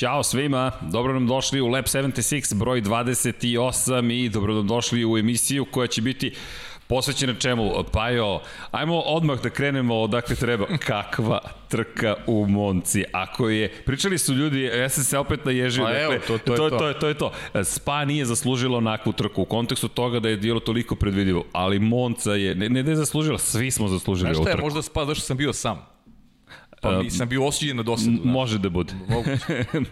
Ćao svima, dobro nam došli u Lab 76 broj 28 i dobro nam došli u emisiju koja će biti posvećena čemu? Pa jo, ajmo odmah da krenemo odakle treba. Kakva trka u Monci. Ako je, pričali su ljudi, ja sam se opet naježio. Pa dakle, evo, to, to, to, to, je, to je to. Spa nije zaslužila onakvu trku u kontekstu toga da je dijelo toliko predvidivo, ali Monca je, ne, ne da je zaslužila, svi smo zaslužili Znaš ovu šta je, trku. možda Spa zašto sam bio sam. Pa nisam bio osuđen na dosadu. M- Može da bude.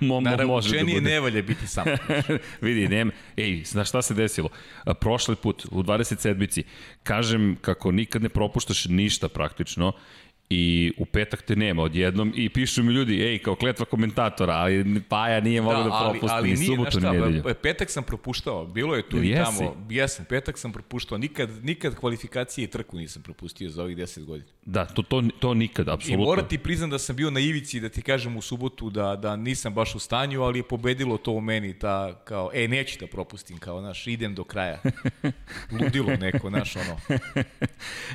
Mo, mo, može da bude. ne valje biti sam. Vidi, nema, ej, znaš šta se desilo? Prošli put, u 27-bici, kažem kako nikad ne propuštaš ništa praktično i u petak te nema odjednom i pišu mi ljudi, ej, kao kletva komentatora, ali Paja nije mogao da, da propusti ni nije, subotu, znaš ni nedelju. pa, Petak sam propuštao, bilo je tu Jel i jesi? tamo. Jesam, petak sam propuštao, nikad, nikad kvalifikacije i trku nisam propustio za ovih 10 godina. Da, to, to, to nikad, I apsolutno. moram ti priznam da sam bio na ivici da ti kažem u subotu da, da nisam baš u stanju, ali je pobedilo to u meni, ta kao, e, neću da propustim, kao, znaš, idem do kraja. Ludilo neko, znaš, ono.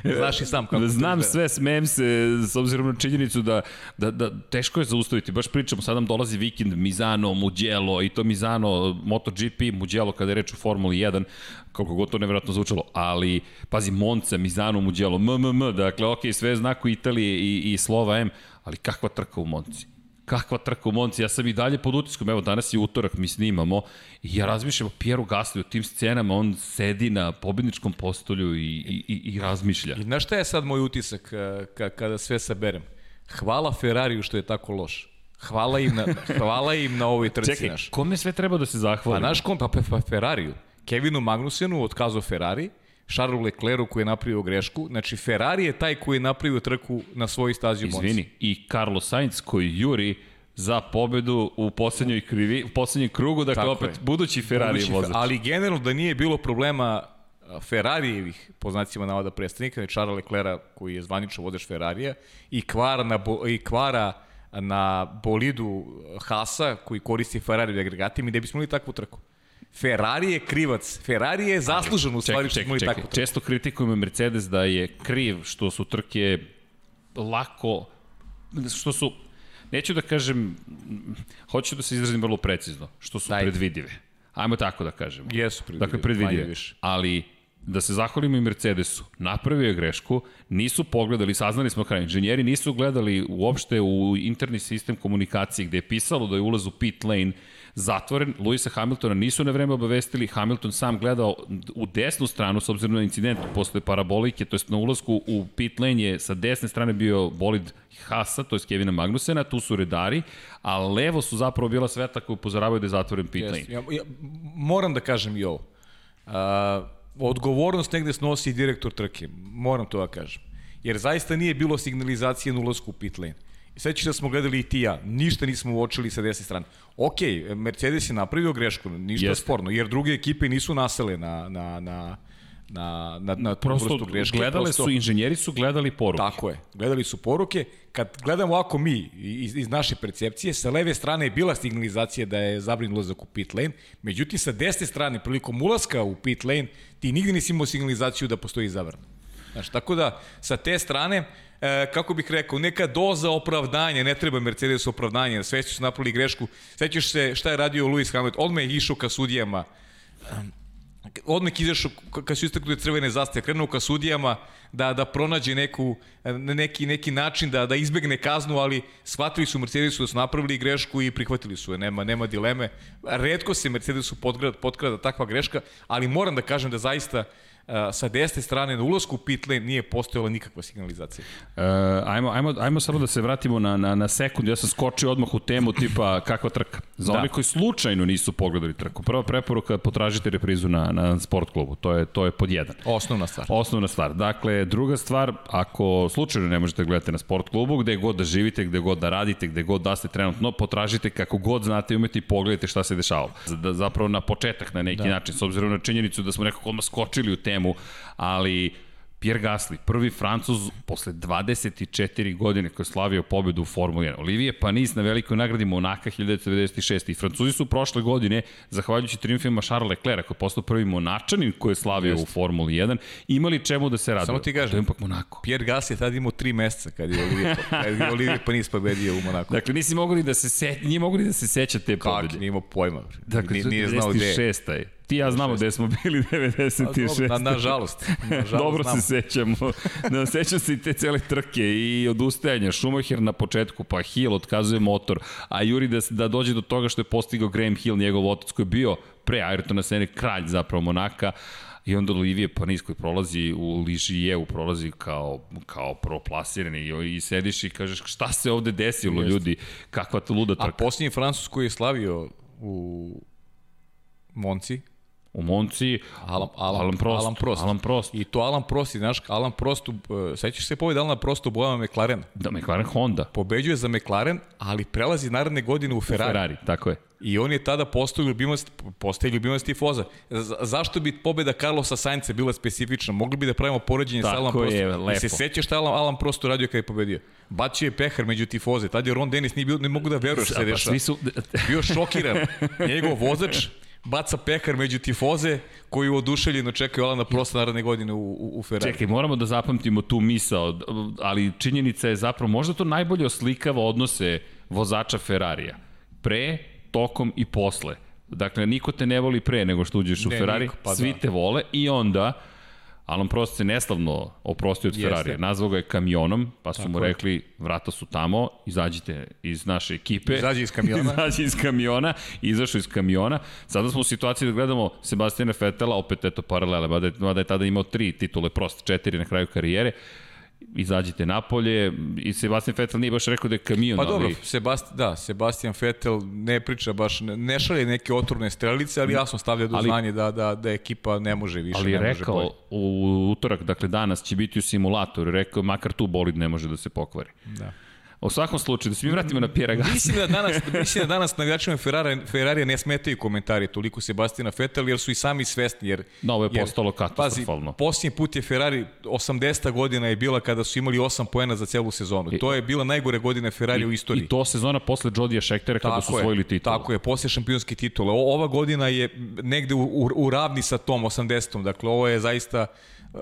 Znaš i sam kako Znam sve, smijem se s obzirom na činjenicu da, da, da teško je zaustaviti. Baš pričamo, sad nam dolazi vikend Mizano, Mugello i to Mizano, MotoGP, Mugello kada je reč o Formuli 1, koliko god to nevjerojatno zvučalo, ali pazi, Monza, Mizano, Mugello, MMM, dakle, ok, sve je znaku Italije i, i slova M, ali kakva trka u Monci? Kakva trka u Monci, ja sam i dalje pod utiskom, evo danas je utorak, mi snimamo i ja razmišljam o Pieru Gasly, o tim scenama, on sedi na pobedničkom postolju i, i, i, i razmišlja. I znaš šta je sad moj utisak eh, ka, kada sve saberem? Hvala Ferrariju što je tako loš. Hvala im na, hvala im na ovoj trci, Čekaj, znaš. kome sve treba da se Pa zahvali? naš kom, pa, pa Ferrariju. Kevinu Magnusenu otkazao Ferrari, Charlesu Leclercu koji je napravio grešku. Znači, Ferrari je taj koji je napravio trku na svojoj stazi u Monci. Izvini, i Carlos Sainz koji juri za pobedu u poslednjoj krivi, u poslednjem krugu, dakle Tako opet je. budući Ferrari Budući vozač. Ali generalno da nije bilo problema Ferrarijevih, po znacima navoda predstavnika, znači Charles Leclerc koji je zvanično vozač Ferrarija i kvara na, bo, i kvara na bolidu Hasa koji koristi Ferrari agregatima i da bismo imali takvu trku. Ferrari je krivac. Ferrari je zaslužen u stvari što smo imali takvu trku. Često kritikujemo Mercedes da je kriv što su trke lako, što su, neću da kažem, hoću da se izrazim vrlo precizno, što su Dajte. predvidive. Ajmo tako da kažemo. Jesu predvidive, Dakle, predvidive. Ali da se zahvalimo i Mercedesu, napravio je grešku, nisu pogledali, saznali smo kraj, inženjeri nisu gledali uopšte u interni sistem komunikacije gde je pisalo da je ulaz u pit lane zatvoren, Luisa Hamiltona nisu na vreme obavestili, Hamilton sam gledao u desnu stranu s obzirom na incident posle parabolike, to jest na ulazku u pit lane je sa desne strane bio bolid Hasa, to je Kevina Magnusena, tu su redari, a levo su zapravo bila sveta koja upozoravaju da je zatvoren pit lane. Jeste. Ja, ja, moram da kažem i ovo. A, odgovornost negde snosi direktor trke. Moram to da kažem. Jer zaista nije bilo signalizacije na ulazku u pit lane. Sveći da smo gledali i ti ja. Ništa nismo uočili sa desne strane. Ok, Mercedes je napravio grešku, ništa Jeste. sporno, jer druge ekipe nisu nasele na, na, na, na, na, na Prosto vrstu greške. gledale Prosto- su, inženjeri su gledali poruke. Tako je. Gledali su poruke. Kad gledamo ovako mi iz, iz naše percepcije, sa leve strane je bila signalizacija da je zabrin ulazak u pit lane, međutim sa desne strane prilikom ulaska u pit lane ti nigde nisi imao signalizaciju da postoji zabrana. Znaš, tako da sa te strane, e, kako bih rekao, neka doza opravdanja, ne treba Mercedes opravdanja, sve su napravili grešku. Sećaš se šta je radio Lewis Hamilton, odmah je išao ka sudijama, odmah izašao kad su istaknute crvene zastave, krenuo ka sudijama da da pronađe neku neki neki način da da izbegne kaznu, ali shvatili su Mercedesu da su napravili grešku i prihvatili su je, nema nema dileme. Retko se Mercedesu potkrada potkrada takva greška, ali moram da kažem da zaista a, sa desne strane na ulasku u pit lane nije postojala nikakva signalizacija. Uh, ajmo, ajmo, ajmo samo da se vratimo na, na, na sekund. Ja sam skočio odmah u temu tipa kakva trka. Za Da. one koji slučajno nisu pogledali trku. Prva preporuka, potražite reprizu na, na sport klubu. To je, to je pod jedan. Osnovna stvar. Osnovna stvar. Dakle, druga stvar, ako slučajno ne možete da gledati na sport klubu, gde god da živite, gde god da radite, gde god da ste trenutno, potražite kako god znate i umete i pogledajte šta se dešavalo. Da, zapravo na početak na neki da. način, s obzirom na činjenicu da smo nekako odmah skočili u temu, ali Pierre Gasly, prvi Francuz posle 24 godine koji je slavio pobedu u Formuli 1. Olivier Panis na velikoj nagradi Monaka 1996. I Francuzi su prošle godine, zahvaljujući triumfima Charles Leclerc, koji je postao prvi Monačanin koji je slavio Just. u Formuli 1, imali čemu da se raduju. Samo ti kažem, to je ipak Monako. Pierre Gasly je tada imao tri meseca kad je Olivier, kad je Olivier Panis pobedio u Monaku. Dakle, nisi mogli da se se, nije mogli da se seća te pobede. Kako, nije imao pojma. Dakle, nije, nije znao gde je. Ti ja znamo gde smo bili 96. Na, nažalost. nažalost Dobro znamo. se sećamo. Da, sećam se i te cele trke i odustajanja. Schumacher na početku, pa Hill otkazuje motor, a Juri da, da dođe do toga što je postigao Graham Hill, njegov otac koji je bio pre Ayrtona Sene kralj zapravo Monaka, I onda Olivije Panis koji prolazi u Ližijevu, prolazi kao, kao proplasirani i, i sediš i kažeš šta se ovde desilo Jeste. ljudi, kakva to luda trka. A posljednji Francus koji je slavio u Monci, u Monci Alan, Alan, Alan, Prost, Alan Prost. Alan Prost. I to Alan Prost, znaš, Alan Prost, uh, sećaš se pobjede Alan Prost u bojama McLaren? Da, McLaren Honda. Pobeđuje za McLaren, ali prelazi naredne godine u Ferrari. U Ferrari, tako je. I on je tada postao ljubimac, postaje ljubimac tifoza. Zašto bi pobeda Carlosa Sainca bila specifična? Mogli bi da pravimo poređenje sa Alan Prostom. Je, lepo. I se sećaš šta Alan, Alan Prost uradio kada je pobedio? Bacio je pehar među tifoze. Tad je Ron Dennis nije bio, ne mogu da veruješ se dešava. Pa su... Bio šokiran. Njegov vozač baca pekar među tifoze koji oduševljeno čekaju Alana Prosta naredne godine u, u, u Ferrari. Čekaj, moramo da zapamtimo tu misao, ali činjenica je zapravo, možda to najbolje oslikava odnose vozača Ferrarija. Pre, tokom i posle. Dakle, niko te ne voli pre nego što uđeš ne, u Ferrari, niko, pa svi da. te vole i onda Alan Prost se neslavno oprostio od Ferrari. Nazvao ga je kamionom, pa su Tako mu rekli, vrata su tamo, izađite iz naše ekipe. Izađi iz kamiona. Izađi iz kamiona, izašao iz kamiona. Sada smo u situaciji da gledamo Sebastina Fetela, opet eto paralele, mada je, mada je tada imao tri titule, Prost četiri na kraju karijere izađite napolje i Sebastian Vettel nije baš rekao da je kamion. Pa dobro, ali... Sebast, da, Sebastian Vettel ne priča baš, ne šalje neke otrovne strelice, ali jasno stavlja do ali, znanje da, da, da ekipa ne može više, ali može rekao, bolje. u utorak, dakle danas će biti u simulatoru, rekao makar tu bolid ne može da se pokvari. Da. U svakom slučaju, da se mi vratimo na Pierre Gasly. Mislim da danas, mislim da danas na navijačima Ferrari, Ferrari ne smetaju komentari toliko Sebastina Vettel, jer su i sami svesni. Jer, no, ovo je jer, postalo katastrofalno. Pazi, posljednji put je Ferrari, 80. godina je bila kada su imali 8 poena za celu sezonu. I, to je bila najgore godina Ferrari i, u istoriji. I to sezona posle Jodija Šektera kada su osvojili titulu. Tako je, posle šampionske titule. O, ova godina je negde u, u, u ravni sa tom 80. Dakle, ovo je zaista uh,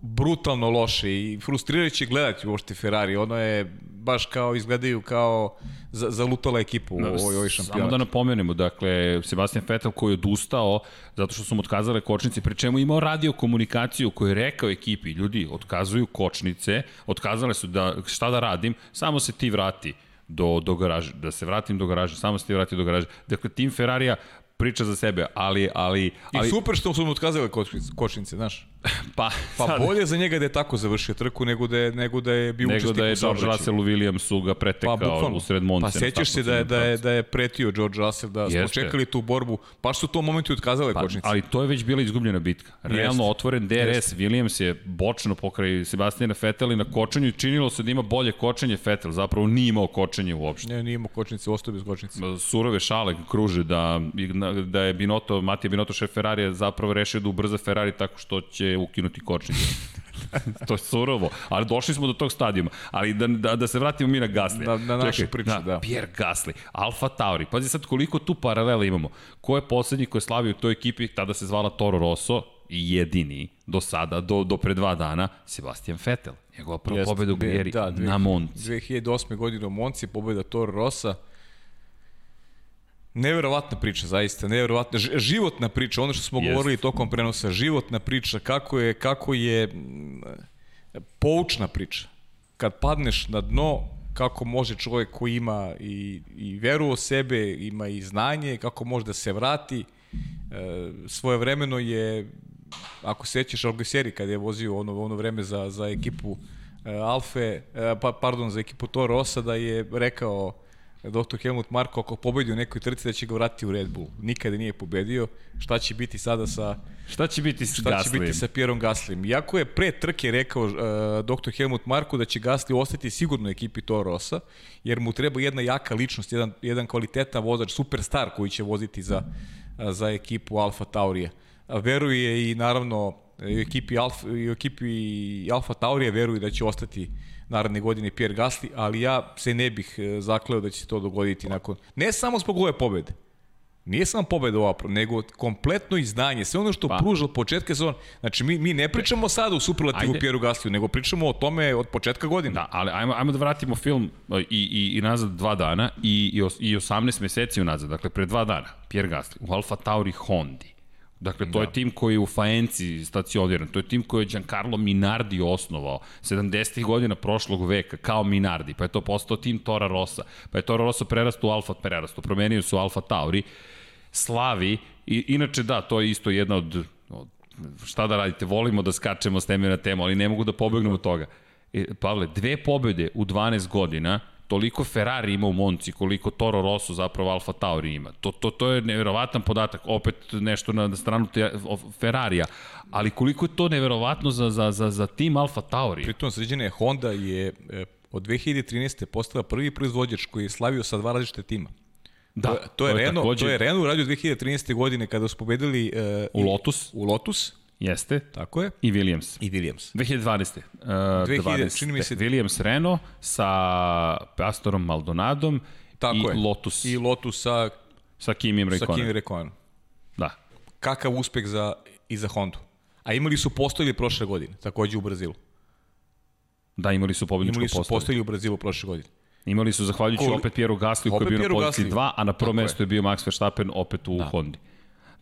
brutalno loše i frustrirajuće gledati uopšte Ferrari. Ono je baš kao izgledaju kao za, zalutala ekipa u ovoj, ovoj šampionatu. Samo da napomenemo, dakle, Sebastian Vettel koji je odustao zato što su mu otkazale kočnice, pri čemu imao radio komunikaciju koju je rekao ekipi, ljudi, otkazuju kočnice, otkazale su da šta da radim, samo se ti vrati do, do garaže, da se vratim do garaže, samo se ti vrati do garaže. Dakle, tim Ferrarija priča za sebe, ali... ali, ali... I super što su mu otkazali kočnice, znaš. pa, pa sad... bolje za njega da je tako završio trku nego da je, nego da je bio nego da je George Russell u Williamsu ga pretekao pa, u sred Monce. Pa sećaš se da je, da, je, da je pretio George Russell, da Jeste. smo čekali tu borbu, pa su u tom momentu otkazale pa, kočnice. Ali to je već bila izgubljena bitka. Realno Jeste. otvoren DRS, Jeste. Williams je bočno pokraj Sebastina Vettel i na kočenju činilo se da ima bolje kočenje Vettel, zapravo nije imao kočenje uopšte. Ne, nije imao kočnice, ostao bez kočnice. Surove šale kruže da, da je Binotto, Matija Binotto šef Ferrari zapravo rešio da ubrza Ferrari tako što će ukinuti kočnice to je surovo, ali došli smo do tog stadijuma. Ali da, da, da se vratimo mi na Gasly. Na, na našu Čekaj, priču, da, da. Pierre Gasly, Alfa Tauri. Pazi sad koliko tu paralela imamo. Ko je poslednji ko je slavio u toj ekipi, tada se zvala Toro Rosso, i jedini do sada, do, do pre dva dana, Sebastian Vettel. Njegova prva pobeda u karijeri da, na Monci. 2008. godine u Monci, pobeda Toro Rossa. Neverovatna priča, zaista, neverovatna, životna priča, ono što smo Jest. govorili tokom prenosa, životna priča, kako je, kako je poučna priča. Kad padneš na dno, kako može čovjek koji ima i, i veru o sebe, ima i znanje, kako može da se vrati. E, svoje vremeno je, ako sećaš Algeseri kada je vozio ono, ono vreme za, za ekipu e, Alfe, e, pa, pardon, za ekipu Toro Rosa, da je rekao dr. Helmut Marko ako pobedi u nekoj trci da će ga vratiti u Red Bull. Nikada nije pobedio. Šta će biti sada sa Šta će biti sa Šta će biti sa Pierom Gaslim? Iako je pre trke rekao uh, dr. Helmut Marko da će Gasly ostati sigurno u ekipi Toro Rossa, jer mu treba jedna jaka ličnost, jedan, jedan kvalitetan vozač, superstar koji će voziti za, za ekipu Alfa Taurija. Veruje i naravno I u ekipi Alfa, i u ekipi Alfa Taurija veruju da će ostati naredne godine Pierre Gasly, ali ja se ne bih e, zakleo da će se to dogoditi nakon, ne samo zbog ove pobede, Nije samo pobeda ova, nego kompletno izdanje, sve ono što pa. pruža od početka sezona. Znači, mi, mi ne pričamo sada u superlativu Ajde. Pieru Gasliju, nego pričamo o tome od početka godine. Da, ali ajmo, ajmo da vratimo film i, i, i nazad dva dana i, i, i 18 meseci unazad, dakle pre dva dana, Pierre Gasly u Alfa Tauri Hondi. Dakle, to da. je tim koji je u Faenci stacioniran, to je tim koji je Giancarlo Minardi osnovao 70. godina prošlog veka kao Minardi, pa je to postao tim Tora Rossa, pa je Tora Rossa prerastu u Alfa prerastu, promenio su Alfa Tauri, slavi, i, inače da, to je isto jedna od, od šta da radite, volimo da skačemo s teme na temu, ali ne mogu da pobegnemo od toga. E, Pavle, dve pobede u 12 godina, toliko Ferrari ima u Monci, koliko Toro Rosso zapravo Alfa Tauri ima. To, to, to je neverovatan podatak, opet nešto na stranu te, Ferrarija, ali koliko je to neverovatno za, za, za, za tim Alfa Tauri. Pritom sređene Honda je e, od 2013. postala prvi proizvođač koji je slavio sa dva različite tima. Da, to, to je, to je Renault, takođe... to je Renault uradio 2013. godine kada su pobedili uh, u Lotus. U Lotus. Jeste. Tako je. I Williams. I Williams. 2012. Uh, 2000, 20, čini mi se... Williams Renault sa Pastorom Maldonadom Tako i je. Lotus. I Lotus sa... Sa Kimim Rekonem. Sa Kimim Rekonem. Da. Kakav uspeh za, i za Hondu. A imali su postojili prošle godine, takođe u Brazilu. Da, imali su pobedničko postojili. Imali su postojili u Brazilu prošle godine. Imali su zahvaljujući Koli... opet Pieru Gasly koji je bio na poziciji 2, a na prvom mestu je. je bio Max Verstappen opet u da. Hondi.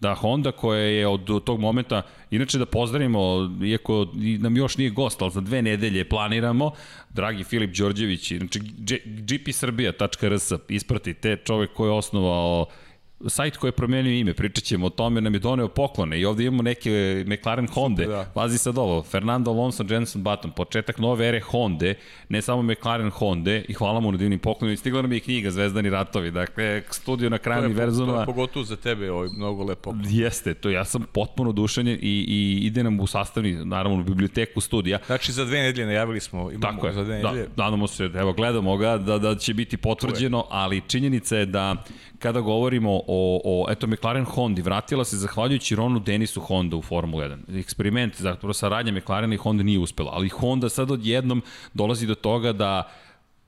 Da, Honda koja je od tog momenta, inače da pozdravimo, iako nam još nije gost, ali za dve nedelje planiramo, dragi Filip Đorđević, inače gpsrbija.rs, ispratite, čovek koji je osnovao uh, sajt koji je promenio ime, pričat ćemo o tome, nam je doneo poklone i ovde imamo neke McLaren Honda, da. pazi sad ovo, Fernando Alonso, Jenson Button, početak nove ere Honda, ne samo McLaren Honda i hvala mu na divnim poklonima stigla nam je knjiga Zvezdani ratovi, dakle, studio na kraju univerzuma. To je pogotovo za tebe, ovaj, mnogo lepo. Jeste, to ja sam potpuno dušenje i, i ide nam u sastavni, naravno, u biblioteku studija. Znači, za dve nedelje najavili smo, imamo Tako je, za dve da, nedelje. Da, nadamo se, evo, gledamo ga, da, da će biti potvrđeno, ali činjenica je da kada govorimo o, o eto, McLaren Hondi, vratila se zahvaljujući Ronu Denisu Honda u Formulu 1. Eksperiment, zapravo saradnja McLarena i Honda nije uspela, ali Honda sad odjednom dolazi do toga da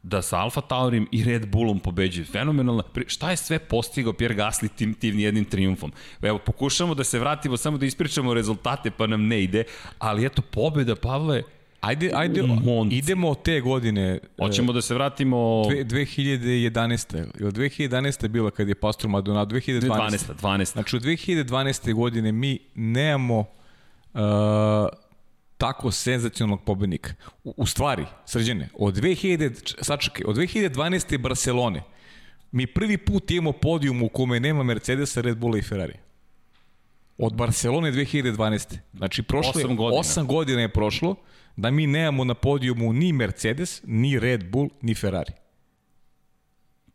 da sa Alfa Taurim i Red Bullom pobeđuje. Fenomenalno. Šta je sve postigao Pierre Gasly tim, tim jednim triumfom? Evo, pokušamo da se vratimo, samo da ispričamo rezultate, pa nam ne ide, ali eto, pobeda Pavle Ajde, ajde, Monci. idemo od te godine. Hoćemo da se vratimo... 2011. Ili 2011. je bila kad je Pastor Maldonado, 2012. 12. 12. Znači, u 2012. godine mi nemamo uh, tako senzacionalnog pobednika. U, u stvari, srđene, od 2000, sačekaj, od 2012. Barcelone, mi prvi put imamo podijum u kome nema Mercedesa, Red Bulla i Ferrari. Od Barcelone 2012. Znači, prošle 8 godina. 8 godina je prošlo da mi nemamo na podijumu ni Mercedes, ni Red Bull, ni Ferrari.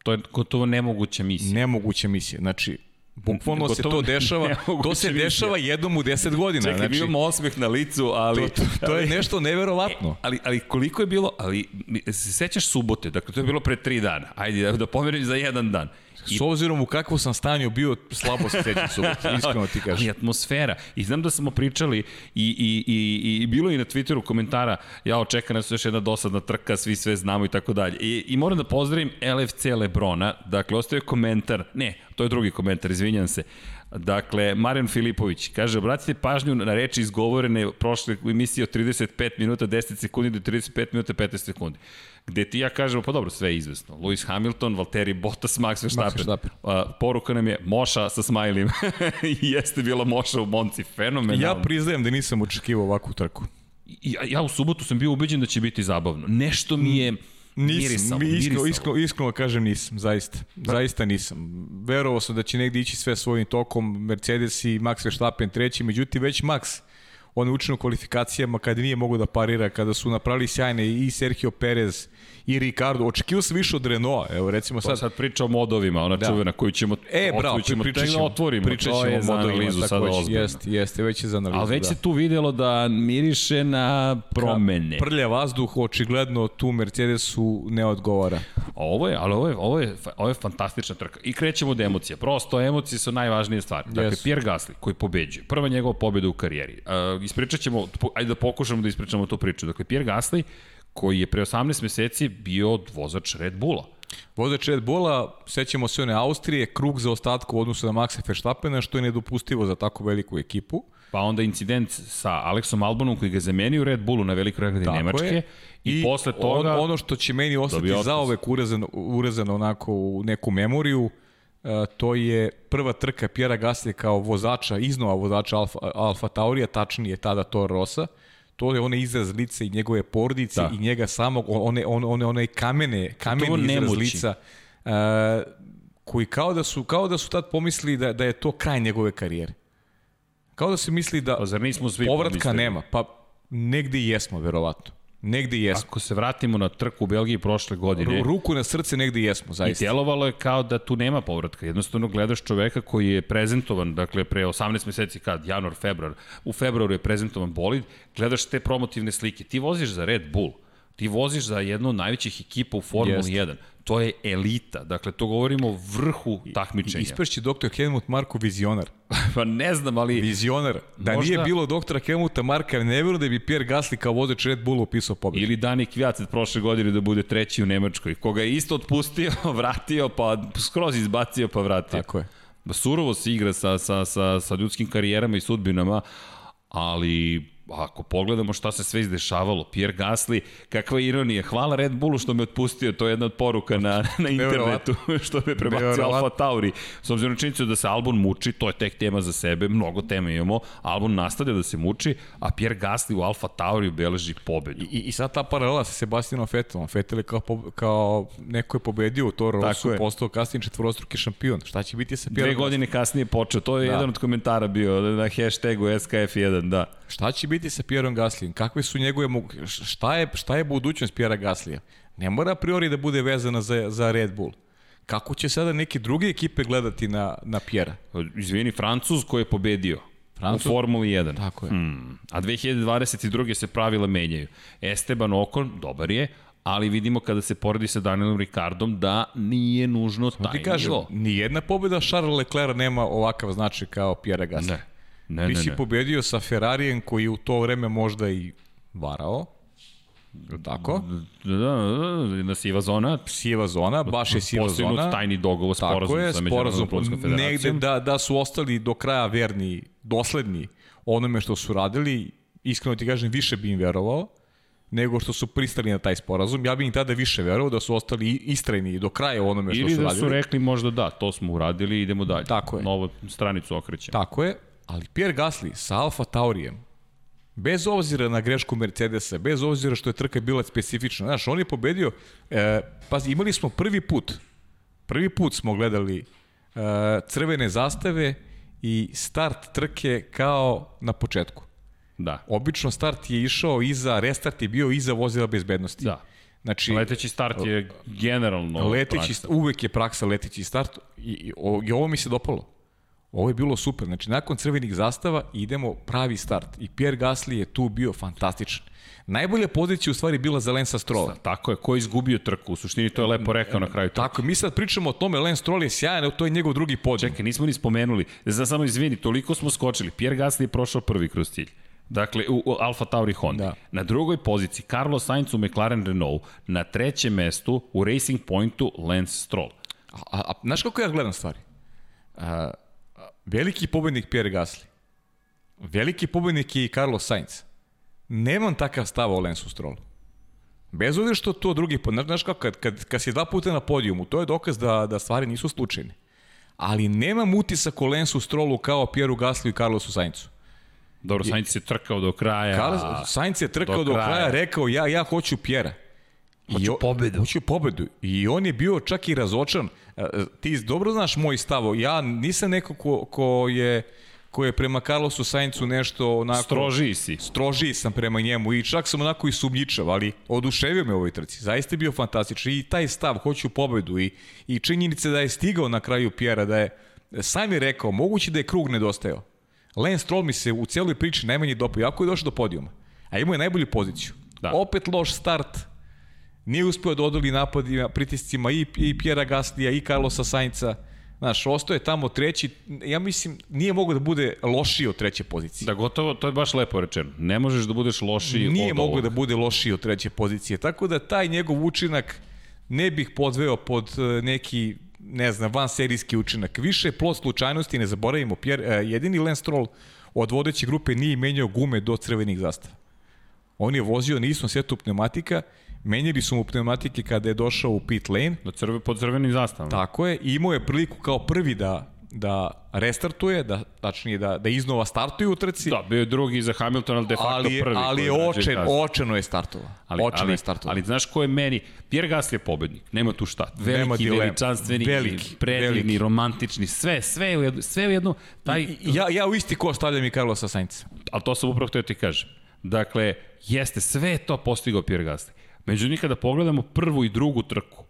To je gotovo nemoguća misija. Nemoguća misija. Znači, Bukvalno se to dešava, to se dešava jednom u 10 godina. Čekaj, znači, imamo osmeh na licu, ali... To, to, to je nešto neverovatno. E, ali, ali koliko je bilo, ali se sećaš subote, dakle to je bilo pre 3 dana, ajde da pomerim za jedan dan. I... S obzirom u kakvom sam stanju bio, slabo se sećam subote, iskreno ti kažem. Ali atmosfera. I znam da smo pričali i, i, i, i bilo i na Twitteru komentara, ja očekam nas još jedna dosadna trka, svi sve znamo i tako dalje. I, I moram da pozdravim LFC Lebrona, dakle, ostaje komentar, ne, to je drugi komentar, izvinjam se. Dakle, Marijan Filipović kaže, obratite pažnju na reči izgovorene prošle emisije od 35 minuta, 10 sekundi do 35 minuta, 15 sekundi gde ti ja kažemo, pa dobro, sve je izvesno. Lewis Hamilton, Valtteri Bottas, Max Verstappen. Max Uh, poruka nam je Moša sa smajlim. Jeste bila Moša u Monci, fenomenalno. Ja priznajem da nisam očekivao ovakvu trku. Ja, ja u subotu sam bio ubeđen da će biti zabavno. Nešto mi je... Nisam, mirisalo, mi iskreno, iskreno, iskreno kažem nisam, zaista. Da. Zaista nisam. Verovao sam da će negde ići sve svojim tokom, Mercedes i Max Verstappen treći, međutim već Max on je učinu kvalifikacijama kada nije mogo da parira, kada su napravili sjajne i Sergio Perez i Ricardo. Očekivao sam više od Renault. Evo recimo sad... Pa sad priča o modovima, ona da. čuvena koju ćemo, e, bravo, ćemo pričat ćemo, otvorimo. Pričat ćemo o modovima, tako ozbiljno. Jeste, jeste, već je za analizu. Ali već da. se tu videlo da miriše na promene. Ka, prlja vazduh, očigledno tu Mercedesu ne odgovara. Ovo je, ali ovo je, ovo je, ovo je fantastična trka. I krećemo od emocija. Prosto, emocije su najvažnije stvari. Dakle, Jesu. Pierre Gasly, koji pobeđuje. Prva njegova pobjeda u karijeri. Uh, ispričat ćemo, ajde da pokušamo da ispričamo tu priču. Dakle, Pierre Gasly, koji je pre 18 meseci bio vozač Red Bulla. Vozač Red Bulla, sećamo se one Austrije, krug za ostatku u odnosu na Maxa Verstappena, što je nedopustivo za tako veliku ekipu. Pa onda incident sa Aleksom Albonom koji ga zamenio u Red Bullu na velikoj nagradi Nemačke. je. I, posle toga... On, ono što će meni ostati zaovek urezano, urezano onako u neku memoriju, uh, to je prva trka Pjera Gasly kao vozača, iznova vozača Alfa, Alfa Taurija, tačnije tada Toro Rosa. To je onaj izraz lica i njegove porodice Da. i njega samog, one, one, one, one kamene, kameni Gotovo izraz nemoći. lica. Uh, koji kao da su kao da su tad pomislili da da je to kraj njegove karijere. Kao da se misli da Pa zar nismo svi povratka pomislili? nema. Pa negde i jesmo, verovatno. Negde i jesmo. Ako se vratimo na trku u Belgiji prošle godine, Ru- Ruku na srce negde i jesmo, I zaista. djelovalo je kao da tu nema povratka. Jednostavno gledaš čoveka koji je prezentovan, dakle pre 18 meseci kad, januar, februar, u februaru je prezentovan bolid, gledaš te promotivne slike. Ti voziš za Red Bull, ti voziš za jednu od najvećih ekipa u Formuli Jeste. 1. To je elita. Dakle, to govorimo o vrhu takmičenja. Ispešći doktor Helmut Marko vizionar. pa ne znam, ali Vizionar. Da Možda- nije bilo doktora Helmuta Marka, ne vjerujem da bi Pierre Gasly kao vozač Red Bull upisao pobedu. Ili Dani Kvjacet prošle godine da bude treći u Nemačkoj, koga je isto otpustio, vratio, pa skroz izbacio, pa vratio. Tako je. Surovo se igra sa, sa, sa, sa ljudskim karijerama i sudbinama, ali ako pogledamo šta se sve izdešavalo, Pierre Gasly, kakva ironija, hvala Red Bullu što me otpustio, to je jedna od poruka na, na internetu, što me prebacio. Alfa Tauri. S obzirom činjenicu da se Albon muči, to je tek tema za sebe, mnogo tema imamo, Albon nastavlja da se muči, a Pierre Gasly u Alfa Tauri beleži pobedu. I, I sad ta paralela sa Sebastianom Vettelom. Vettel je kao, po- kao neko je pobedio u Toro Rosu, postao kasnije četvorostruki šampion. Šta će biti sa Pierre Dve godine kasnije počeo, to je Da. jedan od komentara bio na hashtagu SKF1, da. Šta će biti sa Pierreom Gaslyjem? Kakve su njegove šta je šta je budućnost Pierre Gaslija? Ne mora a priori da bude vezana za za Red Bull. Kako će sada neke druge ekipe gledati na na Pierre? Izvini, Francuz koji je pobedio Francuz? u Formuli 1. Tako je. Hmm. A 2022. se pravila menjaju. Esteban Ocon, dobar je, ali vidimo kada se poredi sa Danielom Ricardom da nije nužno taj Ti kažem, nivo. ni jedna pobjeda Charles Leclerc nema ovakav značaj kao Pierre Gasly. Ne, ne, Ti ne, si ne. pobedio sa Ferrarijem koji je u to vreme možda i varao. Je Tako? Da, da, da, na siva zona, Siva zona, baš je siva postignut zona. tajni dogovor, Tako sporazum je, sa. Međunarodnom Plovskom Negde federacijom. da, da su ostali do kraja verni, dosledni onome što su radili, iskreno ti kažem, više bi im verovao nego što su pristali na taj sporazum. Ja bih im tada više verovao da su ostali istrajni do kraja onome što Ili su da radili. su rekli možda da, to smo uradili i idemo dalje. Tako je. Novu stranicu okrećemo. Tako je, ali Pierre Gasly sa Alfa Taurijem, bez obzira na grešku Mercedesa, bez obzira što je trka bila specifična, znaš, on je pobedio, e, pazi, imali smo prvi put, prvi put smo gledali e, crvene zastave i start trke kao na početku. Da. Obično start je išao iza, restart je bio iza vozila bezbednosti. Da. Znači, Leteći start je generalno leteći, praksa. uvek je praksa leteći start i, i, i ovo mi se dopalo. Ovo je bilo super. Znači, nakon crvenih zastava idemo pravi start. I Pierre Gasly je tu bio fantastičan. Najbolja pozicija u stvari bila za Lensa Strolla. Tako je, ko je izgubio trku? U suštini to je lepo rekao na kraju. Tako, mi sad pričamo o tome, Lance Stroll je sjajan, to je njegov drugi podijum. Čekaj, nismo ni spomenuli. Znam samo izvini, toliko smo skočili. Pierre Gasly je prošao prvi kroz cilj. Dakle, u, u Alfa Tauri Honda. Da. Na drugoj poziciji Carlos Sainz u McLaren Renault. Na trećem mestu u Racing Pointu Lance Stroll. A, a, a znaš kako ja gledam stvari? A, veliki pobednik Pierre Gasly. Veliki pobednik je i Carlos Sainz. Nemam takav stav o Lensu Strollu. Bez obzira što to drugi put, znaš, kako, kad, kad, kad si dva puta na podijumu, to je dokaz da, da stvari nisu slučajne. Ali nemam utisak o Lensu Strollu kao Pieru Gasly i Carlosu Sainzu. Dobro, Sainz je trkao do kraja. Carlos, Sainz je trkao do do kraja, kraja. rekao ja, ja hoću Pjera. Hoću pobedu. Hoću pobedu. I on je bio čak i razočan. E, Ti dobro znaš moj stav. Ja nisam neko ko, ko je ko je prema Carlosu Saincu nešto onako... Strožiji si. Strožiji sam prema njemu i čak sam onako i sumnjičav, ali oduševio me u ovoj trci. Zaista je bio fantastičan i taj stav, hoću pobedu i, i činjenica da je stigao na kraju Pjera, da je sam je rekao, moguće da je krug nedostajao. Lance Stroll mi se u celoj priči najmanje dopao, jako je došao do podijuma. A imao je najbolju poziciju. Da. Opet loš start, nije uspeo da odoli napadima, pritiscima i, i Pjera Gaslija i Carlosa Sainca. Znaš, ostoje tamo treći, ja mislim, nije mogo da bude lošiji od treće pozicije. Da, gotovo, to je baš lepo rečeno. Ne možeš da budeš lošiji nije od mogo ovog. da bude lošiji od treće pozicije. Tako da taj njegov učinak ne bih podveo pod e, neki ne znam, van serijski učinak. Više je plot slučajnosti, ne zaboravimo, Pierre, e, jedini Lance Stroll od vodeće grupe nije menjao gume do crvenih zastava. On je vozio na istom setu pneumatika, menjali su mu pneumatike kada je došao u pit lane, Da crve pod crvenim zastavom. tako je, i imao je priliku kao prvi da da restartuje, da, tačnije da, da iznova startuje u trci, Da, bio je drugi za Hamilton, ali de facto ali, prvi. ali je očen, očeno je startovao. Ali, očeno ali, je startovao. ali znaš ko je meni? Pierre Gasly je pobednik, nema tu šta. Veliki, dileme. veličanstveni, Veliki, predivni, veliki. romantični, sve, sve u jednu, sve u jednu, taj, ja, ja u isti ko stavljam i Carlosa Sainca. ali to sam upravo htio ti kažem. Dakle, jeste, sve to postigao Pierre Gasly. Međutim, kada pogledamo prvu i drugu trku,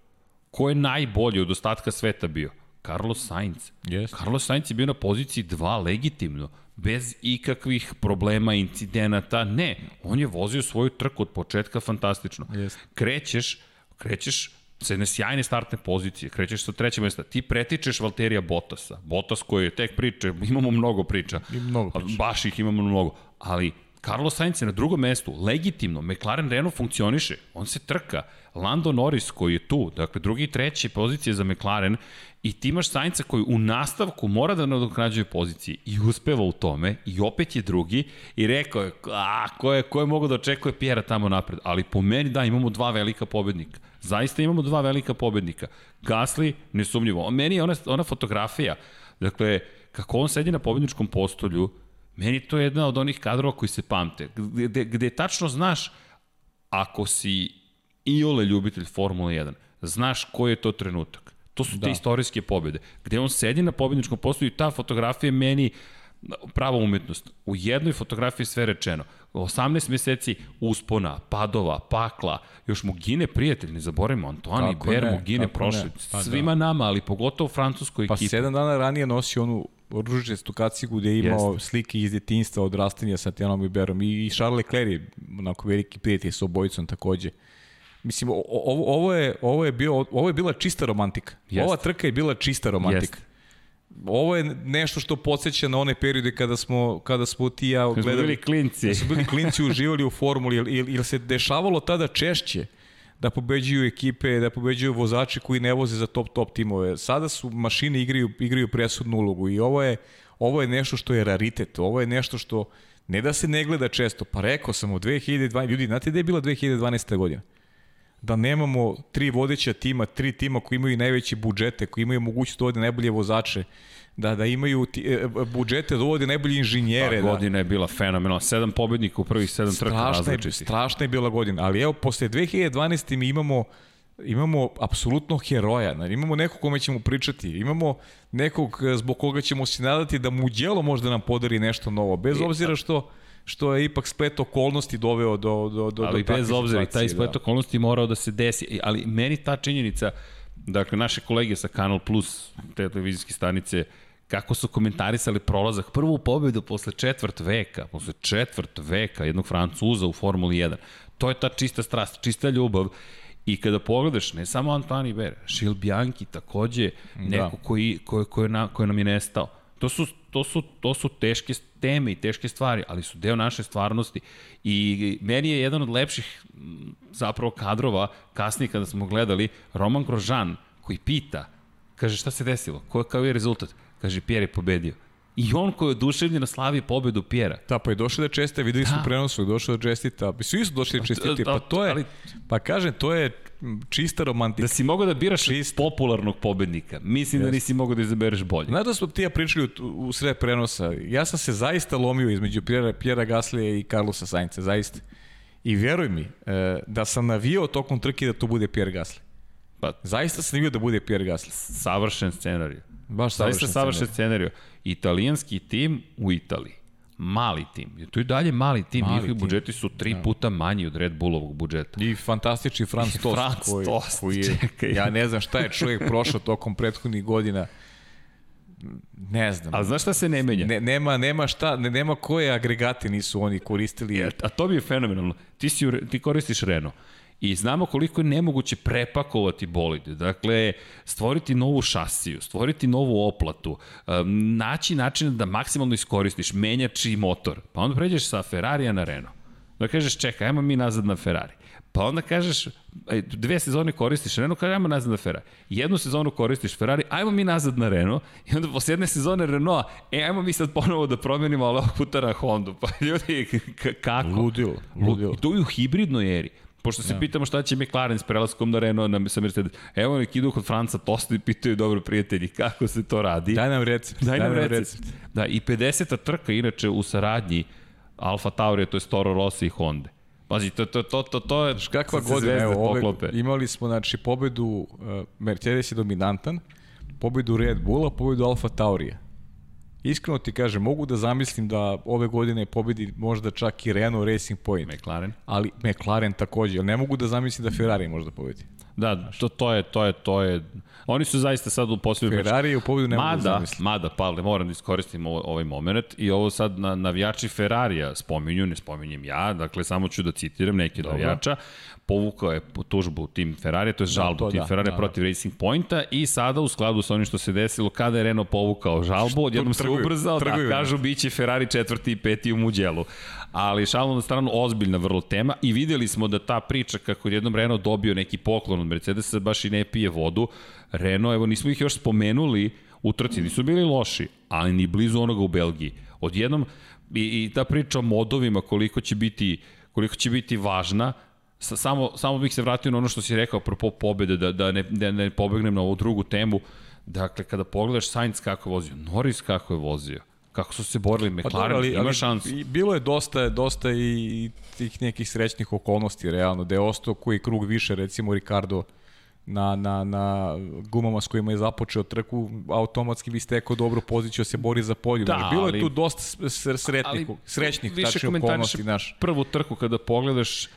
ko je najbolji od ostatka sveta bio? Carlos Sainz. Jeste. Carlos Sainz je bio na poziciji 2 legitimno, bez ikakvih problema, incidenata, ne. On je vozio svoju trku od početka fantastično. Jeste. Krećeš, krećeš sa jedne sjajne startne pozicije, krećeš sa trećeg mesta, ti pretičeš Valterija Bottasa, Bottas koji je tek priče, imamo mnogo priča, I mnogo priča. baš ih imamo mnogo, ali Carlos Sainz je na drugom mestu, legitimno, McLaren Renault funkcioniše, on se trka, Lando Norris koji je tu, dakle drugi i treći pozicije za McLaren i ti imaš Sainca koji u nastavku mora da nadoknađuje pozicije i uspeva u tome i opet je drugi i rekao je, a, ko je, ko je mogo da očekuje Pjera tamo napred, ali po meni da, imamo dva velika pobednika. Zaista imamo dva velika pobednika. Gasly, nesumnjivo. Meni je ona, ona fotografija, dakle, kako on sedi na pobedničkom postolju, meni to je jedna od onih kadrova koji se pamte, gde, gde tačno znaš ako si iole ljubitelj Formule 1, znaš koji je to trenutak. To su da. te istorijske pobjede, gde on sedi na pobjedničkom postolju i ta fotografija je meni prava umetnost. U jednoj fotografiji sve rečeno. 18 meseci uspona, padova, pakla, još mu gine prijatelj, ne zaboravimo, Antoni Kako Ber mu gine prošli. Pa da. Svima nama, ali pogotovo francuskoj Pa ekipi. sedam dana ranije nosio onu ružičastu kacigu gde je imao Jeste. slike iz detinjstva odrastanja sa Tijanom Iberom i Charles Leclerc je onako veliki prijatelj sa obojicom takođe. Mislim, ovo, ovo, je, ovo, je bio, ovo je bila čista romantika. Jeste. Ova trka je bila čista romantika. Jeste. Ovo je nešto što podsjeća na one periode kada smo, kada smo ti i ja Kad smo gledali... bili klinci. Da su bili klinci uživali u formuli, ili, ili se dešavalo tada češće da pobeđuju ekipe, da pobeđuju vozači koji ne voze za top top timove. Sada su mašine igraju igraju presudnu ulogu i ovo je ovo je nešto što je raritet. Ovo je nešto što ne da se ne gleda često. Pa rekao sam u 2012 ljudi, znate da je bila 2012. godina? da nemamo tri vodeća tima, tri tima koji imaju najveće budžete, koji imaju mogućnost da vode najbolje vozače, da da imaju ti, e, budžete da vode najbolje inženjere. Ta da, godina je bila fenomenalna. Sedam pobednika u prvih sedam trka strašna je, različitih. strašna je bila godina, ali evo, posle 2012. mi imamo imamo apsolutno heroja, znači, imamo nekog kome ćemo pričati, imamo nekog e, zbog koga ćemo se nadati da mu djelo možda nam podari nešto novo, bez obzira što što je ipak splet okolnosti doveo do do do ali do bez takve obzira, i taj situacije, splet da. okolnosti morao da se desi. Ali meni ta činjenica, dakle, naše kolege sa Kanal Plus, te televizijske stanice, kako su komentarisali prolazak, prvu pobedu posle četvrt veka, posle četvrt veka jednog Francuza u Formuli 1. To je ta čista strast, čista ljubav. I kada pogledaš, ne samo Antoni Ber, Šil Bianchi takođe neko koji, koji, koji, koji nam je nestao. To su, to, su, to su teške teme i teške stvari, ali su deo naše stvarnosti. I meni je jedan od lepših m, zapravo kadrova, kasnije kada smo gledali, Roman Grožan, koji pita, kaže šta se desilo, ko, kao je rezultat? Kaže, Pierre je pobedio. I on koji je oduševljen na slavi pobedu Pjera. Da, pa je došao da česte, videli smo Da. prenosu, došao da čestita. Pa Svi su došli da čestiti, pa da, to je, ali- pa kažem, to je čista romantika. Da si mogao da biraš Čist. popularnog pobednika. Mislim da nisi mogao da izabereš bolje. Znaš da smo ti ja pričali u, u sred prenosa, ja sam se zaista lomio između Pjera, Pjera Gaslija i Carlosa Sainca, zaista. I veruj mi, e, da sam navio tokom trke da to bude Pierre Gasly. Pa, Zaista sam navio da bude Pierre Gasly. savršen scenarij. Baš Zaista savršen. savršen scenarij. Italijanski tim u Italiji. Mali tim. Je to i dalje mali tim. Mali Njihovi budžeti su tri puta manji od Red Bullovog budžeta. I fantastični Franz Tost, Franz koji, Tost, koji je, čekaj. ja ne znam šta je čovjek prošao tokom prethodnih godina. Ne znam. A znaš šta se ne menja? Ne, nema, nema šta, ne, nema koje agregate nisu oni koristili. A to bi je fenomenalno. Ti, si, ti koristiš Renault I znamo koliko je nemoguće prepakovati bolid. Dakle, stvoriti novu šasiju, stvoriti novu oplatu, um, naći način da maksimalno iskoristiš menjač i motor. Pa onda pređeš sa Ferrarija na Renault. Da kažeš, čekaj, ajmo mi nazad na Ferrari. Pa onda kažeš, dve sezone koristiš Renault, kaže ajmo nazad na Ferrari. Jednu sezonu koristiš Ferrari, ajmo mi nazad na Renault. I onda posle jedne sezone Renault, e ajmo mi sad ponovo da promenimo, ali ovog puta na Hondu. Pa ljudi, kako? Ludilo, ludilo. I to je u hibridnoj eri. Pošto se ja. pitamo šta će McLaren s prelaskom na Renault na, sa Mercedes. Evo nek idu kod Franca Tosta i pitaju dobro prijatelji kako se to radi. Daj nam recept. Daj, Daj nam recept. recept. Da, i 50. trka inače u saradnji Alfa Tauri, to je Toro Rossi i Honda. Pazi, to, to, to, to, to je... Kakva godina, evo, ove, imali smo, znači, pobedu, uh, Mercedes je dominantan, pobedu Red Bulla, pobedu Alfa Taurija. Iskreno ti kažem, mogu da zamislim da ove godine pobedi možda čak i Renault Racing Point. McLaren. Ali McLaren takođe, ali ne mogu da zamislim da Ferrari možda pobedi. Da, to, to je, to je, to je, oni su zaista sad u posljednju Ferrari je u pobedu ne mogu da zamisliti. Mada, Pavle, moram da iskoristim ovaj moment i ovo sad na, navijači Ferrarija spominju, ne spominjem ja, dakle samo ću da citiram neki Dobro. navijača, povukao je tužbu tim Ferrari, to je da, žalbu da, to, tim da, Ferrari da, protiv da. Racing Pointa i sada u skladu sa onim što se desilo kada je Renault povukao žalbu, odjednom se ubrzao, da, trguju, da, kažu biće Ferrari četvrti i peti u Muđelu. Ali šalno na stranu, ozbiljna vrlo tema i videli smo da ta priča kako je jednom Renault dobio neki poklon od Mercedesa baš i ne pije vodu. Renault, evo nismo ih još spomenuli, u trci nisu bili loši, ali ni blizu onoga u Belgiji. Odjednom, i, i ta priča o modovima koliko će biti koliko će biti važna, samo, samo bih se vratio na ono što si rekao apropo pobede, da, da, ne, da ne pobegnem na ovu drugu temu. Dakle, kada pogledaš Sainz kako je vozio, Norris kako je vozio, kako su se borili pa McLaren, pa, ali, ima ali, šansu. Bilo je dosta, dosta i tih nekih srećnih okolnosti, realno, da je ostao koji krug više, recimo Ricardo na, na, na gumama s kojima je započeo trku, automatski bi stekao dobru poziciju, da se bori za podiju. Da, bilo je tu dosta sretnih, srećnih tačnih okolnosti. Naš. Prvu trku kada pogledaš,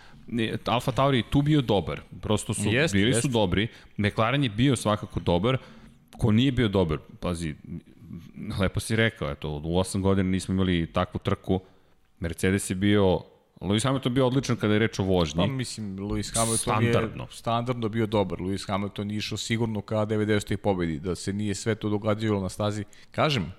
Alfa Tauri je tu bio dobar. Prosto su, jest, bili jest. su dobri. McLaren je bio svakako dobar. Ko nije bio dobar, pazi, lepo si rekao, eto, u 8 godina nismo imali takvu trku. Mercedes je bio Lewis Hamilton bio odličan kada je reč o vožnji. Pa mislim, Lewis Hamilton standardno. je standardno bio dobar. Lewis Hamilton je išao sigurno ka 90. pobedi, da se nije sve to događalo na stazi. Kažem,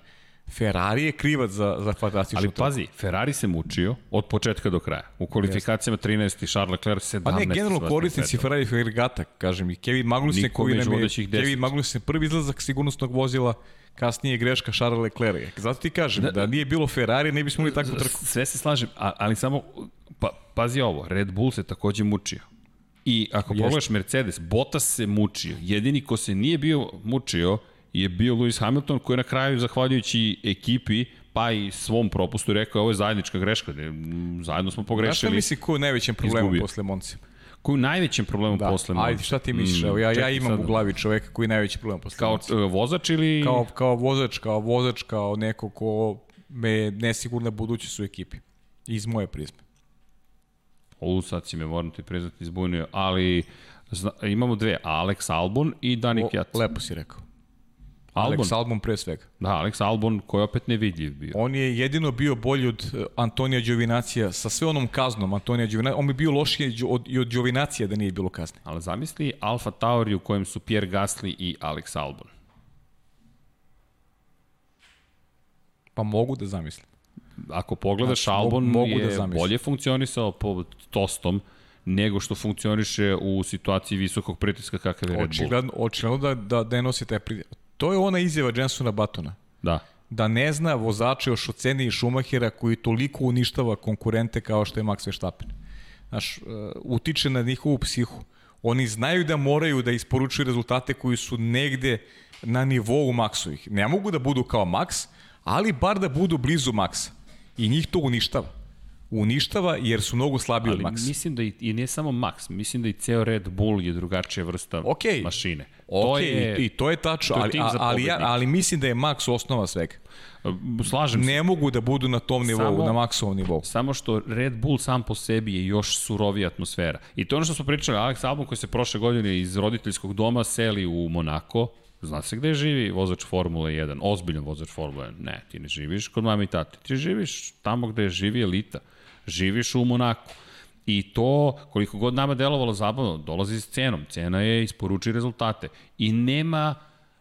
Ferrari je krivac za, za fantastičnu Ali pazi, Ferrari se mučio od početka do kraja. U kvalifikacijama 13. Charles Leclerc 17. Pa ne, generalno korisnici Ferrari Ferrigata, kažem i Kevin Magnussen koji nam je, Kevin Magnussen prvi izlazak sigurnosnog vozila kasnije greška Charles Leclerc. Zato ti kažem, da, da nije bilo Ferrari, ne bismo imali takvu trku. Sve se slažem, ali samo, pa, pazi ovo, Red Bull se takođe mučio. I ako Jeste. pogledaš Mercedes, Bottas se mučio. Jedini ko se nije bio mučio je bio Lewis Hamilton koji je na kraju, zahvaljujući ekipi, pa i svom propustu rekao ovo je zajednička greška, zajedno smo pogrešili. Znaš šta misli ko je najvećem problemu posle Monci? Koji je najvećem problemom da. posle Monci? Ajde, šta ti misliš? Evo, ja, ja imam sad, u glavi čoveka koji je najveći problem posle Kao Monci. vozač ili... Kao, kao vozač, kao vozač, kao neko ko me nesigurna budućnost u ekipi. Iz moje prizme. O, sad si me moram ti priznati izbunio, ali zna, imamo dve, Alex Albon i Dani Kjat. Lepo si rekao. Albon. Alex Albon pre svega. Da, Alex Albon koji je opet nevidljiv bio. On je jedino bio bolji od eh, Antonija Đovinacija sa sve onom kaznom Antonija Đovinacija. On bi bio lošiji od, i od Đovinacija da nije bilo kazne. Ali zamisli Alfa Tauri u kojem su Pierre Gasly i Alex Albon. Pa mogu da zamislim. Ako pogledaš, znači, Albon mogu da je da bolje funkcionisao po tostom nego što funkcioniše u situaciji visokog pritiska kakav je Red Bull. Očigledno, očigledno da, da, da nosi taj pritisak. To je ona izjava Jensona Batona. Da. Da ne zna vozače još oceni i Šumahira koji toliko uništava konkurente kao što je Max Verstappen. Znaš, uh, utiče na njihovu psihu. Oni znaju da moraju da isporučuju rezultate koji su negde na nivou Maxovih. Ne mogu da budu kao Max, ali bar da budu blizu Maxa. I njih to uništava uništava jer su mnogo slabiji od Max. mislim da i, i ne samo Max, mislim da i ceo Red Bull je drugačija vrsta okay. mašine. Ok, to je, i, i to je tačno, to je ali, ali, ja, ali mislim da je Max osnova svega. Slažem se. Ne mogu da budu na tom nivou, samo, na maksovom nivou. Samo što Red Bull sam po sebi je još surovija atmosfera. I to je ono što smo pričali, Alex Albon koji se prošle godine iz roditeljskog doma seli u Monako, Zna se gde živi vozač Formule 1, ozbiljan vozač Formule 1. Ne, ti ne živiš kod mame i tate. Ti živiš tamo gde živi elita živiš u Monaku. I to, koliko god nama delovalo zabavno, dolazi s cenom. Cena je isporuči rezultate. I nema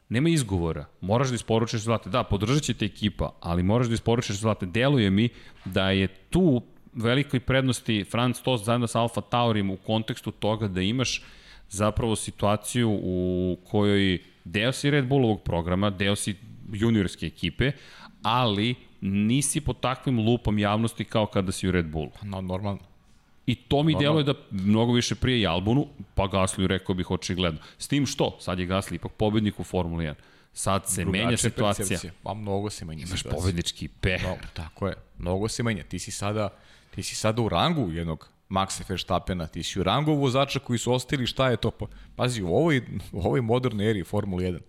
nema izgovora. Moraš da isporučiš rezultate. Da, podržat će te ekipa, ali moraš da isporučiš rezultate. Deluje mi da je tu velikoj prednosti Franz Tost zajedno sa Alfa Taurim u kontekstu toga da imaš zapravo situaciju u kojoj deo si Red Bullovog programa, deo si juniorske ekipe, ali nisi pod takvim lupom javnosti kao kada si u Red Bullu. No, normalno. I to mi djeluje da mnogo više prije i Albonu, pa Gasly rekao bih očigledno. S tim što, sad je Gasly ipak pobednik u Formuli 1. Sad se Drugače menja situacija. Percepcija. Pa mnogo se menja Imaš situacija. pobednički peh. No, tako je. Mnogo se menja. Ti si sada, ti si sada u rangu jednog Maxa Verstappena, ti si u rangu vozača koji su ostali, šta je to? Pa, pazi, u ovoj, u ovoj modernoj eri Formula 1,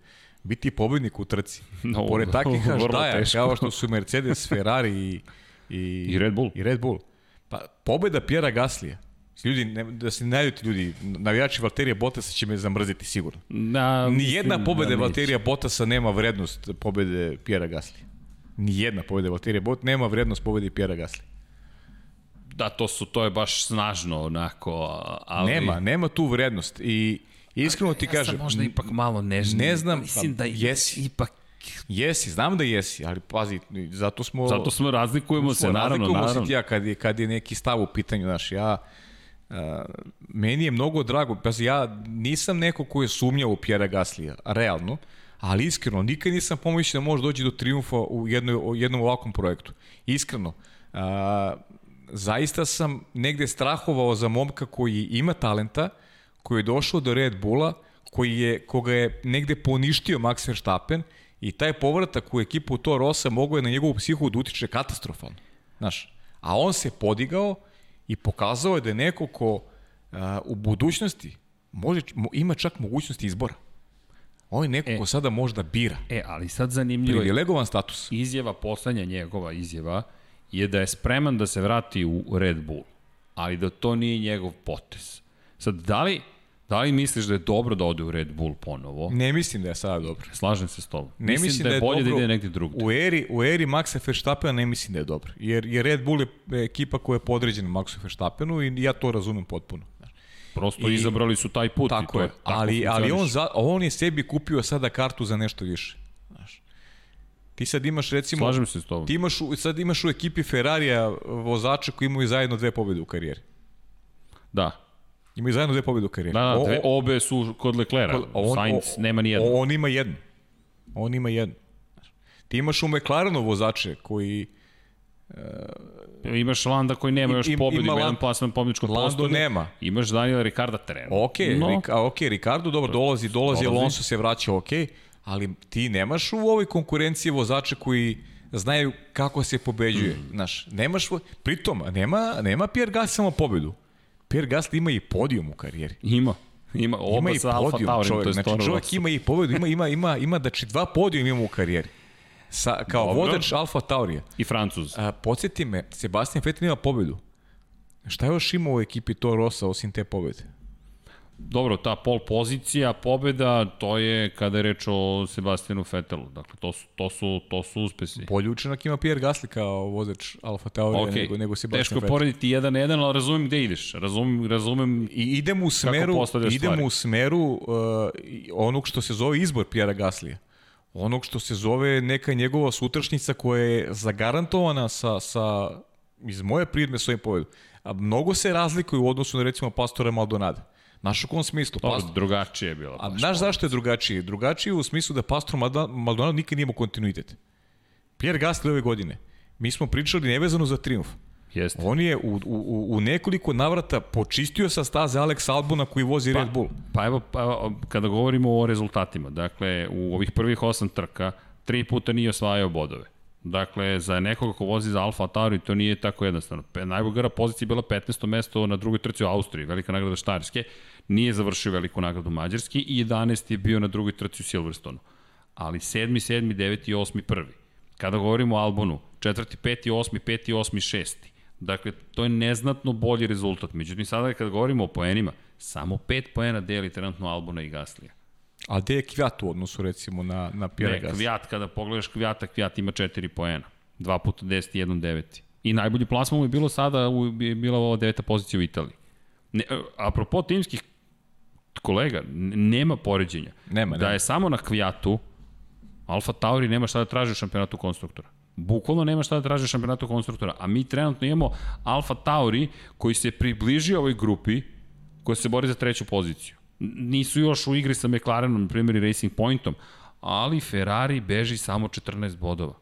biti pobednik u trci. No, Pored takvih haždaja, kao što su Mercedes, Ferrari i, i, I Red Bull. I Red Bull. Pa, pobeda Pjera Gaslija. Ljudi, ne, da se najuti ljudi, navijači Valterija Bottasa će me zamrziti sigurno. Na, Nijedna pobeda da Valterija Bottasa nema vrednost pobede Pjera Gaslija. Nijedna pobeda Valterija Bottasa nema vrednost pobede Pjera Gaslija. Da, to su, to je baš snažno onako, ali... Nema, nema tu vrednost i iskreno ti ja kažem... Ja sam možda ipak malo nežniji. Ne znam, mislim da jesi. ipak Jesi, znam da jesi, ali pazi, zato smo... Zato smo razlikujemo se, naravno, razlikujemo naravno. se ja kad je, kad je neki stav u pitanju, znaš, ja... Uh, meni je mnogo drago, pazi, ja nisam neko ko je sumnjao u Pjera Gaslija, realno, ali iskreno, nikad nisam pomišljao da može doći do triumfa u jednoj, jednom ovakvom projektu. Iskreno, uh, zaista sam negde strahovao za momka koji ima talenta, koji je došao do Red Bulla, koji je, koga je negde poništio Max Verstappen i taj povratak u ekipu to Rosa mogo je na njegovu psihu da utiče katastrofalno. Znaš, a on se podigao i pokazao je da je neko ko a, u budućnosti može, ima čak mogućnost izbora. On je neko e, ko sada možda bira. E, ali sad zanimljivo je... legovan status. Izjava, poslednja njegova izjava, je da je spreman da se vrati u Red Bull, ali da to nije njegov potez. Sad, da li, da li misliš da je dobro da ode u Red Bull ponovo? Ne mislim da je sada dobro. Slažem se s tobom. Ne mislim, mislim da, je da je bolje dobro, da ide negdje drugdje. U eri, u eri Maxa Verstappena ne mislim da je dobro. Jer, jer Red Bull je ekipa koja je podređena Maxu Verstappenu i ja to razumem potpuno. Prosto I, izabrali su taj put tako i to je, je. ali, ali on, za, on je sebi kupio sada kartu za nešto više. Ti sad imaš recimo... Slažem se s tobom. Ti imaš, sad imaš u ekipi Ferrarija vozača koji imaju zajedno dve pobjede u karijeri. Da. Imaju zajedno dve pobjede u karijeri. Da, da, dve, obe su kod Leclera. On, Sainz o, nema ni jednu. On ima jednu. On ima jednu. Ti imaš u McLarenu vozače koji... Uh, imaš Landa koji nema još pobedu, ima, ima jedan plasman pobjedičkog Lando nema. Imaš Daniela Ricarda trenutno. Ok, no. Rik, a, ok, Ricardo dobro dolazi, dolazi, dolazi. Alonso se vraća, ok ali ti nemaš u ovoj konkurenciji vozača koji znaju kako se pobeđuje. Mm. Znaš, nemaš, pritom, nema, nema Pierre Gasly samo pobedu. Pierre Gasly ima i podijum u karijeri. Ima. Ima, oba ima i sa Alfa čovjek, to je znači, čovjek ima i pobedu, ima, ima, ima, ima, znači dva podijum ima u karijeri. Sa, kao Dobro. vodač Alfa Taurija. I Francuz. A, podsjeti me, Sebastian Vettel ima pobedu. Šta je još imao u ekipi Toro Rosa osim te pobede? Dobro, ta pol pozicija, pobeda, to je kada je reč o Sebastianu Fetelu. Dakle, to su, to su, to su uspesi. Bolji učinak ima Pierre Gasly kao vozač Alfa Tauri okay. nego, nego Sebastian Teško Vettel. porediti jedan na jedan, ali razumem gde ideš. Razumem, razumem I idemo u smeru, idemo u smeru uh, onog što se zove izbor Pierre Gaslija. Onog što se zove neka njegova sutrašnjica koja je zagarantovana sa, sa iz moje pridme svojim povedom. A mnogo se razlikuju u odnosu na recimo Pastora Maldonada. Znaš u kom smislu? Dobro, drugačije je bilo. A znaš zašto je drugačije? Drugačije u smislu da Pastor Maldonado nikad nije imao kontinuitet. Pierre Gasly ove godine. Mi smo pričali nevezano za triumf. Jeste. On je u, u, u nekoliko navrata počistio sa staze Alex Albona koji vozi pa, Red Bull. Pa evo, pa evo, kada govorimo o rezultatima, dakle, u ovih prvih osam trka, tri puta nije osvajao bodove. Dakle, za nekoga ko vozi za Alfa Tauri to nije tako jednostavno. Najbolja pozicija je bila 15. mesto na drugoj trci u Austriji, velika nagrada Štarske. Nije završio veliku nagradu Mađarski i 11. je bio na drugoj trci u Silverstonu. Ali 7. 7. 9. 8. 1. Kada govorimo o Albonu, 4. 5. 8. 5. 8. 6. Dakle, to je neznatno bolji rezultat. Međutim, sada kada govorimo o poenima, samo 5 poena deli trenutno Albona i Gaslija. A gde je Kvijat u odnosu recimo na, na Pierre Ne, Kvijat, kada pogledaš Kvijata, Kvijat ima 4 poena. 2 puta 10 i 1 9. I najbolji plasman mu je bilo sada, u, je bila ova deveta pozicija u Italiji. Ne, apropo timskih kolega, nema poređenja. Nema, Da nema. je samo na kvijatu, Alfa Tauri nema šta da traži u šampionatu konstruktora. Bukvalno nema šta da traži u šampionatu konstruktora. A mi trenutno imamo Alfa Tauri koji se približio ovoj grupi koja se bori za treću poziciju. Nisu još u igri sa McLarenom, na primjer i Racing Pointom, ali Ferrari beži samo 14 bodova.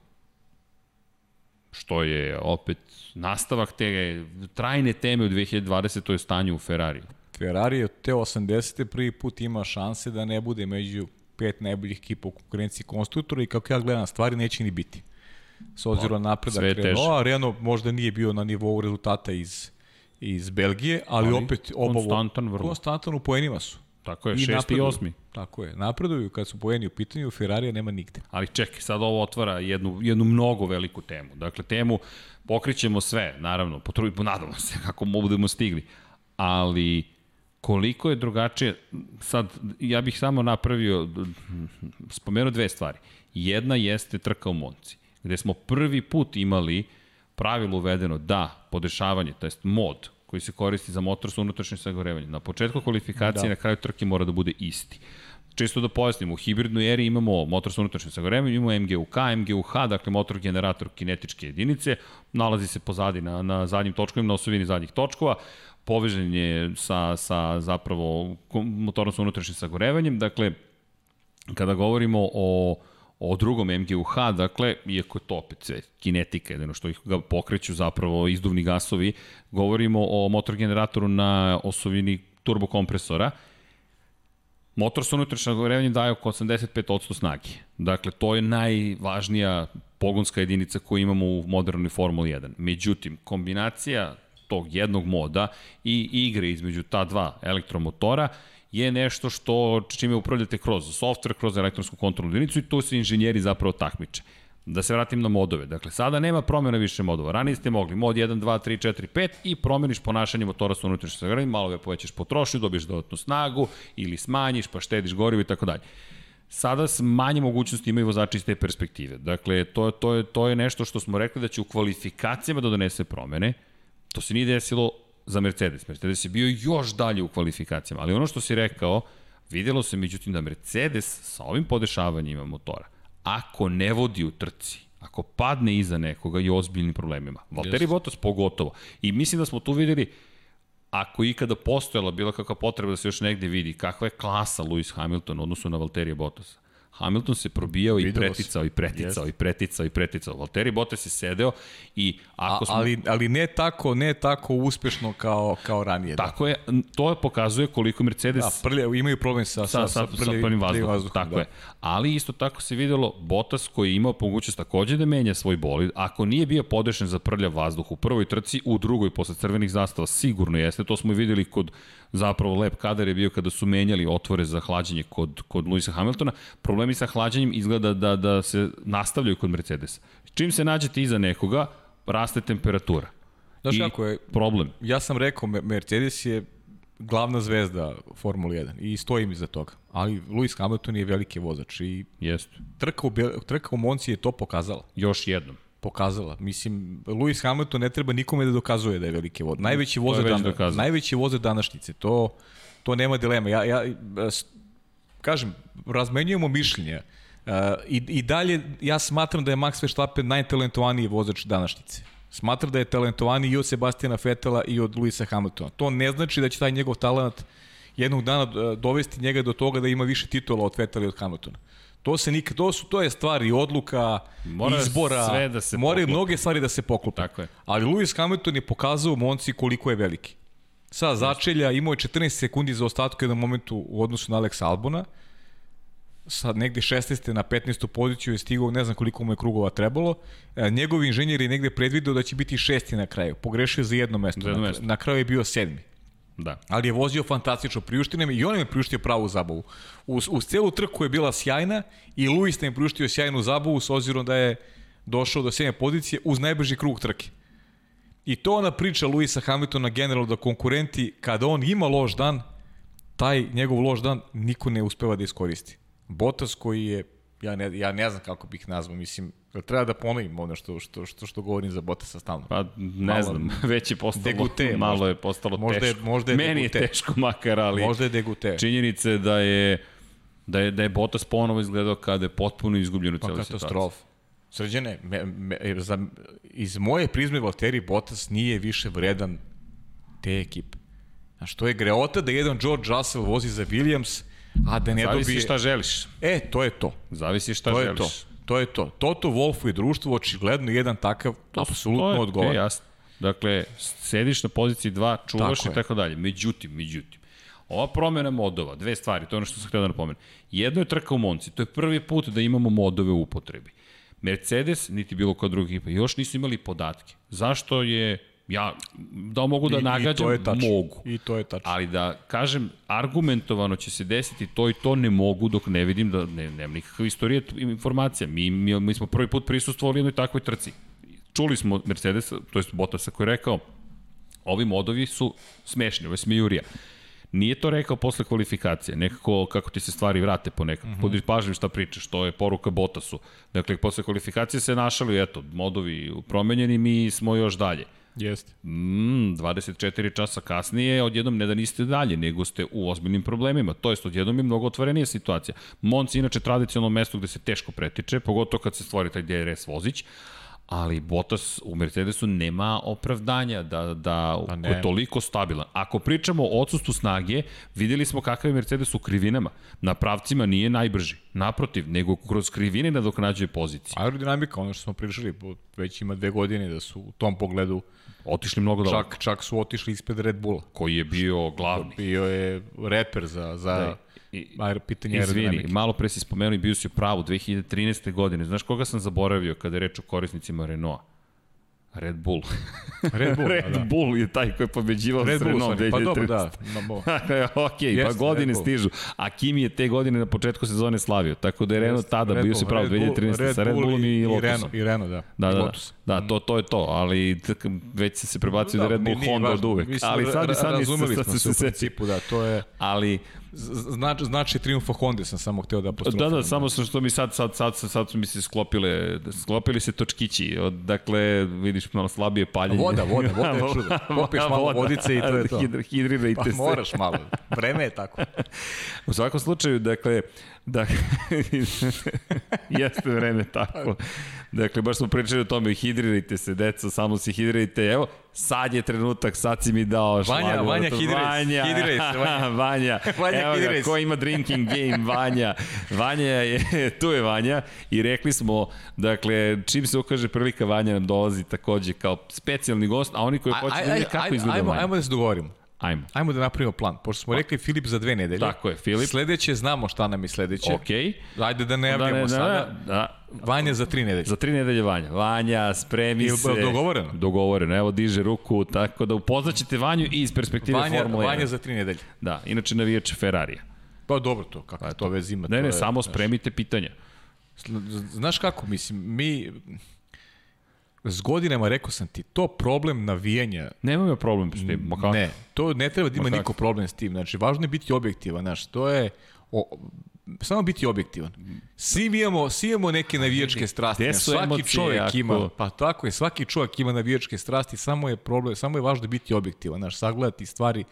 Što je opet nastavak te trajne teme u 2020. to je stanje u Ferrari. Ferrari od te 80. prvi put ima šanse da ne bude među pet najboljih ekipa u konkurenciji konstruktora i kako ja gledam stvari neće ni biti. S obzirom na napredak sve je teže. Renaulta, Renault možda nije bio na nivou rezultata iz, iz Belgije, ali, Ali opet oba konstantan vrlo. konstantan u poenima su. Tako je, šesti i napreduju. osmi. Tako je. Napreduju kad su poeni u pitanju, Ferrarija nema nigde. Ali čekaj, sad ovo otvara jednu, jednu mnogo veliku temu. Dakle, temu pokrićemo sve, naravno, potrudimo, nadamo se kako budemo stigli. Ali koliko je drugačije, sad ja bih samo napravio, spomenuo dve stvari. Jedna jeste trka u Monci, gde smo prvi put imali pravilo uvedeno da podešavanje, to jest mod, koji se koristi za motor sa unutrašnjim sagorevanjem. Na početku kvalifikacije da. na kraju trke mora da bude isti. Čisto da pojasnimo, u hibridnoj eri imamo motor sa unutrašnjim sagorevanjem, imamo MGUK, MGUH, dakle motor generator kinetičke jedinice, nalazi se pozadi na, na zadnjim točkovima, na osovini zadnjih točkova, povežen je sa, sa zapravo motorom sa unutrašnjim sagorevanjem, dakle, kada govorimo o o drugom MGUH, dakle, iako je to opet sve kinetika, jedino što ih ga pokreću zapravo izduvni gasovi, govorimo o motor generatoru na osovini turbokompresora, Motor sa unutrašnjim sagorevanjem daje oko 85% snage. Dakle, to je najvažnija pogonska jedinica koju imamo u modernoj Formuli 1. Međutim, kombinacija tog jednog moda i igre između ta dva elektromotora je nešto što čime upravljate kroz software, kroz elektronsku kontrolnu jedinicu i tu se inženjeri zapravo takmiče. Da se vratim na modove. Dakle, sada nema promjena više modova. Ranije ste mogli mod 1, 2, 3, 4, 5 i promeniš ponašanje motora sa unutrašnjim sagrevanjem, malo ga povećaš potrošnju, dobiješ dodatnu snagu ili smanjiš pa štediš gorivo i tako dalje. Sada s manje mogućnosti imaju vozači iz te perspektive. Dakle, to, to, je, to je nešto što smo rekli da će u kvalifikacijama da donese promene. To se nije desilo za Mercedes. Mercedes je bio još dalje u kvalifikacijama, ali ono što si rekao, videlo se međutim da Mercedes sa ovim podešavanjima motora, ako ne vodi u trci, ako padne iza nekoga je ozbiljnim problemima. Valtteri yes. Bottas pogotovo. I mislim da smo tu videli ako ikada postojala bila kakva potreba da se još negde vidi kakva je klasa Lewis Hamilton u odnosu na Valterija Bottasa. Hamilton se probijao i preticao, i preticao, yes. i preticao, i preticao. Valtteri Bottas je sedeo i ako smo... ali, ali ne tako, ne tako uspešno kao, kao ranije. Tako je, to je pokazuje koliko Mercedes... Da, prlje, imaju problem sa, sa, sa, sa, prlje, sa prvim vazduhom. vazduhom tako da. je. Ali isto tako se videlo Bottas koji je imao mogućnost takođe da menja svoj bolid. Ako nije bio podešen za prljav vazduh u prvoj trci, u drugoj posle crvenih zastava sigurno jeste. To smo i videli kod zapravo lep kadar je bio kada su menjali otvore za hlađenje kod, kod Luisa Hamiltona. Problemi sa hlađenjem izgleda da, da se nastavljaju kod Mercedesa. Čim se nađete iza nekoga, raste temperatura. Znaš I kako je? Problem. Ja sam rekao, Mercedes je glavna zvezda Formule 1 i stojim iza toga. Ali Lewis Hamilton je veliki vozač i Jeste. trka u, trka u Monci je to pokazala. Još jednom pokazala. Mislim, Lewis Hamilton ne treba nikome da dokazuje da je veliki vozač. Najveći vozač dan, najveći vozač današnjice. To to nema dilema. Ja ja kažem, razmenjujemo mišljenja. Uh, i, I dalje ja smatram da je Max Verstappen najtalentovaniji vozač današnjice. Smatram da je talentovaniji i od Sebastiana Fetela i od Luisa Hamiltona. To ne znači da će taj njegov talent jednog dana dovesti njega do toga da ima više titula od Fetela i od Hamiltona. To se nikad, to su to je stvari odluka, Mora izbora, sve da se moraju mnoge stvari da se poklope. Tako je. Ali Lewis Hamilton je pokazao u Monci koliko je veliki. Sa začelja imao je 14 sekundi za ostatku jednom momentu u odnosu na Alex Albona. Sad negde 16. na 15. poziciju je stigao, ne znam koliko mu je krugova trebalo. E, njegov inženjer je negde predvideo da će biti šesti na kraju. Pogrešio za jedno mesto. Za jedno na, mesto. na kraju je bio sedmi. Da. Ali je vozio fantastično, priuštio nam i on je priuštio pravu zabavu. Uz, uz celu trku je bila sjajna i Luis nam je priuštio sjajnu zabavu s obzirom da je došao do sjajne pozicije uz najbrži krug trke. I to ona priča Luisa Hamiltona generalno da konkurenti, kada on ima loš dan, taj njegov loš dan niko ne uspeva da iskoristi. Bottas koji je ja ne, ja ne znam kako bih nazvao, mislim, treba da ponovim ono što, što, što, što govorim za Bottasa stalno. Pa ne malo, znam, već je postalo, degute, malo možda, je postalo možda teško. Je, možda je Meni degute. je teško makar, ali možda je degute. činjenica je da je da je, da je Bottas ponovo izgledao kada je potpuno izgubljen u pa celoj situaciji. katastrof. Srđane, me, me, za, iz moje prizme Valtteri Bottas nije više vredan te ekipe. Znaš, to je greota da jedan George Russell vozi za Williams, a da ne Zavisi dobije... šta želiš. E, to je to. Zavisi šta To je želiš. to. To je to. Toto Wolfu i društvo očigledno jedan takav To apsolutno je, odgovara. E, jasno. Dakle, sediš na poziciji 2, čuvaš Tako i je. tako dalje. Međutim, međutim, ova promjena modova, dve stvari, to je ono što sam htio da napomenem. Jedno je trka u Monci, to je prvi put da imamo modove u upotrebi. Mercedes, niti bilo koja druga ekipa, još nisu imali podatke. Zašto je, ja, da mogu da I- i nagađam, to je mogu. I to je tačno. Ali da kažem, argumentovano će se desiti to i to ne mogu dok ne vidim da ne, nemam nikakve istorije informacija. Mi, mi, mi smo prvi put prisustvovali jednoj takvoj trci. Čuli smo Mercedes, to jest Bottasa koji je rekao, ovi modovi su smešni, ovo je smijurija. Nije to rekao posle kvalifikacije, nekako kako ti se stvari vrate ponekad. Mm -hmm. Budi pažljiv šta pričaš, to je poruka Bottasu. Dakle, posle kvalifikacije se našali, eto, modovi promenjeni, mi smo još dalje. Jeste. Mm, 24 časa kasnije, odjednom ne da niste dalje, nego ste u ozbiljnim problemima. To jest, odjednom je mnogo otvorenija situacija. Monci je inače tradicionalno mesto gde se teško pretiče, pogotovo kad se stvori taj DRS vozić, ali Bottas u Mercedesu nema opravdanja da, da Pa ne. je toliko stabilan. Ako pričamo o odsustvu snage, videli smo kakav je Mercedes u krivinama. Na pravcima nije najbrži. Naprotiv, nego kroz krivine nadoknađuje pozicije. Aerodinamika, ono što smo pričali, već ima dve godine da su u tom pogledu Otišli mnogo daleko. čak, čak su otišli ispred Red Bulla. Koji je bio glavni. Bio je reper za, za Da. I- pitanje Izvini, malo pre si spomenuo i bio si u pravu, 2013. godine. Znaš koga sam zaboravio kada je reč o korisnicima Renaulta? Red Bull. Red Bull, Red da, da. Bull je taj koji je pobeđivao Red s Bull, Renault sorry, pa dobro, 2013. da. Bo. ok, pa Jeste, godine Red Bull. stižu. A Kimi je te godine na početku sezone slavio. Tako da je Renault Jeste, tada, Red bio si pravo, Red Bull, 2013. Red sa Red Bull Bullom i, i Lotusom. Renault, i Renault, da. Da, I da, Lotus. da, to, to je to, ali već se se prebacio da, Da, Red Bull Honda od uvek. Ali sad, ra- sad, se se seti. principu, da, to je... Ali, Znači, znači triumfa Honda sam samo hteo da apostrofiram. Da, da, samo sam što mi sad, sad, sad, sad, sad su mi se sklopile, sklopili se točkići, od, dakle, vidiš malo slabije paljenje. Voda, voda, voda je čudo. Popiješ malo Voda. vodice i to je to. Hidr, hidrirajte Pa se. moraš malo. Vreme je tako. U svakom slučaju, dakle, da, jeste vreme tako. Dakle, baš smo pričali o tome, hidrirajte se, deco, samo se hidrirajte. Evo, sad je trenutak, sad si mi dao Vanja, šlagvort. Vanja, hidriraj se, Vanja, hidriraj se, Vanja. Vanja, Vanja, evo ga, ko ima drinking game, Vanja. Vanja je, tu je Vanja i rekli smo, dakle, čim se ukaže prilika, Vanja nam dolazi takođe kao specijalni gost, a oni koji hoće da vide aj- kako izgleda ajmo, Vanja. ajmo da se dogovorimo. Ajmo. Ajmo da napravimo plan. Pošto smo rekli Filip za dve nedelje. Tako je, Filip. Sledeće znamo šta nam je sledeće. Okej. Ajde da ne Da, javljamo ne, da, sada. da, Vanja za tri nedelje. Za tri nedelje Vanja. Vanja, spremi Jel se. dogovoreno? Dogovoreno. Evo, diže ruku, tako da upoznaćete Vanju i iz perspektive Vanja, Formule 1. Vanja za tri nedelje. Da, inače navijač Ferrarija. Pa dobro to, kako to vez ima. Ne, to ne, je, samo znaš. spremite pitanja. Znaš kako, mislim, mi s godinama rekao sam ti, to problem navijanja Nemam ja problem s tim. Ma kako? Ne, to ne treba da ima Ma kako? niko problem s tim. Znači, važno je biti objektivan, znaš, to je o, samo biti objektivan. Svi mi imamo, svi imamo neke navijačke strasti. Gde znaš, su svaki čovjek jako- ima, pa tako je, svaki čovjek ima navijačke strasti, samo je problem, samo je važno biti objektivan, znaš, sagledati stvari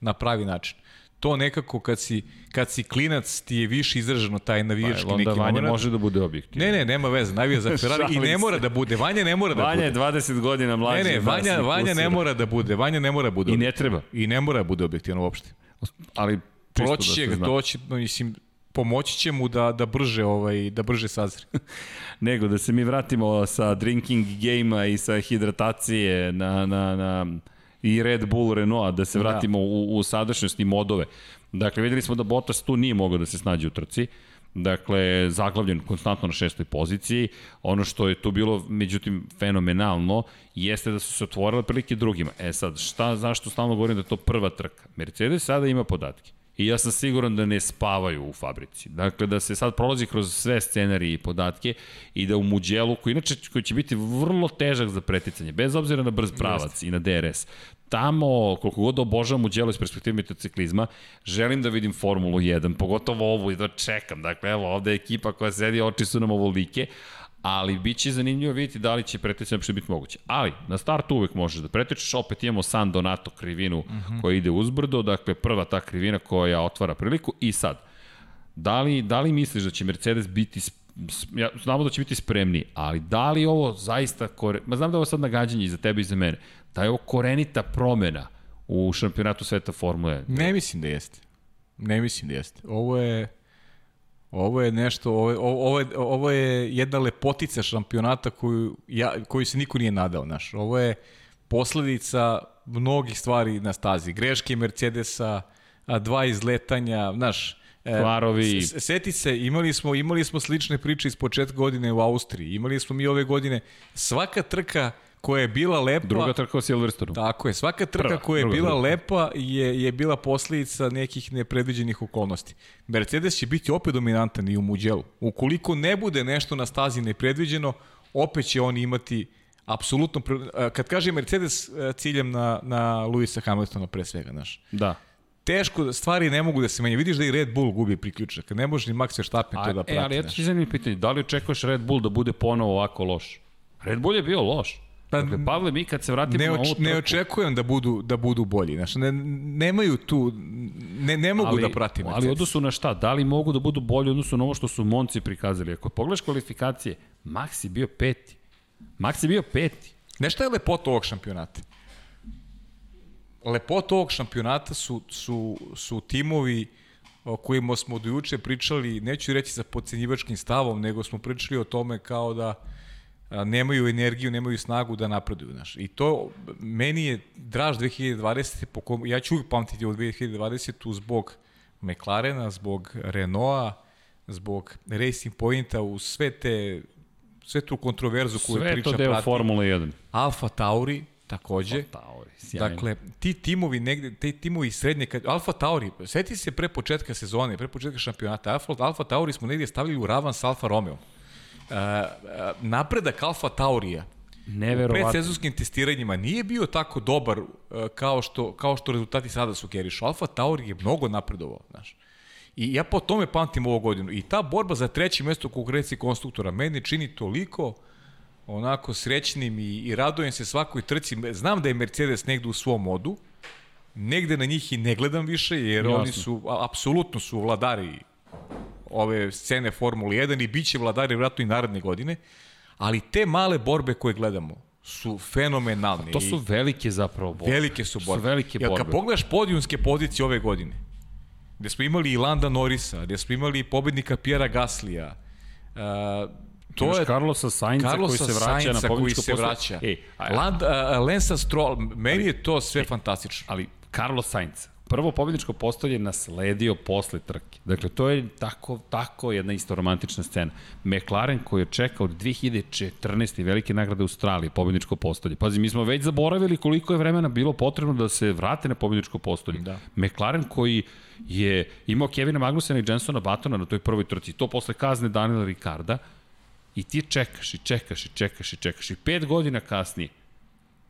na pravi način. To nekako kad si, kad si klinac ti je više izraženo taj navijački Pa, neki Vanja moment. može da bude objektivan. Ne, ne, nema veze, navija za Ferrari i ne mora da bude, Vanja ne mora da Vanja bude. je 20 godina mlađi. Ne, ne, Vanja, Vanja ne mora da bude, Vanja ne mora da bude. I ne treba. I ne mora da bude objektivan uopšte. Ali čisto Proći da će ga, zna. doći, no, mislim, pomoći će mu da, da brže, ovaj, da brže sazri. Nego, da se mi vratimo sa drinking game-a i sa hidratacije na, na, na i Red Bull Renault, da se Da. vratimo u, u sadašnjost i modove. Dakle, videli smo da Bottas tu nije mogao da se snađe u trci. Dakle, zaglavljen konstantno na šestoj poziciji. Ono što je tu bilo, međutim, fenomenalno, jeste da su se otvorile prilike drugima. E sad, šta, zašto stalno govorim da je to prva trka? Mercedes sada ima podatke. I ja sam siguran da ne spavaju u fabrici. Dakle, da se sad prolazi kroz sve scenarije i podatke i da u Muđelu, koji inače koji će biti vrlo težak za preticanje, bez obzira na brz pravac Jeste. i na DRS, tamo, koliko god obožavam Muđelo iz perspektive motociklizma, želim da vidim Formulu 1, pogotovo ovu i da čekam. Dakle, evo, ovde je ekipa koja sedi, oči su nam ovolike, ali bit će zanimljivo vidjeti da li će pretečenje uopšte biti moguće. Ali, na startu uvek možeš da pretečeš, opet imamo San Donato krivinu uh mhm. -huh. koja ide uzbrdo, dakle prva ta krivina koja otvara priliku i sad, da li, da li misliš da će Mercedes biti ja, znamo da će biti spremni, ali da li ovo zaista, kore... ma znam da je ovo sad nagađanje i za tebe i za mene, da je ovo korenita promena u šampionatu sveta Formule 1? Ne mislim da jeste. Ne mislim da jeste. Ovo je Ovo je nešto, ovo ovo je, ovo je jedna lepotica šampionata koju, ja, koju se niko nije nadao, znaš. Ovo je posledica mnogih stvari na stazi. Greške Mercedesa, dva izletanja, znaš, e, Kvarovi. Seti se, imali smo, imali smo slične priče iz početka godine u Austriji. Imali smo mi ove godine svaka trka koja je bila lepa... Druga trka u Silverstonu. Tako je, svaka trka Prva, koja je druga, bila druga. lepa je, je bila posledica nekih nepredviđenih okolnosti. Mercedes će biti opet dominantan i u Muđelu. Ukoliko ne bude nešto na stazi nepredviđeno, opet će oni imati apsolutno... Kad kaže Mercedes, e, ciljem na, na Luisa Hamiltona pre svega, znaš. Da teško, stvari ne mogu da se menjaju. Vidiš da i Red Bull gubi priključak. Ne može ni Max Verstappen to da prati. E, ali ja ti zanimljivo pitanje, da li očekuješ Red Bull da bude ponovo ovako loš? Red Bull je bio loš. Pa, dakle, Pavle, mi kad se vratimo ne oč, na ovu trku... Ne očekujem da budu, da budu bolji. Znači, ne, nemaju tu... Ne, ne mogu ali, da pratim. Ali odnosu na šta? Da li mogu da budu bolji odnosu na ovo što su Monci prikazali? Ako pogledaš kvalifikacije, Max je bio peti. Max je bio peti. Nešto je lepota ovog šampionata? Lepota ovog šampionata su, su, su timovi o kojima smo do juče pričali, neću reći sa pocenjivačkim stavom, nego smo pričali o tome kao da nemaju energiju, nemaju snagu da napreduju. Znaš. I to meni je draž 2020. Po kom, ja ću uvijek pamtiti od 2020. zbog McLarena, zbog Renaulta, zbog Racing Pointa, u sve te sve tu kontroverzu koju sve priča prati. Sve to deo Formula 1. Alfa Tauri, takođe. Alfa Tauri, sjajno. Dakle, ti timovi negde, ti timovi srednje, kad, Alfa Tauri, seti se pre početka sezone, pre početka šampionata, Alfa, Alfa Tauri smo negde stavili u ravan sa Alfa Romeo. Uh, napredak Alfa Taurija u predsezonskim testiranjima nije bio tako dobar uh, kao, što, kao što rezultati sada su kerišu. Alfa Tauri je mnogo napredovao, znaš. I ja po tome pamtim ovu godinu. I ta borba za treće mesto u konkurenciji konstruktora meni čini toliko onako srećnim i, i radojem se svakoj trci. Znam da je Mercedes negde u svom modu, negde na njih i ne gledam više, jer Jasno. oni su, apsolutno su vladari ove scene Formule 1 i bit će vladari vratno i naredne godine, ali te male borbe koje gledamo su fenomenalne. A to su velike zapravo borbe. Velike su borbe. Su velike borbe. Jer kad pogledaš podijunske pozicije ove godine, gde smo imali i Landa Norisa, gde smo imali pobednika Pjera Gaslija, uh, to Imaš je Carlosa Sainca Carlosa koji se vraća Sainca na pobedničko koji se vraća. E, a, Land, uh, Lensa Stroll, meni ali, je to sve e, fantastično. Ali Carlos Sainz, prvo pobedničko postolje nasledio posle trke. Dakle, to je tako, tako jedna isto romantična scena. McLaren koji je čekao od 2014. velike nagrade Australije, pobedničko postolje. Pazi, mi smo već zaboravili koliko je vremena bilo potrebno da se vrate na pobedničko postolje. Da. McLaren koji je imao Kevina Magnusena i Jensona Batona na toj prvoj trci, to posle kazne Daniela Ricarda, i ti čekaš i čekaš i čekaš i čekaš i pet godina kasnije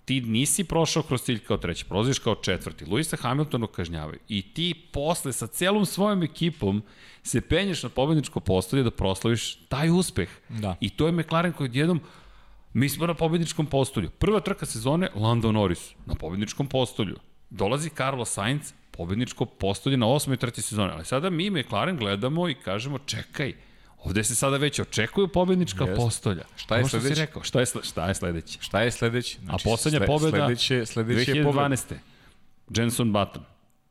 ti nisi prošao kroz cilj kao treći, prolaziš kao četvrti. Luisa Hamiltonu kažnjavaju. I ti posle sa celom svojom ekipom se penješ na pobedničko postolje da proslaviš taj uspeh. Da. I to je McLaren koji jednom Mi smo na pobedničkom postolju. Prva trka sezone, Lando Norris na pobedničkom postolju. Dolazi Carlos Sainz, pobedničko postolje na osmoj trci sezone. Ali sada mi McLaren gledamo i kažemo čekaj, Ovde se sada već očekuju pobednička Jest. postolja. Šta je sledeće? rekao, šta je, šta je sledeće? Šta je sledeće? Znači, A poslednja sle, pobeda sledeće, sledeće 2012. Jenson Button.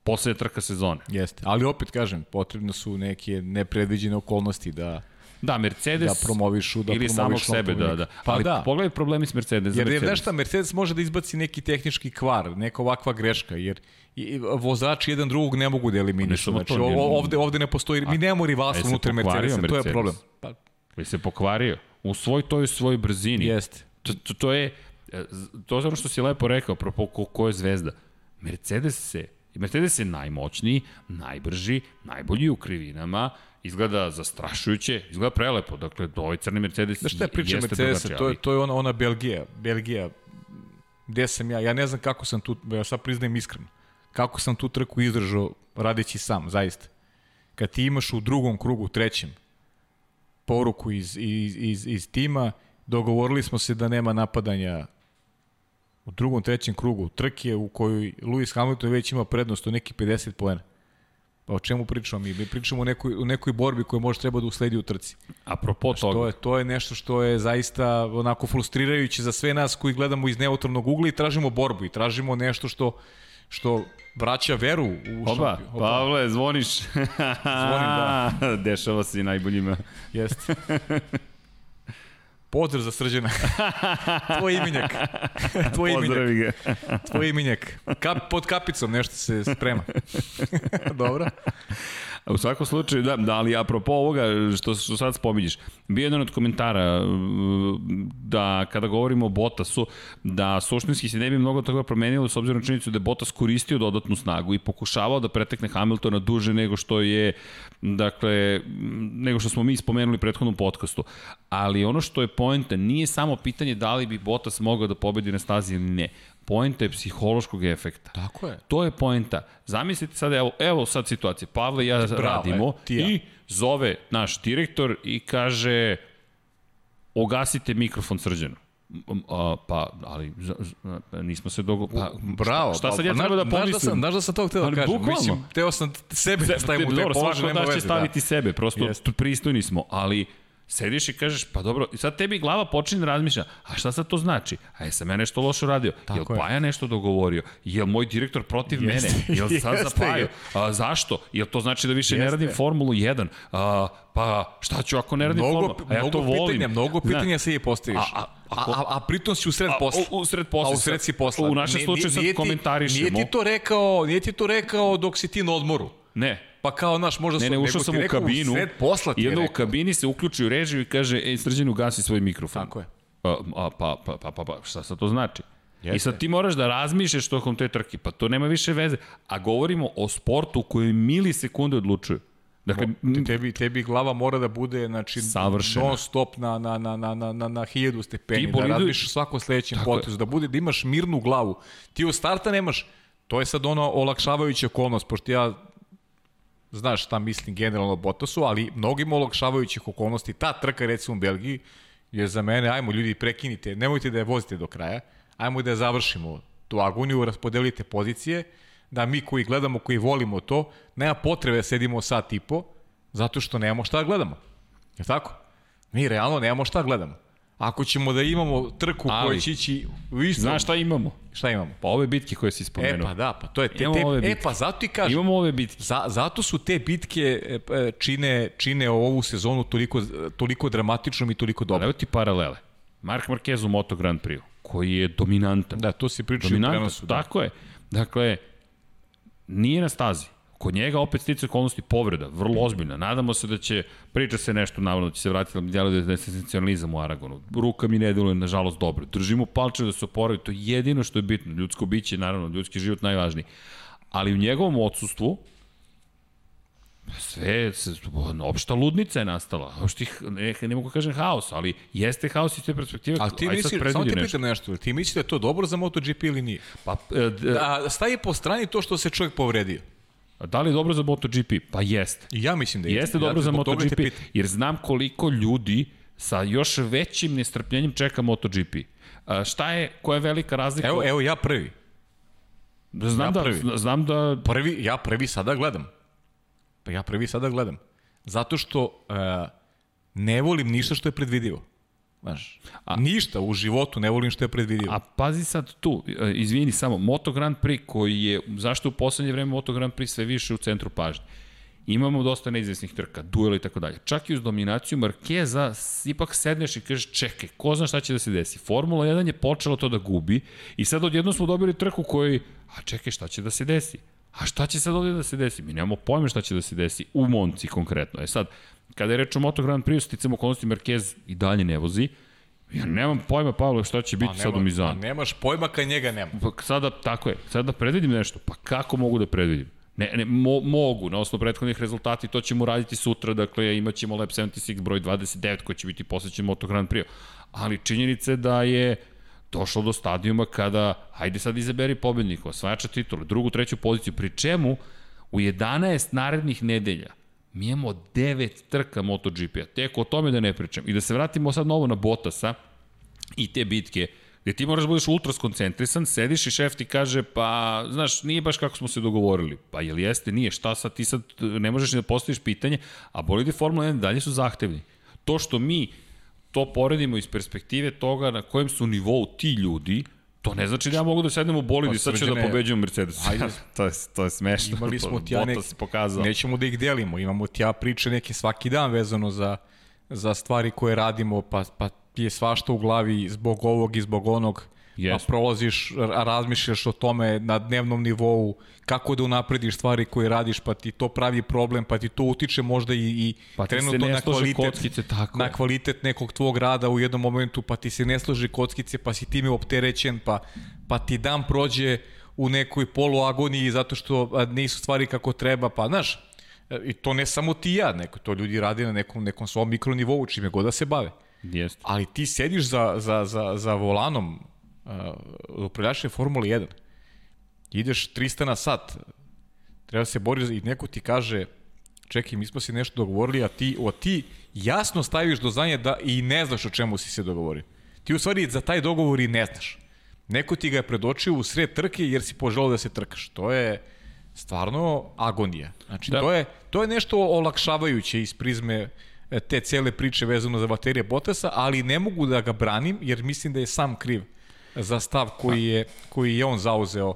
Poslednja trka sezone. Jeste, ali opet kažem, potrebno su neke nepredviđene okolnosti da Da, Mercedes da promovišu, da ili samog sebe, da, da. Pa Ali da. pogledaj problemi s Mercedes. Jer, jer znaš šta, Mercedes može da izbaci neki tehnički kvar, neka ovakva greška, jer i vozači jedan drugog ne mogu da eliminišu. Znači, to, ovde, ovde ne postoji, mi nemamo rivalstvo unutar Mercedesa, Mercedes. to je problem. Pa, Koji se pokvario. U svoj toj svoj brzini. Jeste. To, to, to je, to je ono što si lepo rekao, apropo ko, ko je zvezda. Mercedes se Mercedes je najmoćniji, najbrži, najbolji u krivinama, izgleda zastrašujuće, izgleda prelepo. Dakle, ovaj crni Mercedes Znaš šta je priča Mercedesa? To je, to je ona, ona Belgija. Belgija, gde sam ja? Ja ne znam kako sam tu, ja sad priznajem iskreno, kako sam tu trku izdržao radeći sam, zaista. Kad ti imaš u drugom krugu, trećem, poruku iz, iz, iz, iz tima, dogovorili smo se da nema napadanja u drugom, trećem krugu trke u kojoj Lewis Hamilton već ima prednost u neki 50 poena. O čemu pričamo mi? Mi pričamo o nekoj, o nekoj borbi koju može treba da usledi u trci. Apropo toga. To je, to je nešto što je zaista onako frustrirajuće za sve nas koji gledamo iz neutralnog ugla i tražimo borbu i tražimo nešto što što vraća veru u Oba, šampion. Pavle, zvoniš. Zvonim, da. Dešava se i najboljima. Jeste. Pozdrav za srđana. Tvoj imenjak. Tvoj Pozdravi imenjak. ga. Tvoj imenjak. Kap, pod kapicom nešto se sprema. Dobro. U svakom slučaju, da, da ali apropo ovoga što, što sad spominješ, bio je jedan od komentara mm, da kada govorimo o Bottasu, da suštinski se ne bi mnogo toga promenilo s obzirom na činjenicu da je Bottas koristio dodatnu snagu i pokušavao da pretekne Hamiltona duže nego što je dakle, nego što smo mi spomenuli u prethodnom podcastu. Ali ono što je poenta nije samo pitanje da li bi Bottas mogao da pobedi na stazi ili ne. Poenta je psihološkog efekta. Tako je. To je poenta. Zamislite sad, evo, evo sad situacija. Pavle i ja Bravo, radimo e, ti ja. i zove naš direktor i kaže ogasite mikrofon srđanu. A, pa, ali z, z, nismo se dogo... Pa, Bravo. Šta sad ja pa, treba da znaš pomislim? da sam, znaš da sam to htio da kažem. bukvalno. Mislim, teo sam sebe da stavim u te dobro, položaj, svako nema daš će veze. staviti Da. sebe, prosto Jeste. pristojni smo, ali sediš i kažeš, pa dobro, i sad tebi glava počinje da razmišlja, a šta sad to znači? A jesam ja nešto loše uradio? Tako jel je. Paja nešto dogovorio? Jel moj direktor protiv Jeste, mene? Jel sad jeste. Paju? A, zašto? Jel to znači da više ne Jeste. radim Formulu 1? A, pa šta ću ako ne radim Mnogo, Formulu? A ja mnogo to volim. pitanja, mnogo pitanja se je postaviš. A- a- a, a, a pritom si u sred A, posla. u, u sred posla. A u sred si posla. U našem slučaju sad komentarišemo. Nije ti to rekao, nije ti to rekao dok si ti na odmoru. Ne, Pa kao, naš, možda Ne, su- ne, nego ušao sam u kabinu. U I onda u kabini se uključi u režiju i kaže, ej, srđan, ugasi svoj mikrofon. Tako je. A, a, pa, pa, pa, pa, pa, šta sad to znači? Jeste. I sad ti moraš da razmišljaš tokom te trke, pa to nema više veze. A govorimo o sportu u kojoj milisekunde odlučuju. Dakle, Te- Tebi, tebi glava mora da bude znači, Savršena. non stop na, na, na, na, na, na, na hiljadu stepeni, da razmišljaš svako sledećem potezu, da, bude, da imaš mirnu glavu. Ti od starta nemaš, to je sad ono olakšavajuća okolnost, pošto ja znaš šta mislim generalno o Bottasu, ali mnogim olakšavajućih okolnosti, ta trka recimo u Belgiji je za mene, ajmo ljudi prekinite, nemojte da je vozite do kraja, ajmo da završimo tu agoniju, raspodelite pozicije, da mi koji gledamo, koji volimo to, nema potrebe da sedimo sat i po, zato što nemamo šta da gledamo. Je tako? Mi realno nemamo šta da gledamo. Ako ćemo da imamo trku Ali, koja će ići u istom... znaš šta imamo? Šta imamo? Pa ove bitke koje si E spomenuo. pa da, pa to je te, Imamo ove te, e bitke. pa zato ti kažem. Imamo ove bitke. Za, zato su te bitke e, e, čine, čine ovu sezonu toliko, toliko dramatičnom i toliko dobro. evo ti paralele. Mark Marquez u Moto Grand Prix, koji je dominantan. Da, to si pričao u prenosu. Da. tako je. Dakle, nije na stazi. Kod njega opet stice okolnosti povreda, vrlo ozbiljna. Nadamo se da će, priča se nešto, navodno da će se vratiti, ali djeluje da je sensacionalizam u Aragonu. Ruka mi ne deluje, nažalost, dobro. Držimo palče da se oporavi, to je jedino što je bitno. Ljudsko biće, naravno, ljudski život najvažniji. Ali u njegovom odsustvu, sve, se, opšta ludnica je nastala. Opšti, ne, ne mogu kažem haos, ali jeste haos iz te perspektive. Ali ti misliš, samo ti pitam nešto, ti misliš da je to dobro za MotoGP ili nije? Pa, e, d- A, staje po strani to što se čovjek povredio. Da li je dobro za MotoGP? Pa jeste. I ja mislim da je. Jeste ja dobro za MotoGP, jer znam koliko ljudi sa još većim nestrpljenjem čeka MotoGP. A, šta je, koja je velika razlika? Evo, evo ja prvi. znam, ja da, prvi. znam da... Prvi, ja prvi sada gledam. Pa ja prvi sada gledam. Zato što uh, ne volim ništa što je predvidivo. Znaš, A, ništa u životu ne volim što je predvidivo. A pazi sad tu, e, izvini samo, Moto Grand Prix koji je, zašto u poslednje vreme Moto Grand Prix sve više u centru pažnje? Imamo dosta neizvesnih trka, duela i tako dalje. Čak i uz dominaciju Markeza ipak sedneš i kažeš čekaj, ko zna šta će da se desi. Formula 1 je počela to da gubi i sad odjednom smo dobili trku koji, a čekaj šta će da se desi? A šta će sad ovdje da se desi? Mi nemamo pojma šta će da se desi u Monci konkretno. E sad, kada je reč o Moto Grand Prix, sticamo okolnosti Marquez i dalje ne vozi, Ja nemam pojma, Pavle, šta će biti sad u Mizanu. A nemaš pojma kad njega nema. Pa sada, tako je, sada da predvidim nešto, pa kako mogu da predvidim? Ne, ne, mo, mogu, na osnovu prethodnih rezultati, to ćemo raditi sutra, dakle imat ćemo Lab 76 broj 29 koji će biti posvećen Moto Grand Prix. Ali činjenica je da je došlo do stadijuma kada, hajde sad izaberi pobednika, osvajača titula, drugu, treću poziciju, pri čemu u 11 narednih nedelja mi imamo 9 trka MotoGP-a, tek o tome da ne pričam. I da se vratimo sad novo na Botasa i te bitke, gde ti moraš da budeš ultra skoncentrisan, sediš i šef ti kaže, pa, znaš, nije baš kako smo se dogovorili. Pa jel jeste, nije, šta sad, ti sad ne možeš ni da postaviš pitanje, a bolidi Formula 1 dalje su zahtevni. To što mi to poredimo iz perspektive toga na kojem su nivou ti ljudi, To ne znači da ja mogu da sednem u bolid i sad ću da pobeđujem Mercedes. Ajde. to, je, to je smešno. Imali smo ti ja nek... pokazao. Nećemo da ih delimo. Imamo ti ja priče neke svaki dan vezano za, za stvari koje radimo, pa, pa je svašta u glavi zbog ovog i zbog onog. Yes. A prolaziš, razmišljaš o tome na dnevnom nivou, kako da unaprediš stvari koje radiš, pa ti to pravi problem, pa ti to utiče možda i, i pa trenutno na kvalitet, kockice, tako na kvalitet nekog tvog rada u jednom momentu, pa ti se ne složi kockice, pa si time opterećen, pa, pa ti dan prođe u nekoj poluagoniji zato što nisu stvari kako treba, pa znaš, i to ne samo ti ja, neko, to ljudi radi na nekom, nekom svom mikronivou, čime god da se bave. Jest. Ali ti sediš za, za, za, za volanom uh, upravljačne Formule 1, ideš 300 na sat, treba se boriti i neko ti kaže čekaj, mi smo se nešto dogovorili, a ti, o, ti jasno staviš do znanja da i ne znaš o čemu si se dogovorio. Ti u stvari za taj dogovor i ne znaš. Neko ti ga je predočio u sred trke jer si poželao da se trkaš. To je stvarno agonija. Znači, da. to, je, to je nešto olakšavajuće iz prizme e, te cele priče vezano za baterije Botasa, ali ne mogu da ga branim jer mislim da je sam kriv za stav koji je, koji je on zauzeo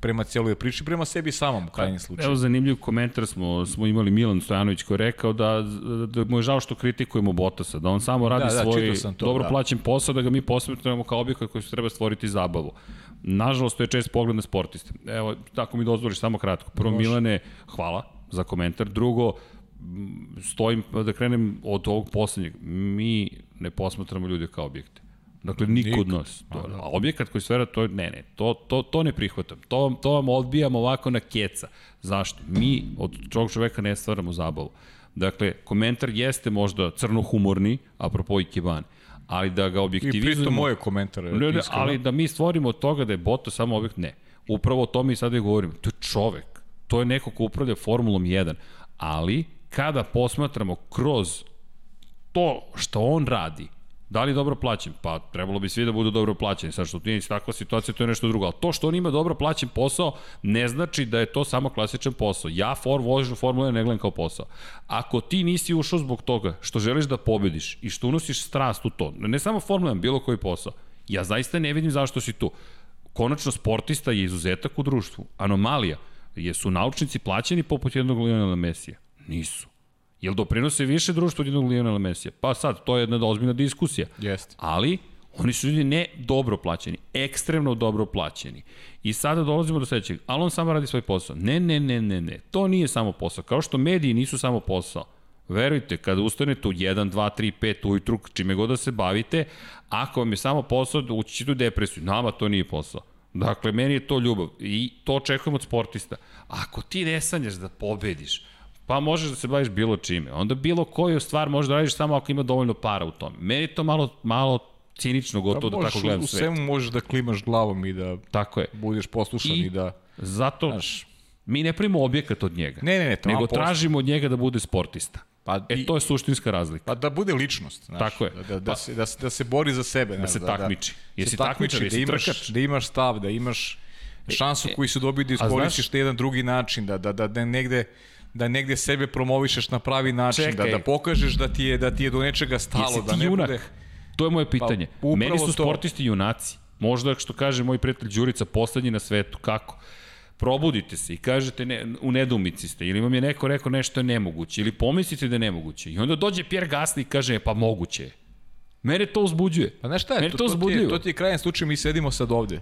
prema cijeloj priči, prema sebi samom u krajnjem slučaju. Evo zanimljiv komentar smo, smo imali Milan Stojanović koji je rekao da, da mu je žao što kritikujemo Botasa, da on samo radi da, da, svoj to, dobro da. plaćen posao, da ga mi posmetujemo kao objekat koji se treba stvoriti zabavu. Nažalost, to je čest pogled na sportiste. Evo, tako mi dozvoliš samo kratko. Prvo, Može. Milane, hvala za komentar. Drugo, stojim da krenem od ovog poslednjeg. Mi ne posmatramo ljude kao objekte. Dakle, niko od nas. To, a, da. a objekat koji stvara, to ne, ne, to, to, to ne prihvatam. To, to vam odbijam ovako na keca. Zašto? Mi od čovog čoveka ne stvaramo zabavu. Dakle, komentar jeste možda crnohumorni, apropo Ikeban, ali da ga objektivizujemo... I pritom moje komentare. Ne, ne, ali da mi stvorimo od toga da je Boto samo objekt, ne. Upravo o tome i sada govorim. To je čovek. To je neko ko upravlja Formulom 1. Ali, kada posmatramo kroz to što on radi, Da li dobro plaćen? Pa trebalo bi svi da budu dobro plaćeni. Sad što nije takva situacija, to je nešto drugo. Ali to što on ima dobro plaćen posao, ne znači da je to samo klasičan posao. Ja for vožu Formula ne gledam kao posao. Ako ti nisi ušao zbog toga što želiš da pobediš i što unosiš strast u to, ne samo Formula 1, bilo koji posao, ja zaista ne vidim zašto si tu. Konačno, sportista je izuzetak u društvu. Anomalija. Jesu naučnici plaćeni poput jednog Lionela Mesija? Nisu. Jel doprinose više društvo od jednog Lionela Mesija? Pa sad, to je jedna ozbiljna diskusija. Jeste. Ali, oni su ljudi ne dobro plaćeni, ekstremno dobro plaćeni. I sada dolazimo do sledećeg, ali on samo radi svoj posao. Ne, ne, ne, ne, ne, to nije samo posao. Kao što mediji nisu samo posao. Verujte, kada ustanete u 1, 2, 3, 5 ujutru, čime god da se bavite, ako vam je samo posao, ući ćete u depresiju. Nama to nije posao. Dakle, meni je to ljubav i to očekujem od sportista. Ako ti ne sanjaš da pobediš, Pa možeš da se baviš bilo čime. Onda bilo koju stvar možeš da radiš samo ako ima dovoljno para u tome. Meni to malo, malo cinično gotovo da, da tako gledam svet. U svemu možeš da klimaš glavom i da tako je. budeš poslušan i, i da... Zato znaš, mi ne primimo objekat od njega. Ne, ne, ne. To nego tražimo od njega da bude sportista. Pa, e, to je suštinska razlika. Pa da bude ličnost. Znaš, Tako je. Da, da, da, pa, se, da, se, da se bori za sebe. Da se da, takmiči. Da, Jesi takmičar, da imaš, trkač. Da imaš stav, da imaš šansu e, koju su dobili da iskoristiš na jedan drugi način, da, da, da, da negde da negde sebe promovišeš na pravi način, da, Čekaj. da, da pokažeš da ti je da ti je do nečega stalo, da ne junak? bude... To je moje pitanje. Pa, Meni su sportisti to... junaci. Možda što kaže moj prijatelj Đurica, poslednji na svetu. Kako? probudite se i kažete ne, u nedumici ste ili vam je neko rekao nešto je nemoguće ili pomislite da je nemoguće i onda dođe Pierre Gasly i kaže e, pa moguće je. Mene to uzbuđuje. Pa znaš šta je, Mene to, to, to, ti je, to ti je krajan slučaj, mi sedimo sad ovde.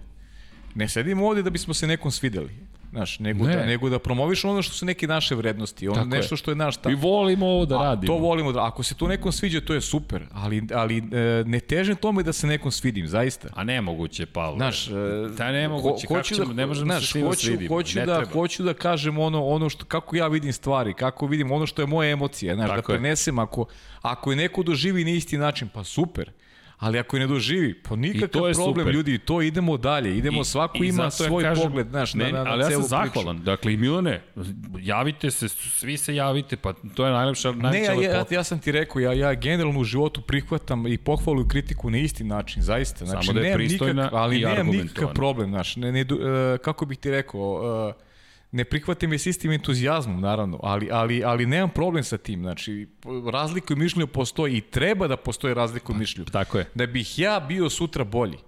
Ne sedimo ovde da bismo se nekom svideli znaš, nego, Ne. da, nego da promoviš ono što su neke naše vrednosti, ono Tako je. nešto što je naš Mi stav. volimo ovo da A, radimo. To volimo, da, ako se to nekom sviđa, to je super, ali, ali e, ne težim tome da se nekom svidim, zaista. A nemoguće, Pavle. Znaš, da nemoguće, ho- kako ćemo, ne možemo znaš, se svima hoću, svidimo. hoću ne da, treba. hoću da kažem ono, ono što, kako ja vidim stvari, kako vidim ono što je moja emocija, znaš, da Tako je. prenesem, ako, ako je neko doživi na isti način, pa super. Ali ako je ne doživi, pa nikakav to je problem, super. ljudi, to idemo dalje, idemo, svako ima zato ja svoj kažem, pogled, znaš, na, meni- na, na ali ja sam priču. zahvalan. Dakle, i Milane, javite se, svi se javite, pa to je najlepša, Ne, najveća ja, ja, lepota. ja sam ti rekao, ja, ja generalno u životu prihvatam i pohvalu i kritiku na isti način, zaista. Znači, Samo da je nemam pristojna nikak, ali i nemam nikakav problem, znaš, ne, ne, e, kako bih ti rekao, e, ne prihvatim je s istim entuzijazmom, naravno, ali, ali, ali nemam problem sa tim, znači, razlika u mišljenju postoji i treba da postoji razlika u mišljenju. Tako je. Da bih ja bio sutra bolji,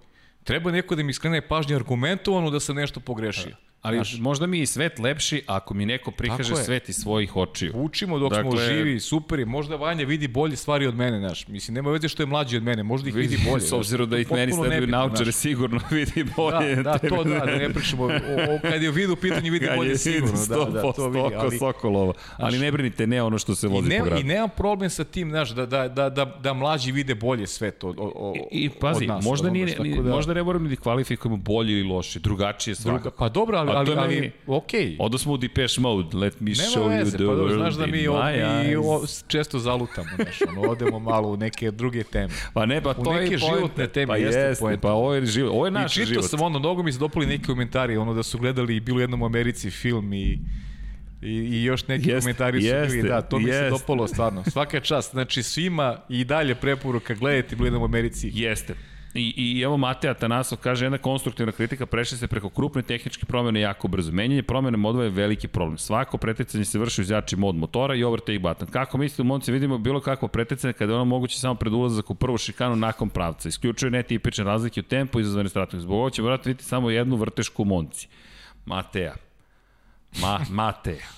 treba neko da mi skrene pažnje argumentovano da sam nešto pogrešio. Ali možda mi je i svet lepši ako mi neko prikaže svet iz svojih očiju. Učimo dok smo Dakle- živi, super je. Možda Vanja vidi bolje stvari od mene, znaš. Mislim, nema veze što je mlađi od mene, možda ih vidi bolje. S obzirom da ih meni sleduju naučare, znaš. sigurno vidi bolje. Da, da, to da, da ne pričamo. O, o, kad je vid u pitanju, vidi bolje je sigurno. Da, da, to vidi. Ali, Sokolova. Ali ne brinite, ne ono što se vozi po ne, gradu. I nemam problem sa tim, znaš, da, da, da, da, da mlađi vide bolje svet od, od, od, I, i pazi, od nas. možda, nije, da- možda ne moramo ni da kvalifikujemo bolje ili loše, drugačije svakako. Druga, pa dobro, ali, A to ali, je ali, meni- okej. Odo smo u Depeche Mode, let me Nema show veze, you the pa world znaš da mi, o, eyes. o, često zalutamo, znaš, ono, odemo malo u neke druge teme. Pa ne, pa to neke je životne teme pa jeste jeste. Pa ovo je život, ovo je I naš čitao život. sam ono, mnogo mi se dopali neki komentari, ono da su gledali i bilo u jednom u Americi film i I, I još neki Jeste, komentari su jeste, bili, da, to mi se jeste. dopalo stvarno. Svaka čast, znači svima i dalje preporuka, gledajte Bilo jednom u Americi. Jeste. I, I evo Mateja Tanasov kaže jedna konstruktivna kritika, prešli se preko krupne tehničke promene jako brzo. Menjanje promene modova je veliki problem. Svako preticanje se vrši uz jači mod motora i overtake button. Kako mislite u momci vidimo bilo kakvo preticanje kada je ono moguće samo pred ulazak u prvu šikanu nakon pravca. Isključuje netipične razlike u tempu izazvane stratom. Zbog ovo će vratno vidjeti samo jednu vrtešku u monci. Mateja. Ma, Mateja.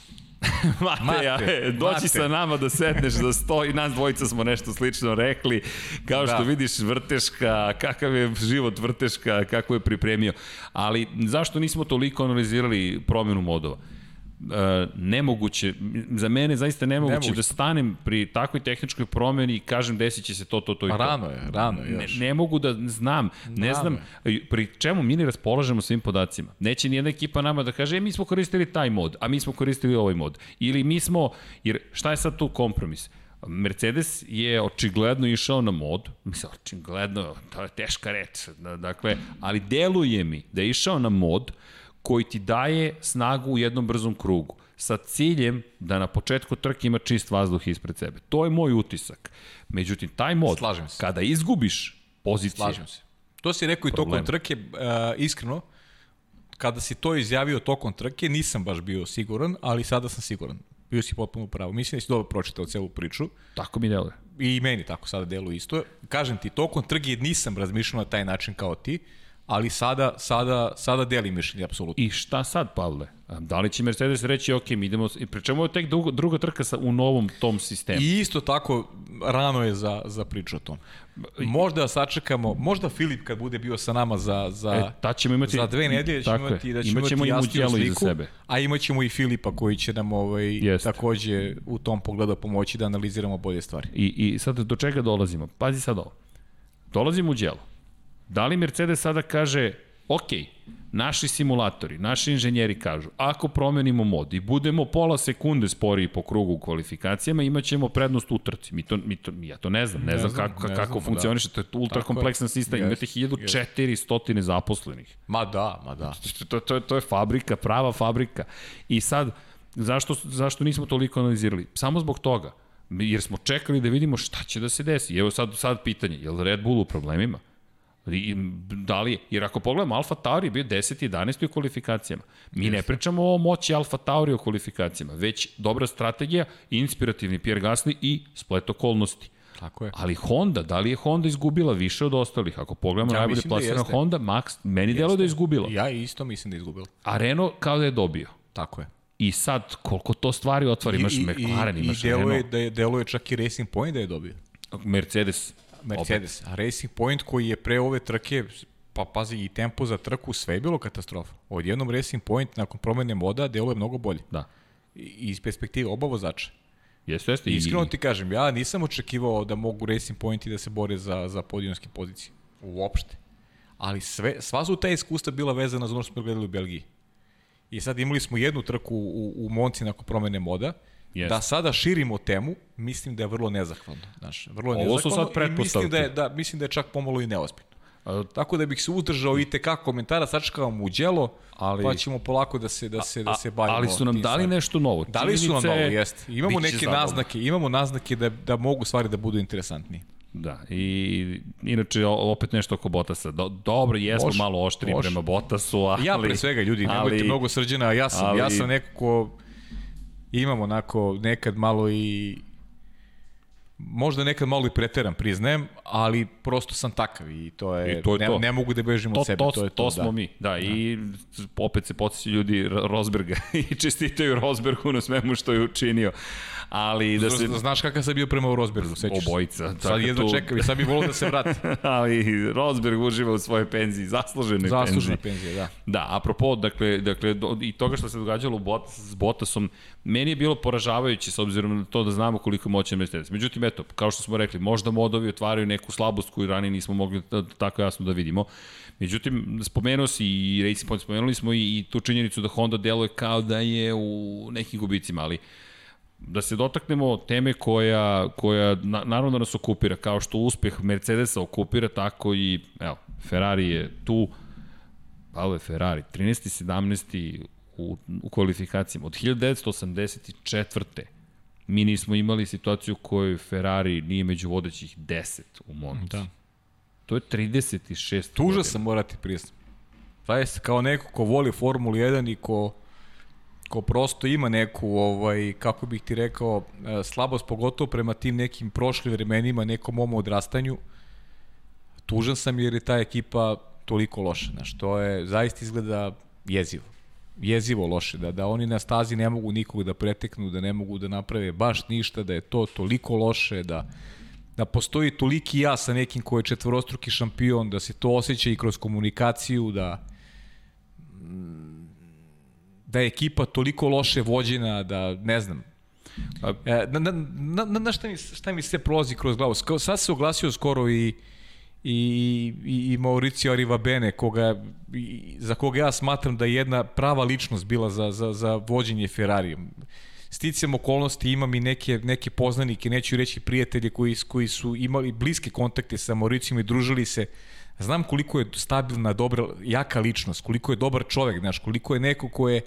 Mateja, Mate, e, doći Mate. sa nama da setneš za sto i nas dvojica smo nešto slično rekli. Kao što Da. vidiš vrteška, kakav je život vrteška, kako je pripremio. Ali zašto nismo toliko analizirali promjenu modova? E, nemoguće, za mene zaista nemoguće, Nemoguće. da stanem pri takvoj tehničkoj promjeni i kažem desit će se to, to, to i to. rano je, rano je Ne, ne mogu da znam, ne Rano znam pri čemu mi ne raspolažemo svim podacima. Neće nijedna ekipa nama da kaže, e, mi smo koristili taj mod, a mi smo koristili ovaj mod. Ili mi smo, jer šta je sad tu kompromis? Mercedes je očigledno išao na mod, mislim, očigledno, to je teška reč, da- dakle, ali deluje mi da je išao na mod koji ti daje snagu u jednom brzom krugu sa ciljem da na početku trke ima čist vazduh ispred sebe. To je moj utisak. Međutim, taj mod, Slažem se. kada izgubiš pozicije, Slažem se. To si rekao i tokom Problem. trke, uh, iskreno, kada si to izjavio tokom trke, nisam baš bio siguran, ali sada sam siguran. Bio si potpuno pravo. Mislim da si dobro pročitao celu priču. tako mi deluje. I meni tako sada deluje isto. Kažem ti, tokom trge nisam razmišljao na taj način kao ti, ali sada, sada, sada delim mišljenje, apsolutno. I šta sad, Pavle? Da li će Mercedes reći, ok, mi idemo, i pri čemu je tek druga, druga trka sa, u novom tom sistemu? I isto tako, rano je za, za priču o tom. Možda sačekamo, možda Filip kad bude bio sa nama za, za, E, tad ćemo imati- za dve nedelje ćemo imati, da ćemo Imaćemo imati jasniju sliku, sebe. a imaćemo i Filipa koji će nam ovaj, Jeste. takođe u tom pogledu pomoći da analiziramo bolje stvari. I, I sad do čega dolazimo? Pazi sad ovo. Dolazimo u djelo. Da li Mercedes sada kaže, ok, naši simulatori, naši inženjeri kažu, ako promenimo mod i budemo pola sekunde sporiji po krugu u kvalifikacijama, imaćemo prednost u trci. Mi to, mi to, ja to ne znam, ne, Ne znam, znam, kako, ne kako znamo, funkcioniše, to je ultra kompleksan sistem, imate Jeste, 1400 zaposlenih. Ma da, ma da. To, to, to je fabrika, prava fabrika. I sad, zašto, zašto nismo toliko analizirali? Samo zbog toga. Jer smo čekali da vidimo šta će da se desi. Evo sad, sad pitanje, je li Red Bull u problemima? I, da li je? Jer ako pogledamo, Alfa Tauri je bio 10. i 11. u kvalifikacijama. Mi ne pričamo o moći Alfa Tauri u kvalifikacijama, već dobra strategija, inspirativni Pierre Gasly i splet okolnosti. Tako je. Ali Honda, da li je Honda izgubila više od ostalih? Ako pogledamo Ja najbolje da plasirana jeste. Honda, Max, meni delo da je izgubila. Ja isto mislim da je izgubila. A Renault kao da je dobio. Tako je. I sad, koliko to stvari otvori, imaš McLaren, imaš I deluje, Renault, da je, deluje čak i Racing Point da je dobio. Mercedes. Mercedes. A Racing Point koji je pre ove trke Pa pazi, i tempo za trku, sve je bilo katastrofa. Odjednom Racing Point nakon promene moda deluje mnogo bolje. Da. I, iz perspektive oba vozača. Jeste, jeste. Iskreno ti kažem, ja nisam očekivao da mogu Racing Point i da se bore za, za podijonske pozicije. Uopšte. Ali sve, sva su ta iskustva bila vezana za ono što smo gledali u Belgiji. I sad imali smo jednu trku u, u Monci nakon promene moda. Yes. Da sada širimo temu, mislim da je vrlo nezahvalno. Znaš, vrlo je Ovo nezahvalno su sad pretpostavke. mislim da, je, da, mislim da je čak pomalo i neozbiljno. A, Tako da bih se udržao i te kako komentara, sačekavamo u đelo, ali, pa ćemo polako da se, da se, da se bavimo. Ali su nam dali nešto novo. Dali su nam novo, jeste. Imamo neke naznake, imamo naznake da, da mogu stvari da budu interesantnije. Da, i inače opet nešto oko Botasa. Do, dobro, jesmo Može, malo oštri može. prema Botasu, ali... Ja pre svega, ljudi, nemojte ali- mnogo srđana, ja sam, ali- ja sam neko ko imam onako nekad malo i možda nekad malo i preteram, priznajem, ali prosto sam takav i to je, I to je ne, to. ne mogu da bežim To, od sebe, to, to je to, to da. smo mi, da, i opet se podsjećaju ljudi Ro- Rosberga i čestitaju Rosbergu na svemu što je učinio, ali da se... Zna- Znaš kakav sam bio prema Rosbergu, sećaš se? Obojica. Sad jedva tu- čekam i sad bih volao da se vrati. ali Rosberg uživa u svojoj penziji, zasluženoj Zaslužena penziji. penzija, da. Da, apropo, dakle, dakle do, i toga što se događalo u Bot, s Bottasom, meni je bilo poražavajuće s obzirom na to da znamo koliko moćan Mercedes. Međutim, eto, kao što smo rekli, možda modovi otvaraju neku slabost koju ranije nismo mogli da, tako jasno da vidimo. Međutim, spomenuo si i Racing Point, spomenuli smo i, i tu činjenicu da Honda deluje kao da je u nekim gubicima, ali da se dotaknemo teme koja, koja na, naravno da nas okupira, kao što uspeh Mercedesa okupira, tako i, evo, Ferrari je tu, Paolo je Ferrari, 13. 17. u, u kvalifikacijama. Od 1984. mi nismo imali situaciju u kojoj Ferrari nije među vodećih 10 u Monci. Da. To je 36. Tužan godina. sam, morati priznam. Zaista, kao neko ko voli Formulu 1 i ko, ko prosto ima neku, ovaj, kako bih ti rekao, e, slabost, pogotovo prema tim nekim prošlim vremenima, nekom mom odrastanju, tužan sam jer je ta ekipa toliko loša. Znaš, to je, zaista izgleda jezivo. Jezivo loše, da, da oni na stazi ne mogu nikog da preteknu, da ne mogu da naprave baš ništa, da je to toliko loše, da da postoji toliki ja sa nekim ko je četvorostruki šampion, da se to osjeća i kroz komunikaciju, da da je ekipa toliko loše vođena, da ne znam. E, na, na, na, na, šta, mi, šta mi sve prolazi kroz glavu? Sad se oglasio skoro i i, i, i Mauricio Arrivabene, koga, i, za koga ja smatram da je jedna prava ličnost bila za, za, za vođenje Ferrarijem. Sticam okolnosti, imam i neke, neke poznanike, neću reći prijatelje koji, koji su imali bliske kontakte sa Mauricijom i družili se. Znam koliko je stabilna, dobra, jaka ličnost, koliko je dobar čovek, znaš, koliko je neko ko je,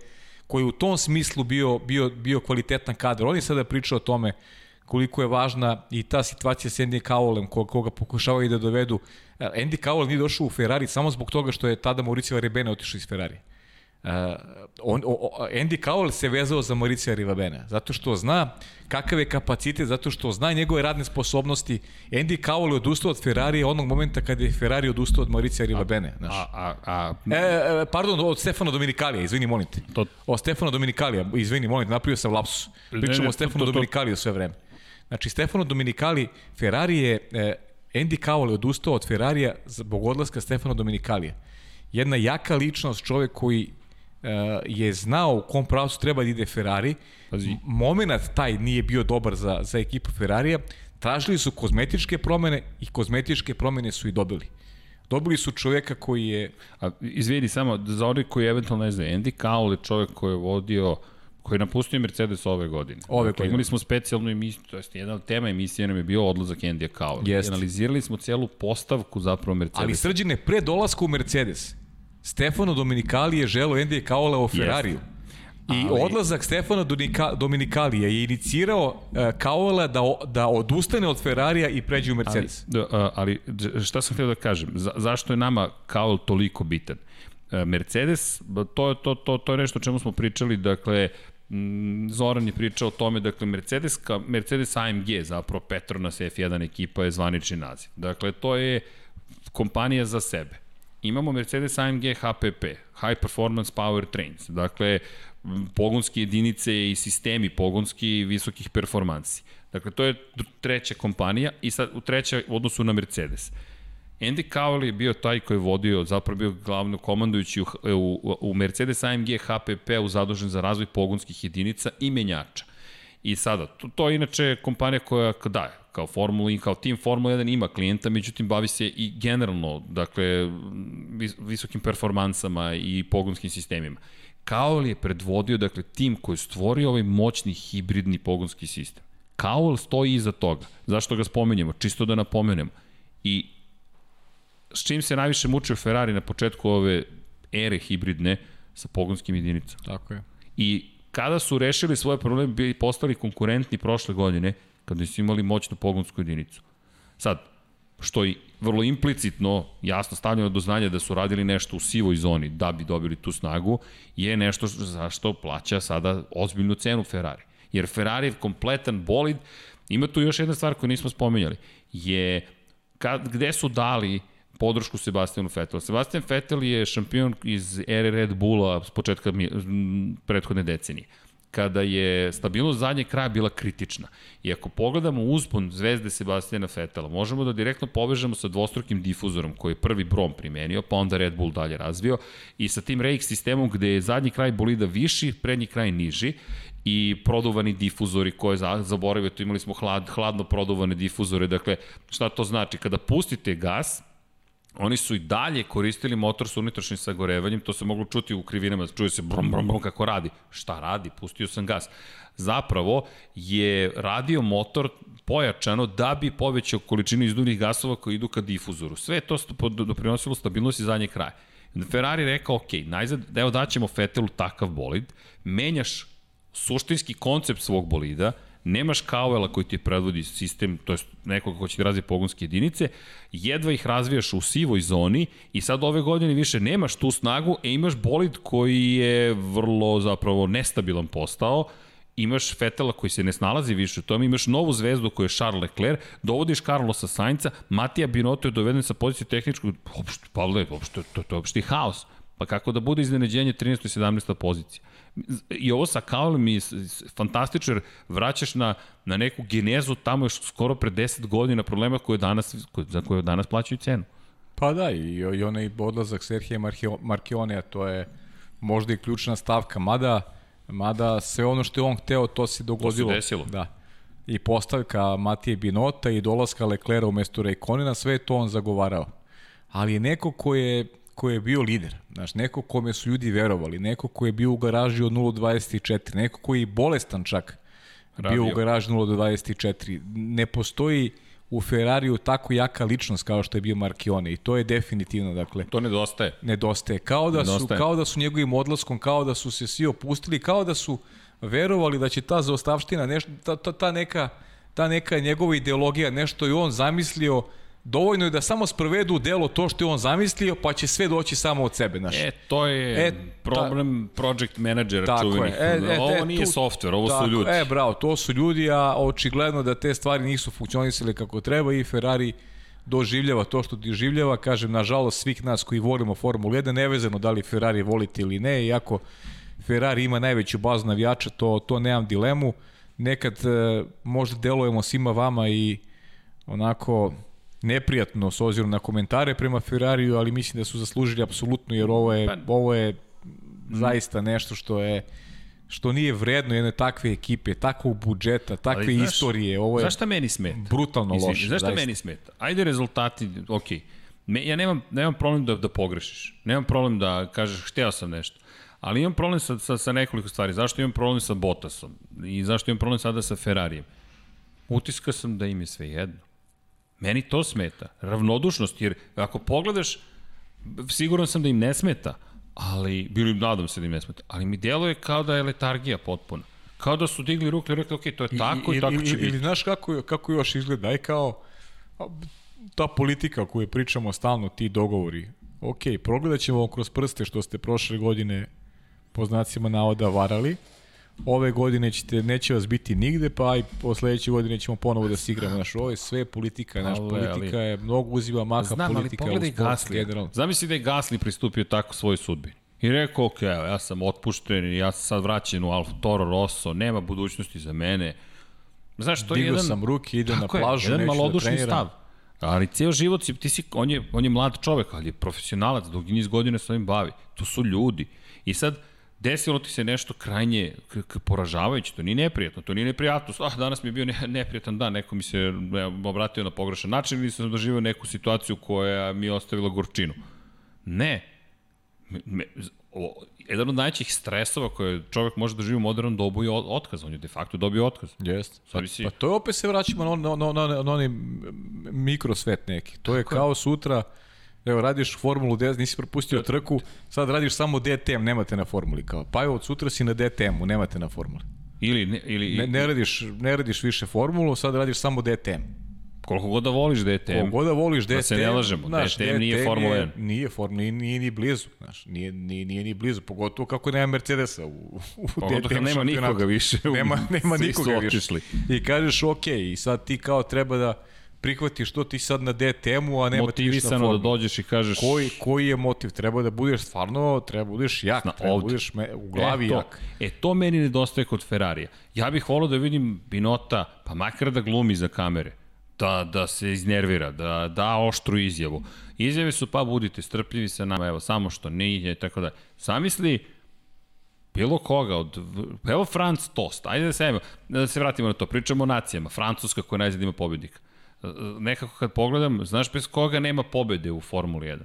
koji je u tom smislu bio, bio, bio kvalitetan kadar. On je sada pričao o tome koliko je važna i ta situacija s Andy Cowellem, koga, koga pokušavaju da dovedu. Andy Cowell nije došao u Ferrari samo zbog toga što je tada Mauricio Rebene otišao iz Ferrari. Uh, on, o, o, Andy Cowell se vezao za Mauricija Rivabena, zato što zna kakav je kapacitet, zato što zna njegove radne sposobnosti. Andy Cowell je odustao od Ferrari onog momenta kada je Ferrari odustao od Mauricija Rivabene. Znaš. A, a, a, E, e, pardon, od Stefana Dominikalija, izvini, molim te. To- O Stefano Dominikalija, izvini, molim te, napravio sam lapsus. Pričamo Ne, ne, o Stefanu to- to- to- Dominikaliju sve vreme. Znači, Stefano Dominikali, Ferrari je, e, Andy Cowell je odustao od Ferrarija zbog odlaska Stefano Dominikalija. Jedna jaka ličnost, čovek koji je znao u kom pravcu treba da ide Ferrari. Pazi. Moment taj nije bio dobar za, za ekipu Ferrarija. Tražili su kozmetičke promene i kozmetičke promene su i dobili. Dobili su čoveka koji je A, izvini, samo, za oni koji eventualno ne znaju, Andy Cowell je čovjek koji je vodio koji je napustio Mercedes ove godine. Ove dakle, godine. Imali smo specijalnu emisiju, to jest jedna od tema emisije nam je bio odlazak Andy Cowell. Jeste. Analizirali smo celu postavku zapravo Mercedes. Ali srđene, pre dolaska u Mercedes, Stefano Dominikali je želo Andy Kaola o Ferrariju. I Ali- odlazak Stefana Dominika, Dominikalija je inicirao uh, Kaola da, o- da odustane od Ferrarija i pređe u Ali, Mercedes. da, a, ali d- šta sam htio da kažem? Za, zašto je nama Cowell toliko bitan? E, Mercedes, to je, to, to, to je nešto o čemu smo pričali, dakle, Zoran je pričao o tome, dakle, Mercedes, ka, Mercedes AMG, zapravo Petronas F1 ekipa je zvanični naziv. Dakle, to je kompanija za sebe. Imamo Mercedes AMG HPP, High Performance Power Trains, dakle, pogonske jedinice i sistemi pogonski visokih performansi. Dakle, to je treća kompanija i sad u treća u odnosu na Mercedes. Andy Cowell je bio taj koji je vodio, zapravo bio glavno komandujući u, u, u Mercedes AMG HPP u zadužen za razvoj pogonskih jedinica i menjača. I sada, to, to je inače kompanija koja, da, kao Formula i kao tim Formula 1 ima klijenta, međutim bavi se i generalno, dakle, vis, visokim performansama i pogonskim sistemima. Kaol je predvodio, dakle, tim koji je stvorio ovaj moćni hibridni pogonski sistem. Kaol stoji iza toga. Zašto ga spomenjamo? Čisto da napomenemo. I s čim se najviše mučio Ferrari na početku ove ere hibridne sa pogonskim jedinicama. Tako je. I kada su rešili svoje probleme, bili postali konkurentni prošle godine, kada su imali moćnu pogonsku jedinicu. Sad, što je vrlo implicitno jasno stavljeno do znanja da su radili nešto u sivoj zoni da bi dobili tu snagu, je nešto zašto plaća sada ozbiljnu cenu Ferrari. Jer Ferrari je kompletan bolid, ima tu još jedna stvar koju nismo spomenjali, je kad, gde su dali podršku Sebastianu Vettelu. Sebastian Vettel je šampion iz ere Red Bulla s početka prethodne decenije kada je stabilnost zadnjeg kraja bila kritična. I ako pogledamo uzpon zvezde Sebastijana Fetela, možemo da direktno povežemo sa dvostrukim difuzorom koji je prvi Brom primenio, pa onda Red Bull dalje razvio i sa tim RX sistemom gde je zadnji kraj bolida viši, prednji kraj niži i produvani difuzori koje zaboravio, tu imali smo hlad, hladno produvane difuzore, dakle šta to znači? Kada pustite gas, Oni su i dalje koristili motor sa unutrašnjim sagorevanjem, to se moglo čuti u krivinama, čuje se brum, brum, brum kako radi. Šta radi? Pustio sam gas. Zapravo je radio motor pojačano da bi povećao količinu izduvnih gasova koji idu ka difuzoru. Sve to doprinosilo stabilnosti zadnje kraje. Ferrari rekao, ok, najzad, evo daćemo Fetelu takav bolid, menjaš suštinski koncept svog bolida, nemaš Kauela koji ti predvodi sistem, to je nekoga ko će ti razvije pogonske jedinice, jedva ih razvijaš u sivoj zoni i sad ove godine više nemaš tu snagu, e imaš bolid koji je vrlo zapravo nestabilan postao, imaš Fetela koji se ne snalazi više u tome, imaš novu zvezdu koja je Charles Leclerc, dovodiš Carlosa Sainca, Matija Binotto je doveden sa pozicije tehničkog, uopšte, Pavle, uopšte, to, to je uopšte haos. Pa kako da bude iznenađenje 13. i 17. pozicija? I ovo sa Kaolem je fantastičar, vraćaš na, na neku genezu tamo još skoro pre 10 godina problema koje danas, koje, za koje danas plaćaju cenu. Pa da, i, i onaj odlazak Serhije Markionea, to je možda i ključna stavka, mada, mada sve ono što je on hteo, to se dogodilo. To se desilo. Da. I postavka Matije Binota i dolaska Leclera umesto Rejkonina, sve to on zagovarao. Ali je neko ko je ko je bio lider, znaš, neko kome su ljudi verovali, neko ko je bio u garaži od 0.24, neko koji je bolestan čak Radio. bio u garaži 0.24. Ne postoji u Ferrariju tako jaka ličnost kao što je bio Marchione i to je definitivno dakle to nedostaje nedostaje kao da nedostaje. su kao da su njegovim odlaskom kao da su se svi opustili kao da su verovali da će ta zaostavština nešto ta, ta, ta neka ta neka njegova ideologija nešto i on zamislio dovoljno je da samo sprovedu u delo to što je on zamislio, pa će sve doći samo od sebe. Znaš. E, to je e, problem ta, project managera čuvenih. E, e, ovo e, nije tu, software, ovo tako, su ljudi. E, bravo, to su ljudi, a očigledno da te stvari nisu funkcionisale kako treba i Ferrari doživljava to što doživljava, kažem, nažalost, svih nas koji volimo Formulu 1, nevezano da li Ferrari volite ili ne, iako Ferrari ima najveću bazu navijača, to, to nemam dilemu. Nekad e, možda delujemo svima vama i onako neprijatno s obzirom na komentare prema Ferrariju, ali mislim da su zaslužili apsolutno jer ovo je, pa, ovo je zaista nešto što je što nije vredno jedne takve ekipe, takvog budžeta, takve ali, znaš, istorije. Ovo je zašto meni smeta? Brutalno Izvini, loše. Zašto meni smeta? Ajde rezultati, ok. Me, ja nemam, nemam problem da, da pogrešiš. Nemam problem da kažeš hteo sam nešto. Ali imam problem sa, sa, sa nekoliko stvari. Zašto imam problem sa Bottasom? I zašto imam problem sada sa Ferrarijem? Utiska sam da im je sve jedno. Meni to smeta. Ravnodušnost, jer ako pogledaš, siguran sam da im ne smeta, ali, bilo im nadam se da im ne smeta, ali mi djeluje kao da je letargija potpuna. Kao da su digli ruke i rekli, ok, to je tako i, i, i tako će biti. Ili znaš kako, kako još izgleda, aj kao ta politika koju pričamo stalno, ti dogovori. Ok, progledat ćemo kroz prste što ste prošle godine po znacima navoda varali, ove godine ćete, neće vas biti nigde, pa i po sledeće godine ćemo ponovo da se igramo. Znaš, ovo je sve politika, naš politika ali, je, mnogo uzima maka znam, politika ali u sportu generalno. Zamisli da je Gasli pristupio tako svoj sudbini. I rekao, ok, evo, ja sam otpušten, ja sam sad vraćen u Alfa Toro Rosso, nema budućnosti za mene. Znaš, to je jedan... sam ruke, idem na plažu, je, jedan neću da treniram. stav. Ali ceo život si, ti si, on je, on je mlad čovek, ali je profesionalac, dugi niz godina se ovim bavi. To su ljudi. I sad, desilo ti se nešto krajnje poražavajuće, to nije neprijatno, to nije neprijatnost, ah, danas mi je bio ne, neprijatan dan, neko mi se obratio na pogrešan način ili sam doživio neku situaciju koja mi je ostavila gorčinu. Ne. Me, me, o, jedan od najvećih stresova koje čovjek može da živi u modernom dobu je otkaz. On je de facto dobio otkaz. Jeste. Pa, si... pa to je opet se vraćamo na, na, na, na, na onaj mikrosvet neki. To je kao sutra, evo radiš Formulu 10, nisi propustio trku, sad radiš samo DTM, nemate na Formuli. Kao, pa evo od sutra si na DTM-u, nemate na Formuli. Ili, ne, ili, ne, ne, radiš, ne radiš više Formulu, sad radiš samo DTM. Koliko god da voliš DTM. Koliko god da voliš DTM. Da se ne lažemo, znaš, DTM, DTM nije Formula 1. Nije, Formula, nije, nije ni blizu, znaš, nije, nije, nije ni blizu, pogotovo kako nema Mercedesa u, u pogotovo DTM nema nikoga više. Nema, nema nikoga više. I kažeš, ok, i sad ti kao treba da prihvatiš to ti sad na DTM-u, a nema Motivisano da dođeš i kažeš... Koji, koji je motiv? Treba da budeš stvarno, treba da budeš jak, na, treba da budeš me, u glavi e, to, jak. E, to meni nedostaje kod Ferrarija. Ja bih volao da vidim Binota, pa makar da glumi za kamere da, da se iznervira, da da oštru izjavu. Izjave su pa budite strpljivi sa nama, evo samo što nije, tako da. Samisli bilo koga od evo Franc Tost. Ajde da se evo, da se vratimo na to. Pričamo o nacijama. Francuska koja najzad ima pobednika. Nekako kad pogledam, znaš bez koga nema pobede u Formuli 1?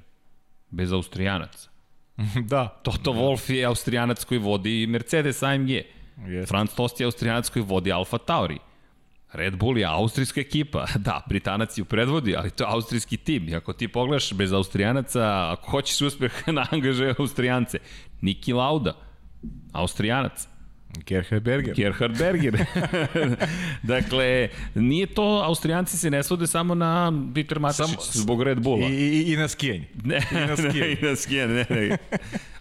Bez Austrijanaca. da. Toto. Wolf je Austrijanac koji vodi Mercedes AMG. Yes. Franz Tost je Austrijanac koji vodi Alfa Tauri. Red Bull je austrijska ekipa, da, Britanac ju predvodi, ali to je austrijski tim. I ako ti pogledaš bez Austrijanaca, ako hoćeš uspeh na angaže Austrijance, Niki Lauda, Austrijanac. Gerhard Berger. Gerhard Berger. dakle, nije to, Austrijanci se ne svode samo na Dieter Matešić zbog Red Bulla. I, i, i na skijanje. Ne, I na skijanje. ne, i na skijanje, ne, ne.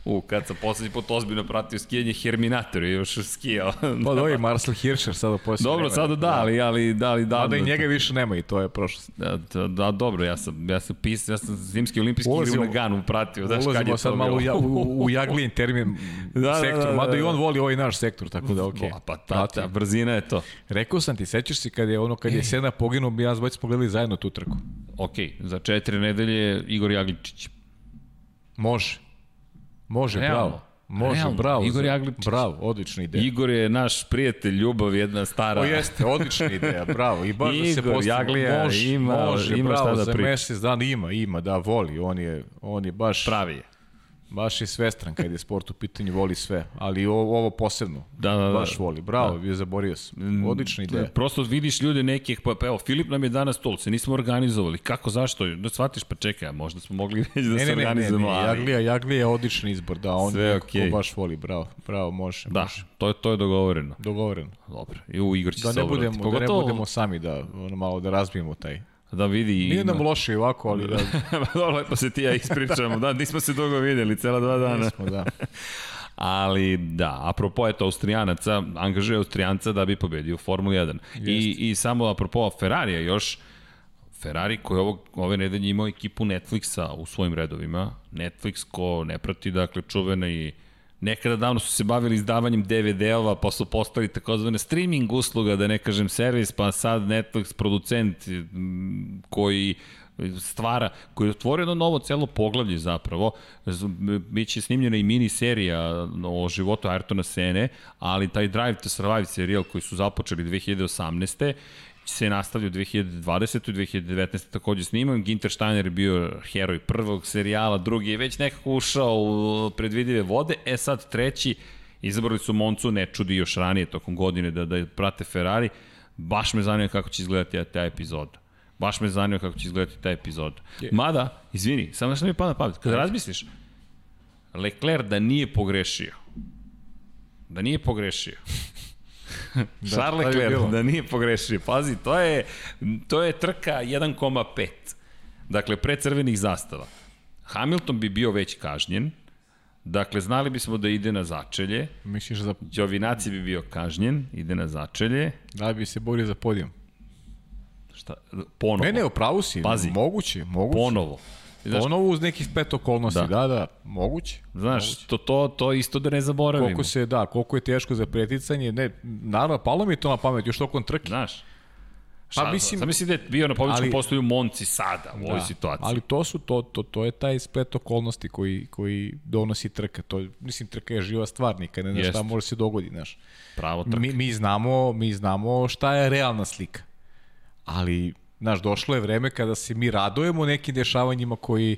U, kad sam poslednji put ozbiljno pratio skijanje, Herminator je još skijao. pa da, je Marcel Hirscher sada posljedno Dobro, sada da, ali, ali, da, ali da. Da, i njega više nema i to je prošlost. Da, da, da dobro, ja sam, ja sam pisao, ja sam zimski olimpijski igre u Naganu pratio. Daš, kad je sad malo bilo? u, u Jaglijen termin da, da, sektor, da, da, da, mada i on voli ovaj naš sektor, tako da okej. Okay. Pa ta, ta, brzina je to. Rekao sam ti, sećaš se kad je ono, kad je Sena poginuo, mi ja zbog smo gledali zajedno tu trku. Okej, okay, za četiri nedelje Igor Jagličić. Može. Može, Realno. bravo. Može, Realno, bravo. Igor Jagličić. Bravo, odlična ideja. Igor je naš prijatelj, ljubav, jedna stara. O jeste, odlična ideja, bravo. I baš Igor, da se postavimo. Jaglija, može, ima, može, ima bravo, šta da za mesec dana ima, ima, da, voli. On je, on je baš... Pravi je. Baš je svestran kad je sport u pitanju, voli sve, ali ovo, ovo posebno, da, da, da. baš voli. Bravo, da. je zaborio sam. Mm, Odlična ideja. Prosto vidiš ljude nekih, pa, pa evo, Filip nam je danas to, se nismo organizovali. Kako, zašto? Da shvatiš, pa čekaj, možda smo mogli već da ne, se ne, organizujemo. Ne, ne, ne, Jaglija, Jaglija je odličan izbor, da, on Sve okay. baš voli, bravo, bravo, može. Da, može. to je, to je dogovoreno. Dogovoreno. Dobro, i u Igor će da se ne budemo. Da ne budemo sami da, ono, malo da razbijemo taj Da vidi... Nije nam loše ovako, ali da... Dobro, lepo se ti ja ispričamo. Da, nismo se dugo videli, cela dva dana. Nismo, da. Ali da, apropo eto Austrijanaca, angažuje Austrijanca da bi pobedio u Formuli 1. I, I samo apropo Ferrarija još, Ferrari koji ovog, ove nedelje imao ekipu Netflixa u svojim redovima. Netflix ko ne prati, dakle, čuvena i Nekada davno su se bavili izdavanjem DVD-ova, pa su postali takozvane streaming usluga, da ne kažem servis, pa sad Netflix producent koji stvara, koji je otvorio jedno novo celo poglavlje zapravo, biće snimljena i mini serija o životu Ayrtona Sene, ali taj Drive to Survive serijal koji su započeli 2018 se nastavlja u 2020. i 2019. takođe snimam. Ginter Steiner je bio heroj prvog serijala, drugi je već nekako ušao u predvidive vode, e sad treći, izabrali su Moncu, ne čudi još ranije tokom godine da, da prate Ferrari, baš me zanima kako će izgledati ta epizoda. Baš me zanima kako će izgledati ta epizoda. Mada, izvini, samo što mi pada pamet, kada razmisliš, Leclerc da nije pogrešio, da nije pogrešio, da, Charles Leclerc, da nije pogrešio. Pazi, to je, to je trka 1,5. Dakle, pre crvenih zastava. Hamilton bi bio već kažnjen, Dakle, znali bismo da ide na začelje. Misliš da... Đovinaci bi bio kažnjen, ide na začelje. Da bi se borio za podijom. Šta? Ponovo. Ne, ne, upravo si. Pazi. Moguće, moguće. Ponovo. Znaš, Ponovo uz nekih pet okolnosti, da, da, da moguće. Znaš, moguće. To, to, to isto da ne zaboravimo. Koliko se, da, koliko je teško za preticanje, ne, naravno, palo mi to na pamet, još tokom trke. Znaš, Šta, Pa mislim- Sam mislim da je bio na pobjedičkom postoju Monci sada u ovoj situaciji. Ali to su to, to, to je taj splet okolnosti koji, koji donosi trka. To, mislim, trka je živa stvar, nikad ne znaš šta može se dogodi, znaš. Pravo trka. Mi, mi, znamo, mi znamo šta je realna slika. Ali, znaš, došlo je vreme kada se mi radujemo nekim dešavanjima koji,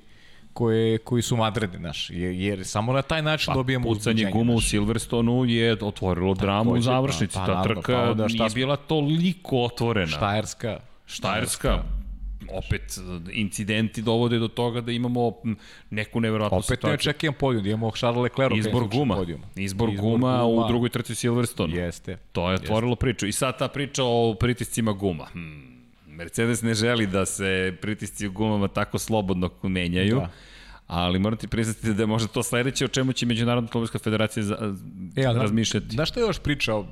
koje, koji su madrede, znaš. Jer, jer samo na taj način Pa, dobijemo pucanje uzbuđenje, guma u. Silverstonu je otvorilo dramu u Takođe, završnici. pa- pa Ta trka pa onda šta nije bila toliko otvorena. Štajerska. Štajerska, opet incidenti dovode do toga da imamo neku neverovatnu Opet ne situaciju. očekivam podijum, da imamo Charles Leclerc Izbor guma. Izbor, guma, u drugoj trci u Silverstonu. Jeste. To je otvorilo priču. I sad ta priča o pritiscima guma. Hmm. Mercedes ne želi da se pritisci u gumama tako slobodno menjaju. Da. Ali morate priznati da je možda to sledeće o čemu će Međunarodna automobilska federacija za, E, a, razmišljati. Znaš šta je još pričao?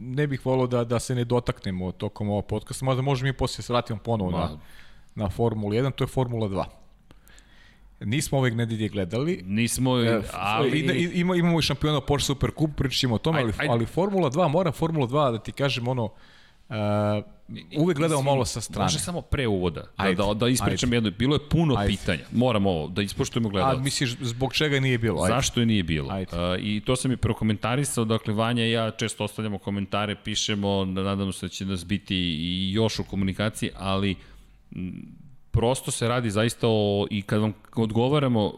Ne bih volao da, da se ne dotaknemo tokom ovog podcasta, možda možemo mi poslije se vratimo ponovo Ma. na, na Formulu 1, to je Formula 2. Nismo ove nedelje gledali, Nismo, ali... ali... I, i, ima, imamo i šampiona Porsche Super Cup, pričat ćemo o tome, ali, Ajde, ali Formula 2, moram Formula 2 da ti kažem ono, uh, uvek gledamo malo sa strane. Može samo pre uvoda, da, Ajde, da, da ispričam ajde. jedno. Bilo je puno Ajde. pitanja. Moram ovo, da ispoštujemo A gledalce. misliš zbog čega nije bilo? Ajde. Zašto je nije bilo? Ajde. Uh, I to sam i prokomentarisao, dakle Vanja i ja često ostavljamo komentare, pišemo, nadamo se da će nas biti i još u komunikaciji, ali m, prosto se radi zaista o, i kad vam odgovaramo,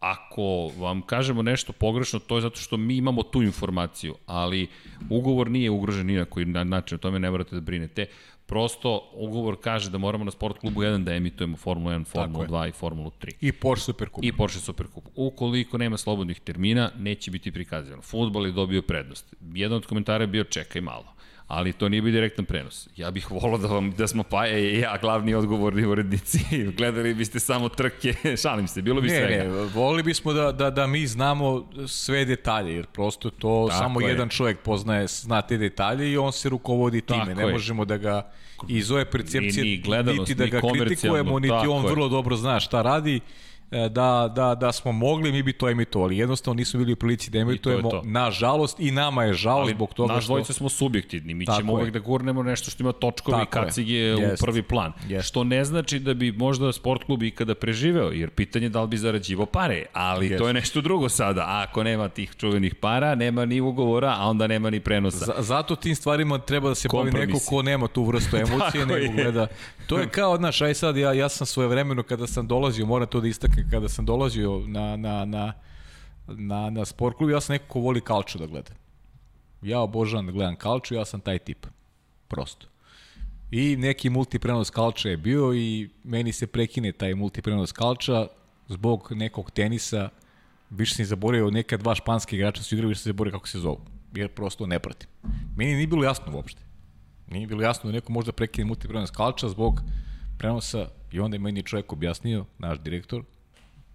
ako vam kažemo nešto pogrešno, to je zato što mi imamo tu informaciju, ali ugovor nije ugrožen ni na koji na- način, o tome ne morate da brinete. Prosto ugovor kaže da moramo na Sport klubu 1 da emitujemo Formulu 1, Formulu je. 2 i Formulu 3 I Porsche Super Cup. i Porsche Supercup. Ukoliko nema slobodnih termina, neće biti prikazano. Futbol je dobio prednost. Jedan od komentara je bio čekaj malo ali to nije bio direktan prenos. Ja bih volao da, vam, da smo Paja i ja glavni odgovorni urednici. Gledali biste samo trke, šalim se, bilo bi Ne, svega. ne, volili bismo da, da, da mi znamo sve detalje, jer prosto to Tako samo je. jedan čovjek poznaje, zna te detalje i on se rukovodi time. Tako ne je. možemo da ga iz ove percepcije Ni- ni gledanost, niti da ga kritikujemo, niti tako on je. vrlo dobro zna šta radi. E, Da, da, da smo mogli, mi bi to emitovali. Jednostavno nismo bili u prilici da emitujemo, to. nažalost, i nama je žao Ali zbog toga naš što... dvojica smo subjektivni, mi Tako ćemo je. uvek da gurnemo nešto što ima točkove i Tako je. kacige u prvi plan. Jest. Što ne znači da bi možda sport klub ikada preživeo, jer pitanje je da li bi zarađivo pare, ali Jest. to je nešto drugo sada. A ako nema tih čuvenih para, nema ni ugovora, a onda nema ni prenosa. Za, zato tim stvarima treba da se bavi neko ko nema tu vrstu emocije, nego gleda. To je kao, znaš, aj sad, ja, ja sam svoje vremeno kada sam dolazio, moram to da istaknem, kada sam dolazio na, na, na, na, na sport klub, ja sam neko ko voli kalču da gleda. Ja obožavam da gledam kalču, ja sam taj tip. Prosto. I neki multiprenos kalča je bio i meni se prekine taj multiprenos kalča zbog nekog tenisa. Više sam zaboravio, neka dva španske igrača su igrali, više sam zaboravio kako se zovu. Jer prosto ne pratim. Meni nije bilo jasno uopšte. Nije bilo jasno da neko možda prekine multiprenos kalča zbog prenosa i onda je meni čovjek objasnio, naš direktor,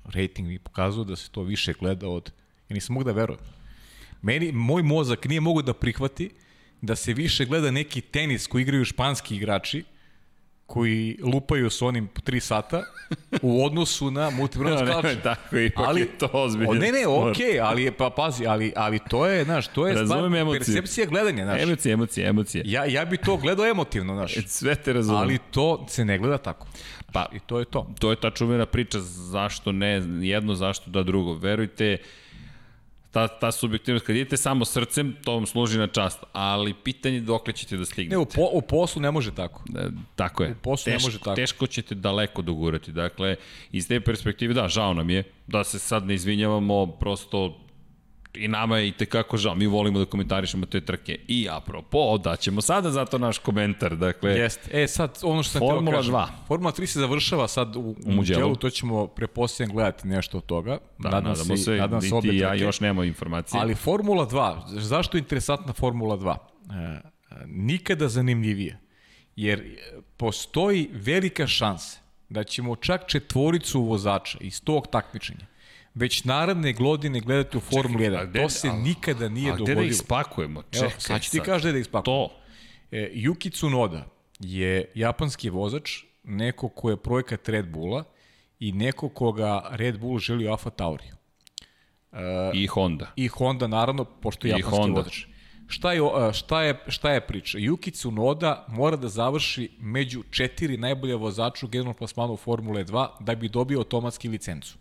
rating mi pokazuje da se to više gleda od... Ja nisam mogu da verujem. Meni, moj mozak nije mogu da prihvati da se više gleda neki tenis koji igraju španski igrači, koji lupaju s onim po 3 sata u odnosu na Da, kalče. ne, tako, ipak ali, je to ozbiljno. Ne, ne, okej, okay, ali je, pa pazi, ali, ali to je, znaš, to je stvar, Razumem emociju. percepcija gledanja, znaš. Emocije, emocije, emocije. Ja, ja bi to gledao emotivno, znaš. Sve te razumem. Ali to se ne gleda tako. Pa, I to je to. to je ta čuvena priča zašto ne jedno, zašto da drugo. Verujte, ta, ta subjektivnost, kad idete samo srcem, to vam služi na čast, ali pitanje je dokle ćete da stignete. Ne, u, po, u poslu ne može tako. E, Tako je. U poslu ne teško, može tako. Teško ćete daleko dogurati. Dakle, iz te perspektive, da, žao nam je, da se sad ne izvinjavamo, prosto i nama je i tekako žao. Mi volimo da komentarišemo te trke. I apropo, daćemo sada zato naš komentar. Dakle, Jeste. E, sad, ono što sam Formula teo kažem. 2. Formula 3 se završava sad u, u. Mugello, to ćemo prepostavljam gledati nešto od toga. da, nadamo se, nadam se obe ja trke. još nemamo informacije. Ali Formula 2, zašto je interesantna Formula 2? E, nikada zanimljivije. Jer e, postoji velika šansa da ćemo čak četvoricu vozača iz tog takmičenja već naredne godine gledati u Formuli 1. a gde- to se a- nikada nije A gde dogodilo. da ih spakujemo? Čekaj Evo, sad ću ti kaži da ih spakujemo. To, E, Yuki Tsunoda je japanski vozač, neko ko je projekat Red Bulla i neko koga Red Bull želi u Alfa Tauriju. i Honda. I Honda, naravno, pošto je I japanski Honda. vozač. Šta je, o- šta je, šta je priča? Yuki Tsunoda mora da završi među četiri najbolje vozača u generalnom plasmanu Formule 2 da bi dobio automatski licencu.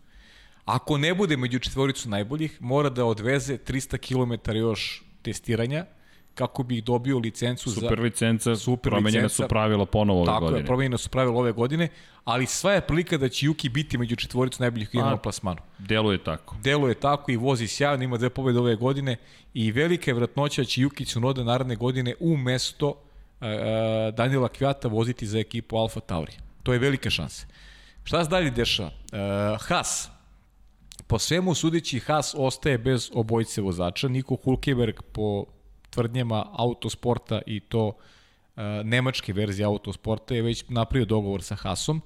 Ako ne bude među četvoricu najboljih, mora da odveze 300 km još testiranja kako bi dobio licencu za... Super licenca, Super promenjena licenca. su pravila ponovo ove Tako godine. je, promenjena su pravila ove godine, ali sva je prilika da će Yuki biti među četvoricu najboljih u plasmanu. Deluje tako. Deluje tako i vozi sjajno, ima dve pobjede ove godine i velika je vratnoća da će Yuki Tsunoda naredne godine u mesto uh, Daniela Kvjata voziti za ekipu Alfa Tauri. To je velika šansa. Šta se dalje dešava? Uh, Haas. Po svemu sudeći Haas ostaje bez obojice vozača. Niko Hulkeberg po tvrdnjama autosporta i to uh, nemačke verzije autosporta je već napravio dogovor sa Haasom.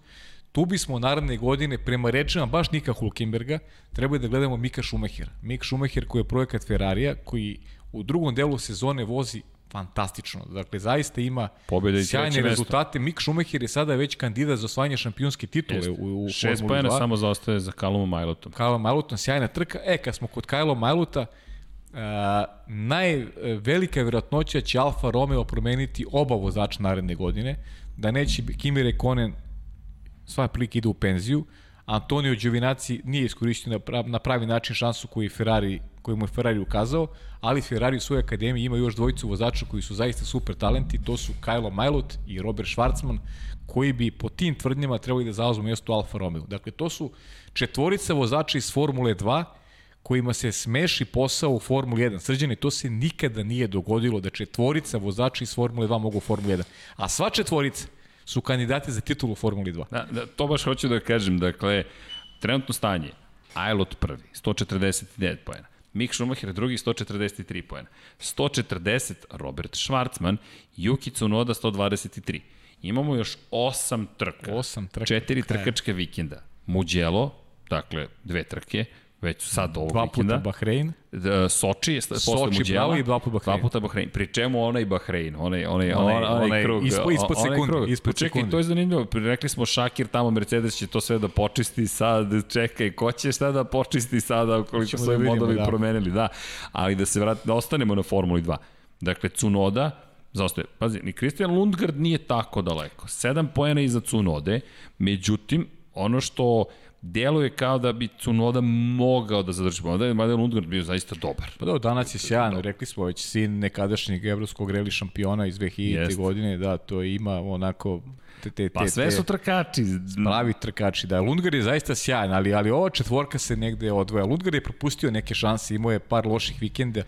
Tu bismo naredne godine, prema rečima baš Nika Hulkenberga, trebali da gledamo Mika Schumachera. Mik Schumacher koji je projekat Ferrarija, koji u drugom delu sezone vozi fantastično. Dakle, zaista ima Pobjeda i sjajne treće mesto. rezultate. Mik Schumacher je sada već kandidat za osvajanje šampionske titule Jeste. u, u Šest pojena 2. samo zaostaje za Kalumom Majlotom. Kyle Majluton, sjajna trka. E, kad smo kod Kyle Majluta, Uh, najvelika je vjerojatnoća će Alfa Romeo promeniti oba vozača naredne godine, da neće Kimi Rekonen sva prilike ide u penziju, Antonio Giovinazzi nije iskoristio na pravi, na pravi način šansu koju, Ferrari, koju mu je Ferrari ukazao, ali Ferrari u svojoj akademiji ima još dvojicu vozača koji su zaista super talenti, to su Kyle Majlot i Robert Schwarzman, koji bi po tim tvrdnjama trebali da zauzmu mjesto Alfa Romeo. Dakle, to su četvorica vozača iz Formule 2, kojima se smeši posao u Formuli 1. Srđane, to se nikada nije dogodilo da četvorica vozača iz Formule 2 mogu u Formuli 1. A sva četvorica su kandidati za titulu u Formuli 2. Da, da, to baš hoću da kažem, dakle, trenutno stanje, Ajlot prvi, 149 pojena, Mik Schumacher drugi, 143 pojena, 140 Robert Schwarzman, Yuki Tsunoda 123. Imamo još 8 trka, Osam trka. četiri trkačke vikenda, Mugello, dakle, dve trke, već sad ovog Dva vikenda. puta Bahrein. D- Soči posle bravo, i dva puta Bahrein. Dva puta Bahrein. Pri čemu onaj Bahrein, onaj, onaj, Onaj- onaj, onaj, krug. ispod- ispod sekunde, krug. ispod Čekaj, sekunde. to je zanimljivo. Rekli smo Šakir tamo, Mercedes će to sve da počisti sad. Čekaj, ko će šta da počisti sada ukoliko su da modovi da. promenili. Da, ali da se vrat, da ostanemo na Formuli 2. Dakle, Cunoda, zaostaje. Pazi, ni Christian Lundgaard nije tako daleko. Sedam pojena iza Cunode, međutim, ono što deluje kao da bi Cunoda mogao da zadrži. Mada je, mada je Lundgaard bio zaista dobar. Pa da, danas je sjajan, rekli smo već sin nekadašnjeg evropskog reli šampiona iz 2000. Jest. godine, da, to ima onako te, te, Pa te, sve su trkači. pravi trkači. Da, Lundgar je zaista sjajan, ali, ali ova četvorka se negde odvoja. Lundgar je propustio neke šanse, imao je par loših vikenda,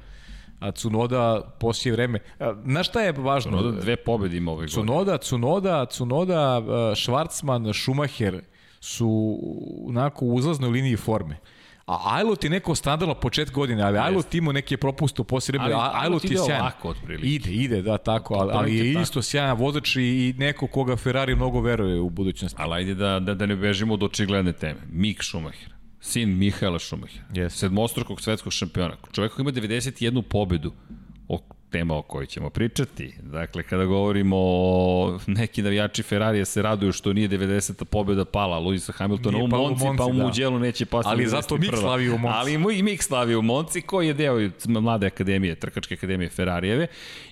a Cunoda poslije vreme. A, Znaš šta je važno? Cunoda dve pobede ima ove godine. Cunoda, Cunoda, Cunoda, Schwarzman, Schumacher su onako u uzlaznoj liniji forme. A Ajlot je neko standardno počet godine, ali Ajlot ima neke propuste u poslije vreme. Ali Ajlot je ide sjajan. ovako otprilike. Ide, ide, da, tako, ali, ali je tako. isto sjajan vozač i, i neko koga Ferrari mnogo veruje u budućnosti. Ali ajde da, da, da ne bežimo od očigledne teme. Mik Schumacher, sin Mihaela Schumachera, Yes. sedmostrukog svetskog šampiona, čovjek koji ima 91 pobedu, tema o kojoj ćemo pričati. Dakle, kada govorimo o neki navijači Ferrarija se raduju što nije 90. pobeda pala Luisa Hamiltona u pala u Monci, Monci, pa u da. Mugello neće pasti. Ali 91.. zato Mick slavi u Monci. Ali i Mik slavi u Monci, koji je deo mlade akademije, trkačke akademije Ferrarijeve.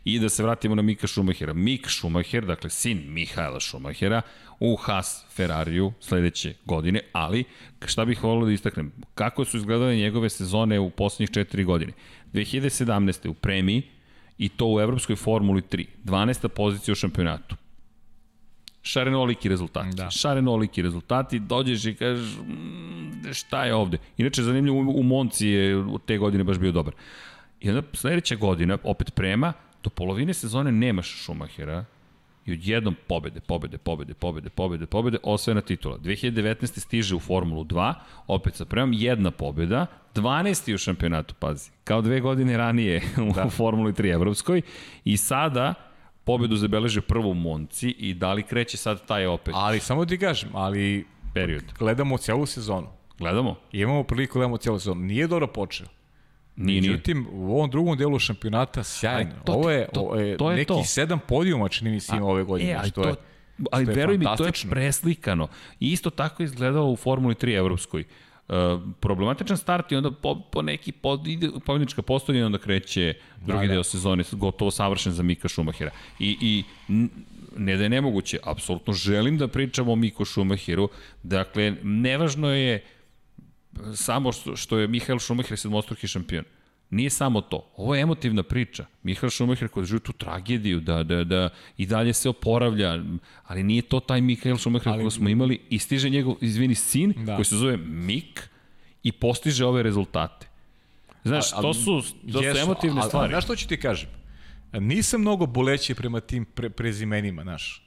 I da se vratimo na Mika Schumachera. Mik Schumacher, dakle sin Mihaela Schumachera, u Haas Ferrariju sledeće godine, ali šta bih volio da istaknem, kako su izgledale njegove sezone u poslednjih četiri godine. 2017. u premiji i to u Evropskoj formuli 3, 12. pozicija u šampionatu. Šarenoliki rezultati. Da. Šarenoliki rezultati, dođeš i kažeš "Mm, šta je ovde. Inače, zanimljivo, u- Monci je u te godine baš bio dobar. I onda sledeća godina, opet prema, do polovine sezone nemaš Schumachera i odjednom pobede, pobede, pobede, pobede, pobede, pobede, osvojena titula. 2019. stiže u Formulu 2, opet sa premom, jedna pobeda, 12. u šampionatu, pazi, kao dve godine ranije u da. Formuli 3 evropskoj i sada pobedu zabeleže prvo u Monci i da li kreće sad taj opet Ali samo ti kažem, ali period. gledamo celu sezonu. Gledamo? I imamo priliku da gledamo celu sezonu. Nije dobro počeo. Nije, nije. Međutim, u ovom drugom delu šampionata sjajno. Aj, to ovo je, to- ovo je to je neki to. sedam podijuma, čini mi se ove godine. E, ali što to, je, ali što veruj mi, to je preslikano. I isto tako je izgledalo u Formuli 3 evropskoj. Uh, problematičan start i onda po, po neki pod, ide, pobjedička postolja i onda kreće drugi da, da. deo sezone gotovo savršen za Mika Šumahira. I, i ne da je nemoguće, apsolutno želim da pričamo o Miku Šumahiru, dakle, nevažno je samo što, što je Mihael Šumahir sedmostruki šampion. Nije samo to. Ovo je emotivna priča. Mihael Schumacher koji živi tu tragediju, da, da, da i dalje se oporavlja, ali nije to taj Mihael Schumacher ali... koji smo imali i stiže njegov, izvini, sin da. koji se zove Mik i postiže ove rezultate. Znaš, a, a, to su, to jesu, su emotivne a, stvari. Znaš što ću ti kažem? Nisam mnogo boleći prema tim pre, prezimenima, znaš.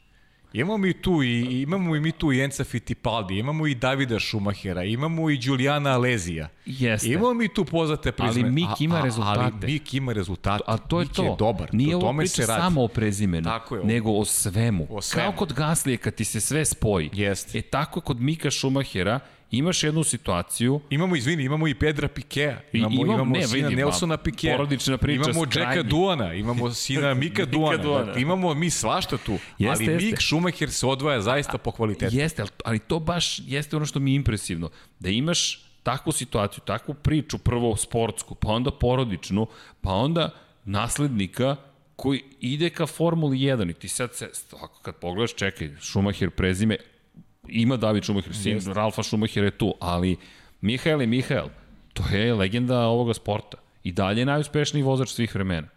Imamo mi tu i imamo i mi tu i Enca Fittipaldi, imamo i Davida Šumahera, imamo i Julijana Alezija. Jeste. Imamo mi tu poznate prezime. Ali Mik ima rezultate. Ali Mik ima rezultate. A to je Mik to. je dobar. Nije ovo priča samo o prezimenu, tako je, nego o svemu. o svemu. Kao kod Gaslije kad ti se sve spoji. Jeste. E tako kod Mika Šumahera imaš jednu situaciju... Imamo, izvini, imamo i Pedra Pikea, imamo, imamo, imamo ne, sina vidim, Nelsona Pikea, porodična priča imamo Jacka Duana, imamo sina Mika Duana, Duana. Dakle, imamo mi svašta tu, jeste, ali jeste. Mik Schumacher se odvaja zaista po kvalitetu. Jeste, ali to baš jeste ono što mi je impresivno, da imaš takvu situaciju, takvu priču, prvo sportsku, pa onda porodičnu, pa onda naslednika koji ide ka Formuli 1 i ti sad se, ako kad pogledaš, čekaj, Schumacher prezime, ima David Schumacher, sin. Ralfa Schumacher je tu, ali Mihael je Mihael. To je legenda ovoga sporta. I dalje je najuspešniji vozač svih vremena.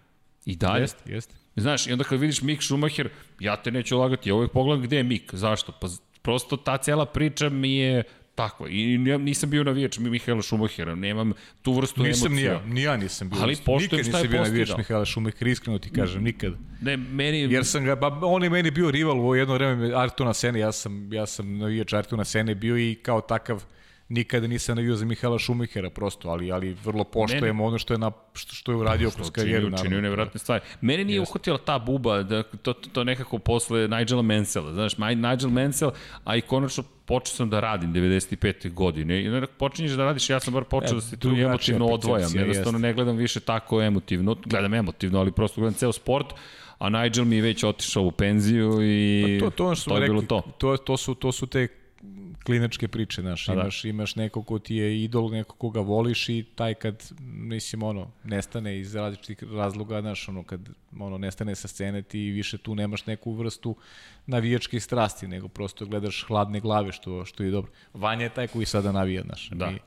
I dalje. Jeste, jeste. Znaš, i onda kad vidiš Mik Schumacher, ja te neću lagati, ja uvek pogledam gde je Mik. Zašto? Pa prosto ta cela priča mi je Tako I nisam bio navijač Mihaela Šumahera, nemam tu vrstu nisam emocija. Nisam ni ja, ni ja nisam bio. Ali poštujem šta je postigao. Nikad nisam bio navijač Mihaela Šumahera, iskreno ti kažem, nikad. Ne, meni... Jer sam ga, ba, on je meni bio rival u jedno vreme Artuna Sene, ja sam, ja sam navijač Artuna Sene bio i kao takav nikada nisam navio za Mihaela Šumihera prosto, ali ali vrlo poštujemo ono što je na što, što je uradio kroz karijeru naravno. Činio nevjerojatne stvari. Mene nije Jeste. uhvatila ta buba da to, to, to nekako posle Nigela Mansella, znaš, Nigel Mansell, a i konačno počeo sam da radim 95. godine. I onda počinješ da radiš, ja sam bar počeo e, da se tu emotivno odvojam. Jednostavno ne gledam više tako emotivno, gledam emotivno, ali prosto gledam ceo sport a Nigel mi je već otišao u penziju i pa to, to, to je rekli, bilo to. To, to, su, to su te klinačke priče, znaš, da. imaš, imaš neko ko ti je idol, neko koga voliš i taj kad, mislim, ono, nestane iz različitih razloga, znaš, ono, kad, ono, nestane sa scene, ti više tu nemaš neku vrstu navijačke strasti, nego prosto gledaš hladne glave, što, što je dobro. Vanja je taj koji sada navija, znaš, da. mi,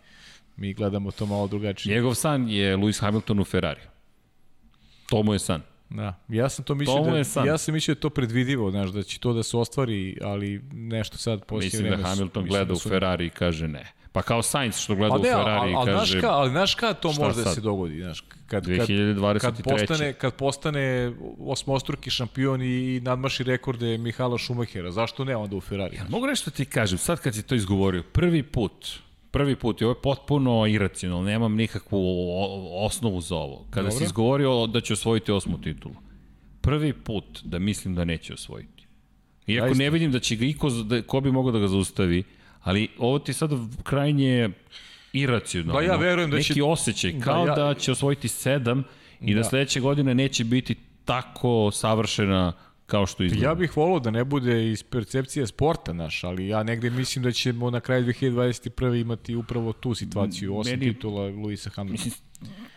mi gledamo to malo drugačije. Njegov san je Lewis Hamilton u Ferrari. To mu je san. Da, ja sam to mislio da ja sam mislio da to predvidivo, znaš, da će to da se ostvari, ali nešto sad poslije Mislim da Hamilton gleda da su... u Ferrari i kaže ne. Pa kao Sainz što gleda ne, u Ferrari i kaže... Znaš ka, ali znaš kada to može da se dogodi, znaš, kad, 2023. kad, postane, kad postane osmostruki šampion i nadmaši rekorde Mihala Šumahera, zašto ne onda u Ferrari? Ja, mogu nešto ti kažem, sad kad si to izgovorio, prvi put prvi put i ovo je potpuno iracionalno, nemam nikakvu osnovu za ovo. Kada Dobro. si izgovorio da će osvojiti osmu titulu, prvi put da mislim da neće osvojiti. Iako Zaista. ne vidim da će ga iko, da, ko bi mogao da ga zaustavi, ali ovo ti sad krajnje iracionalno. Da ja verujem da Neki će... osjećaj, kao da, ja... da će osvojiti sedam i da, da sledeće godine neće biti tako savršena kao što izgleda. Ja bih volao da ne bude iz percepcije sporta naš, ali ja negde mislim da ćemo na kraju 2021. imati upravo tu situaciju, osam meni, titula Luisa Hamiltona. Mislim,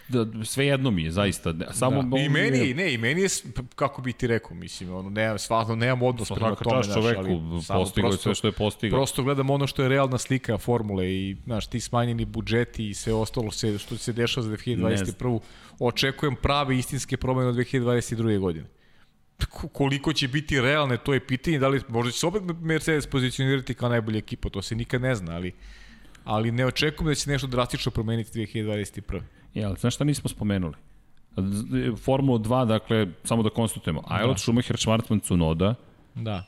da, sve jedno mi je, zaista. Samo da. I meni, je... ne, i meni je, kako bi ti rekao, mislim, ono, ne, stvarno nemam odnos prema tome, znaš, čoveku, postigao je sve što je postigao. Prosto gledam ono što je realna slika formule i, znaš, ti smanjeni budžeti i sve ostalo se, što se dešava za 2021. Očekujem prave istinske promene od 2022. godine koliko će biti realne, to je pitanje, da li možda će se opet Mercedes pozicionirati kao najbolja ekipa, to se nikad ne zna, ali, ali ne očekujem da će nešto drastično promeniti 2021. Ja, ali znaš šta nismo spomenuli? Formula 2, dakle, samo da konstatujemo, Ailot, da. Schumacher, Schwartzman, Cunoda. Da.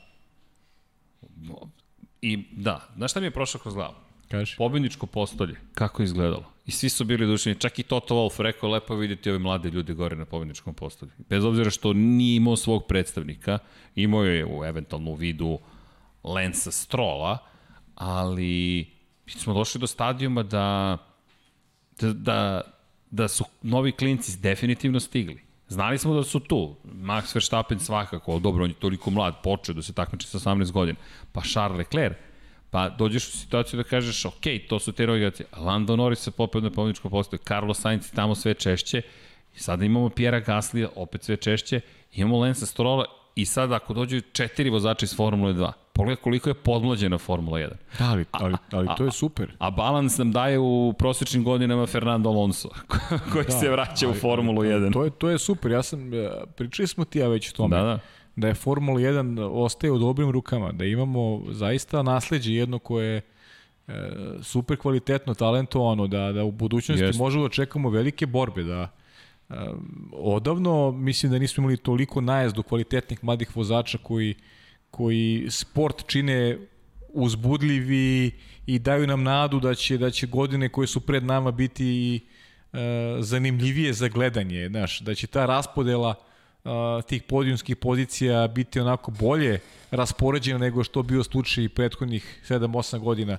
I da, znaš šta mi je prošlo kroz glavu? Kaži. Pobjedničko postolje, kako je izgledalo? I svi su bili dušeni, čak i Toto Wolff rekao lepo vidjeti ove mlade ljude gore na pobjedničkom postolju. Bez obzira što nije imao svog predstavnika, imao je u eventualnu vidu Lensa Strola, ali mi smo došli do stadijuma da, da, da, da su novi klinci definitivno stigli. Znali smo da su tu. Max Verstappen svakako, dobro, on je toliko mlad, počeo da se takmiči sa 18 godina. Pa Charles Leclerc, Pa dođeš u situaciju da kažeš, ok, to su te rogacije. Lando Norris se popeo na pobjedičko postoje, Carlos Sainz tamo sve češće, i sada imamo Pjera Gaslija, opet sve češće, imamo Lensa Strola i sad ako dođu četiri vozača iz Formule 2, pogledaj koliko je podmlađena Formula 1. Da, ali, ali, ali to je super. A, a balans nam daje u prosječnim godinama Fernando Alonso, koji da, se vraća ali, u Formulu 1. To je, to je super, ja sam, e, pričali smo ti ja već o tome. Da, da da je Formula 1 ostaje u dobrim rukama, da imamo zaista nasledđe jedno koje je super kvalitetno, talentovano, da, da u budućnosti Jest. možemo da čekamo velike borbe, da e, odavno mislim da nismo imali toliko najezdu kvalitetnih mladih vozača koji, koji sport čine uzbudljivi i daju nam nadu da će, da će godine koje su pred nama biti e, zanimljivije za gledanje, znaš, da će ta raspodela tih podijumskih pozicija biti onako bolje raspoređena nego što bio slučaj prethodnih 7-8 godina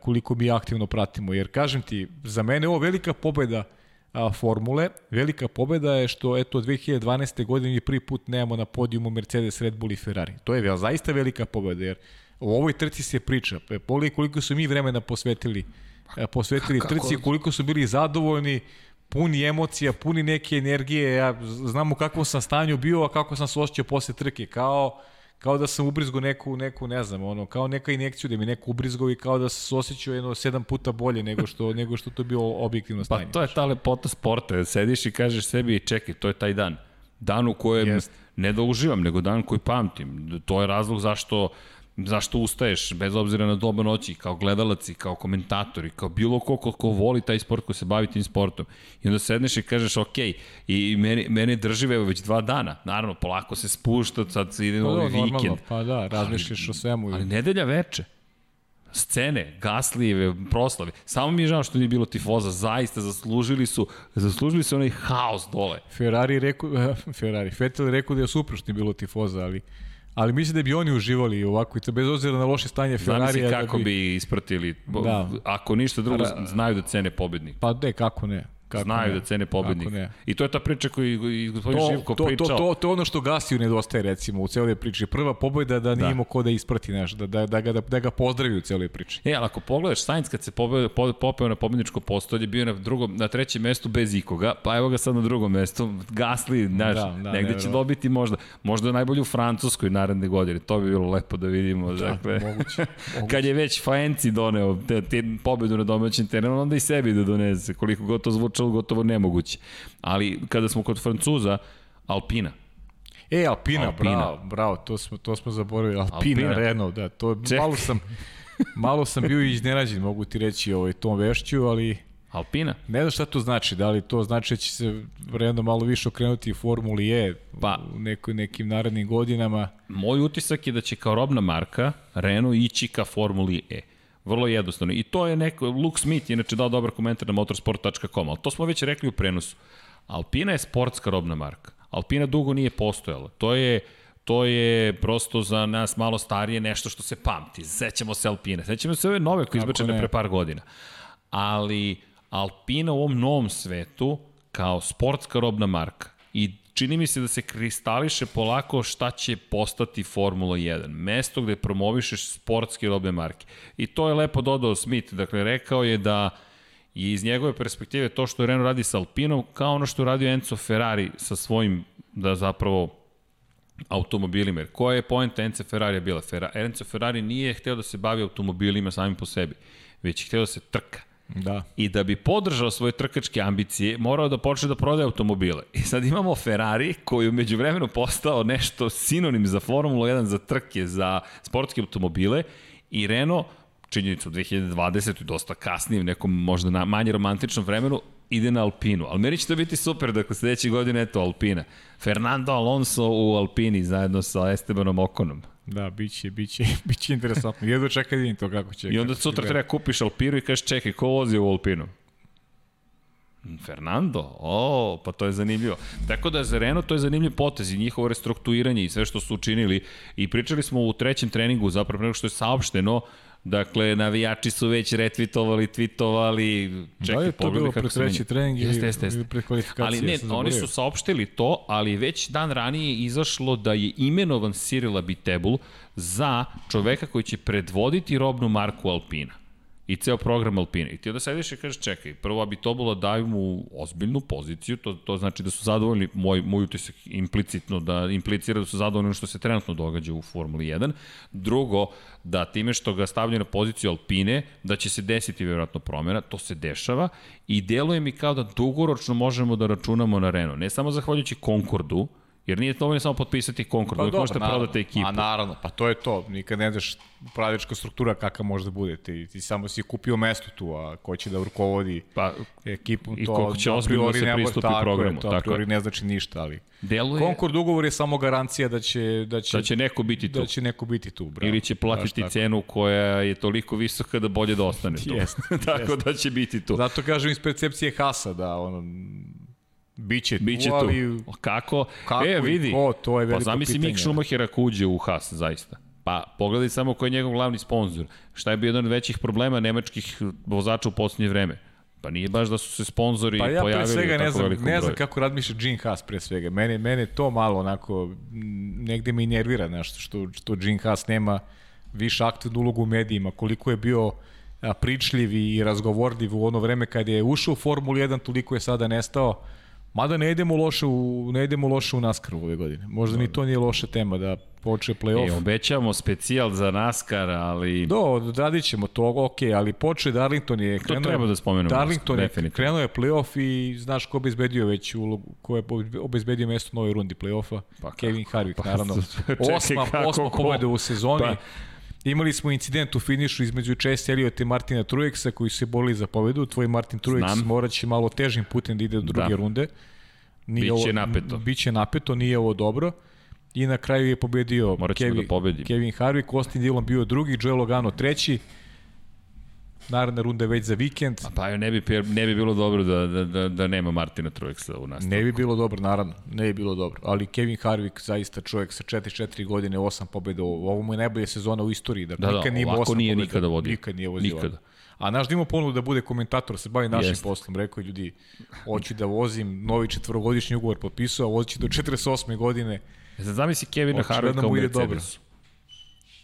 koliko mi aktivno pratimo. Jer kažem ti, za mene ovo velika pobeda a, formule, velika pobeda je što eto 2012. godine mi prvi put nemamo na podijumu Mercedes, Red Bull i Ferrari. To je zaista velika pobeda jer u ovoj trci se priča. Pogledaj koliko su mi vremena posvetili posvetili Kako? trci, koliko su bili zadovoljni, puni emocija, puni neke energije, ja znam u kakvom sam stanju bio, a kako sam se osjećao posle trke, kao kao da sam ubrizgo neku, neku, ne znam, ono, kao neka injekciju da mi neko ubrizgo i kao da sam se osjećao jedno sedam puta bolje nego što, nego što to bio objektivno stanje. Pa to je ta lepota sporta, sediš i kažeš sebi, čekaj, to je taj dan. Dan u kojem, Jest. ne da uživam, nego dan koji pamtim. To je razlog zašto zašto ustaješ, bez obzira na doba noći, kao gledalac i kao komentator i kao bilo ko ko, ko voli taj sport, ko se bavi tim sportom. I onda sedneš i kažeš, ok, i meni, meni drži evo već dva dana. Naravno, polako se spušta, sad se ide pa, ovaj vikend. Normalno, pa da, razmišljaš o svemu. Ali nedelja veče scene, gaslijeve, proslave. Samo mi je žao što nije bilo tifoza, zaista zaslužili su, zaslužili su onaj haos dole. Ferrari rekao, Ferrari, Vettel rekao da je nije bilo tifoza, ali ali mislim da bi oni uživali ovako, bez obzira na loše stanje Ferrarija. Znam kako da bi... bi ispratili, da. ako ništa drugo, znaju da cene pobednik. Pa ne, kako ne. Kako Znaju ne? da cene pobednik. I to je ta priča koju i gospodin to, Živko to, pričao. To, to, to je ono što Gasiju nedostaje recimo u celoj priči. Prva pobeda da nije da. imao ko da isprati naš, da, da, da, ga, da, da ga pozdravi u celoj priči. E, ali ako pogledaš, Sainz kad se pobeo, popeo na pobedničko postolje, bio na, drugom, na trećem mestu bez ikoga, pa evo ga sad na drugom mestu, Gasli, znaš, da, da, negde će dobiti možda, možda najbolju u Francuskoj naredne godine, to bi bilo lepo da vidimo. Da, dakle, moguće, moguće. kad je već Faenci doneo te, te pobedu na domaćem terenu, onda i sebi da donese, koliko gotovo zvučalo, gotovo nemoguće. Ali kada smo kod Francuza, Alpina. E, Alpina, Alpina. bravo, bravo, to smo, to smo zaboravili. Alpina, Alpina. Renault, da, to Čekaj. malo sam, malo sam bio iznenađen, mogu ti reći ovaj, tom vešću, ali... Alpina? Ne znam šta to znači, da li to znači da će se Renault malo više okrenuti Formuli E pa, u neko, nekim narednim godinama. Moj utisak je da će kao robna marka Renault ići ka Formuli E. Vrlo jednostavno. I to je neko, Luke Smith je inače dao dobar komentar na motorsport.com, ali to smo već rekli u prenosu. Alpina je sportska robna marka. Alpina dugo nije postojala. To je to je prosto za nas malo starije nešto što se pamti. Sećamo se Alpine. Sećamo se ove nove koje izbačene pre par godina. Ali Alpina u ovom novom svetu kao sportska robna marka i čini mi se da se kristališe polako šta će postati Formula 1. Mesto gde promovišeš sportske robne marke. I to je lepo dodao Smith. Dakle, rekao je da je iz njegove perspektive to što Renault radi sa Alpinom kao ono što radio Enzo Ferrari sa svojim, da zapravo automobilima. Jer koja je pojenta Enzo Ferrari bila? Enzo Ferrari nije hteo da se bavi automobilima samim po sebi, već je hteo da se trka. Da. I da bi podržao svoje trkačke ambicije, morao da počne da prodaje automobile. I sad imamo Ferrari koji umeđu vremenu postao nešto sinonim za Formula 1, za trke, za sportske automobile i Renault činjenicu 2020. dosta kasnije, u nekom možda na manje romantičnom vremenu, ide na Alpinu. Ali meni će to biti super, dakle sledeće godine eto Alpina. Fernando Alonso u Alpini zajedno sa Estebanom Okonom. Da, biće, biće, biće interesantno. Jedno čekaj da vidim to kako će. I onda sutra treba kupiš Alpiru i kažeš čekaj, ko vozi u Alpinu? Fernando? O, pa to je zanimljivo. Tako da za Renault to je zanimljiv potez i njihovo restrukturiranje i sve što su učinili. I pričali smo u trećem treningu, zapravo nego što je saopšteno, Dakle, navijači su već retvitovali, twitovali, čekaj, da je to bilo kako pre treći trening Jeste, jeste, kvalifikacije. Ali ne, oni su saopštili to, ali već dan ranije je izašlo da je imenovan Cyril Abitebul za čoveka koji će predvoditi robnu marku Alpina i ceo program Alpine. I ti onda sediš i kažeš, čekaj, prvo Abitobula daju mu ozbiljnu poziciju, to, to znači da su zadovoljni, moj, moj utisak implicitno, da implicira da su zadovoljni što se trenutno događa u Formuli 1. Drugo, da time što ga stavljaju na poziciju Alpine, da će se desiti vjerojatno promjena, to se dešava i deluje mi kao da dugoročno možemo da računamo na Renault. Ne samo zahvaljujući Concordu, Jer nije dovoljno samo potpisati Concord, pa, uvijek možete prodati ekipu. A naravno, pa to je to. Nikad ne znaš pravička struktura kakva može da bude. Ti, ti samo si kupio mesto tu, a ko će da rukovodi pa, ekipom, i to koliko će ozbiljno da se pristupi tako programu, to tako priori ne znači ništa, ali... Deluje Concord ugovor je samo garancija da će, da će, da će neko biti tu. da će neko biti tu. Bravo. Ili će platiti tako. cenu koja je toliko visoka da bolje da ostane tu. Jeste, Tako da će biti tu. Zato kažem iz percepcije Hasa da ono, biće tu, Biće tu. ali Kako? Kako e, vidi. ko, to je pa veliko zamisli pitanje. Mick Schumachera ako uđe u Haas, zaista. Pa pogledaj samo ko je njegov glavni sponsor. Šta je bio jedan od većih problema nemačkih vozača u poslednje vreme? Pa nije baš da su se sponzori Pa ja pre pojavili svega ne znam, ne znam kako razmišlja Gene Haas pre svega. Mene, mene to malo onako, negde me i nervira nešto što, što Gene Haas nema više aktivnu ulogu u medijima, koliko je bio pričljiv i razgovorljiv u ono vreme kad je ušao u Formulu 1, toliko je sada nestao. Mada ne idemo loše u, ne idemo loše u NASCAR ove godine. Možda ni to nije loša tema da poče play-off. E, obećavamo specijal za NASCAR, ali... Do, odradit ćemo to, ok, ali poče Darlington je krenuo, treba da spomenemo, Darlington je definitivno. krenuo je play-off i znaš ko obezbedio već ulogu, ko je obezbedio mesto u novoj rundi play-offa? Pa Kevin Harvick, Pa, naravno. čekaj, osma, kako osma pobeda u sezoni. Pa. Imali smo incident u finišu između Chase Elliott i Martina Truexa koji se borili za pobedu. Tvoj Martin Truex Znam. morat će malo težim putem da ide do druge Da. runde. Nije Biće ovo- napeto. Biće napeto, nije ovo dobro. I na kraju je pobedio Kevin, da. Kevin Harvick, Austin Dillon bio drugi, Joe Logano treći. Naredna runda je već za vikend. Pa ne bi, ne bi bilo dobro da, da, da, da nema Martina Truexa u nastavu. Ne bi bilo dobro, naravno, ne bi bilo dobro. Ali Kevin Harvick zaista čovjek sa 4-4 godine, 8 pobjeda. Ovo mu je najbolja sezona u istoriji. Dakle, Da, da, nikad nije ovako nije pobjeda. nikada vodio. Nikad nije vozio. Nikada. A naš da ponudu da bude komentator, se bavi našim Jeste. poslom. Rekao je ljudi, hoću da vozim, novi četvrogodišnji ugovor potpisao, a vozit do 48. godine. Zamisli Kevina Očigledno Harvicka u dobro.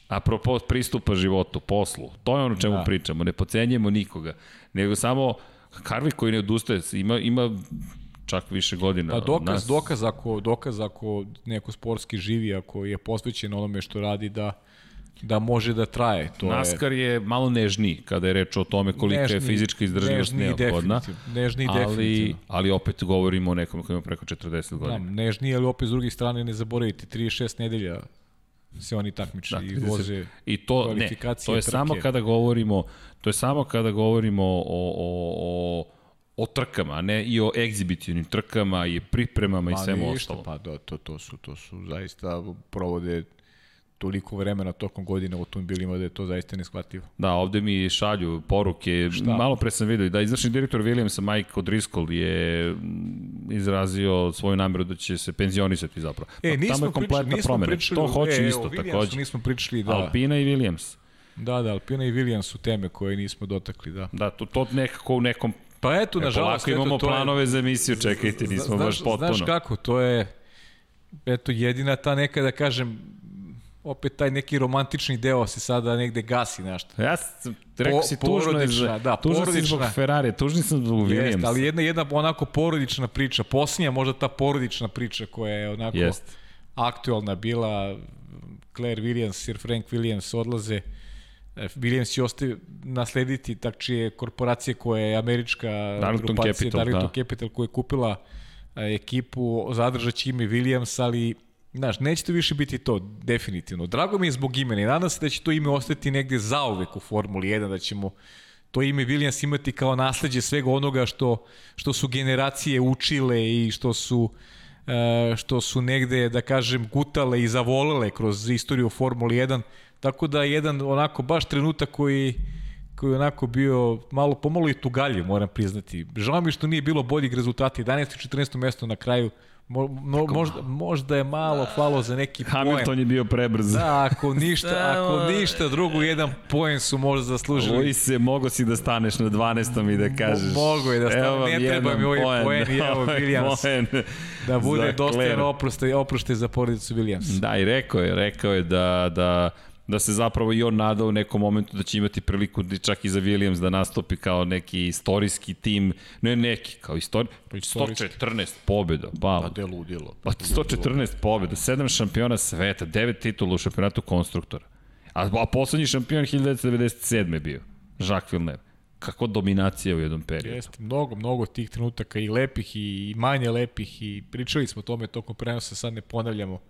Apropo pristupa životu, poslu. To je ono čemu Da. pričamo. Ne pocenjujemo nikoga. Nego samo Harvick koji ne odustaje, ima, ima čak više godina. Pa dokaz, nas. dokaz, ako, dokaz ako neko sportski živi, ako je posvećen onome što radi, da da može da traje. To je NASCAR je malo nežniji kada je reč o tome kolika je Nežniji- fizička izdržljivost neophodna. nežniji ali, definitivno. ali opet govorimo o nekom koji ima preko 40 godina. Da, nežniji, ali opet s druge strane ne zaboravite, 36 nedelja se oni takmiče Da, i voze I to ne, to je trke. samo kada govorimo, to je samo kada govorimo o, o, o, o trkama, a ne i o egzibitivnim trkama i pripremama i Pa svemu ništa, ostalo. Pa da, to, to, su, to su zaista provode toliko vremena tokom godina u automobilima da je to zaista neshvatljivo. Da, ovde mi šalju poruke. Šta? Malo pre sam vidio da izvršni direktor Williamsa Mike O'Driscoll je mm, izrazio svoju nameru da će se penzionisati zapravo. E, Pa, nismo Tamo je kompletna pričali, promena. pričali, to hoće e, isto takođe. Nismo pričali, da. Alpina i Williams. Da, da, Alpina i Williams su teme koje nismo dotakli, da. Da, to, to nekako u nekom... Pa eto, E, nažalost, polako imamo eto, to je- planove za emisiju, čekajte, nismo znaš, baš potpuno. Znaš kako, to je, eto, jedina ta neka, da kažem, opet taj neki romantični deo se sada negde gasi nešto. Ja sam, rekao Po- si tužno je za, da, tužno si zbog. Ferrari, tužni sam zbog Jeste, Williamsa. ali jedna, jedna onako porodična priča, posljednja možda ta porodična priča koja je onako Jeste. aktualna bila, Claire Williams, Sir Frank Williams odlaze, E, Williams će ostavi naslediti takčije korporacije koja je američka Darlington grupacija, Capital, Darlington da. Capital koja je kupila e, ekipu, zadržat će ime Williams, ali Znaš, neće to više biti to, definitivno. Drago mi je zbog imena i nadam se da će to ime ostati negde zauvek u Formuli 1, da ćemo to ime Williams imati kao nasledđe svega onoga što, što su generacije učile i što su e, što su negde, da kažem, gutale i zavolele kroz istoriju Formuli 1. Tako da jedan onako baš trenutak koji koji je onako bio malo pomalo i tugaljiv, moram priznati. Žao mi što nije bilo boljih rezultata, 11. i 14. mesto na kraju, Mo, no, možda, možda je malo falo za neki Hamilton poen. je bio prebrz. Da, ako ništa, ako ništa drugo, jedan poen su možda zaslužili. Ovi se, mogo si da staneš na 12. i da kažeš. Mo, mogo je da stane, evo ne treba mi ovaj poen i evo Williams. Poen da bude dostajan oprošte, oprošte za porodicu Williams. Da, i rekao je, rekao je da, da da se zapravo i on nadao u nekom momentu da će imati priliku da čak i za Williams da nastupi kao neki istorijski tim, ne neki, kao istori... Pa 114 pobjeda, pa. Pa de ludilo. Pa 114 pobjeda, 7 šampiona sveta, 9 titula u šampionatu konstruktora. A, a poslednji šampion 1997. je bio, Jacques Villeneuve. Kako dominacija u jednom periodu. Jeste, mnogo, mnogo tih trenutaka i lepih i manje lepih i pričali smo o tome tokom prenosa, sad ne ponavljamo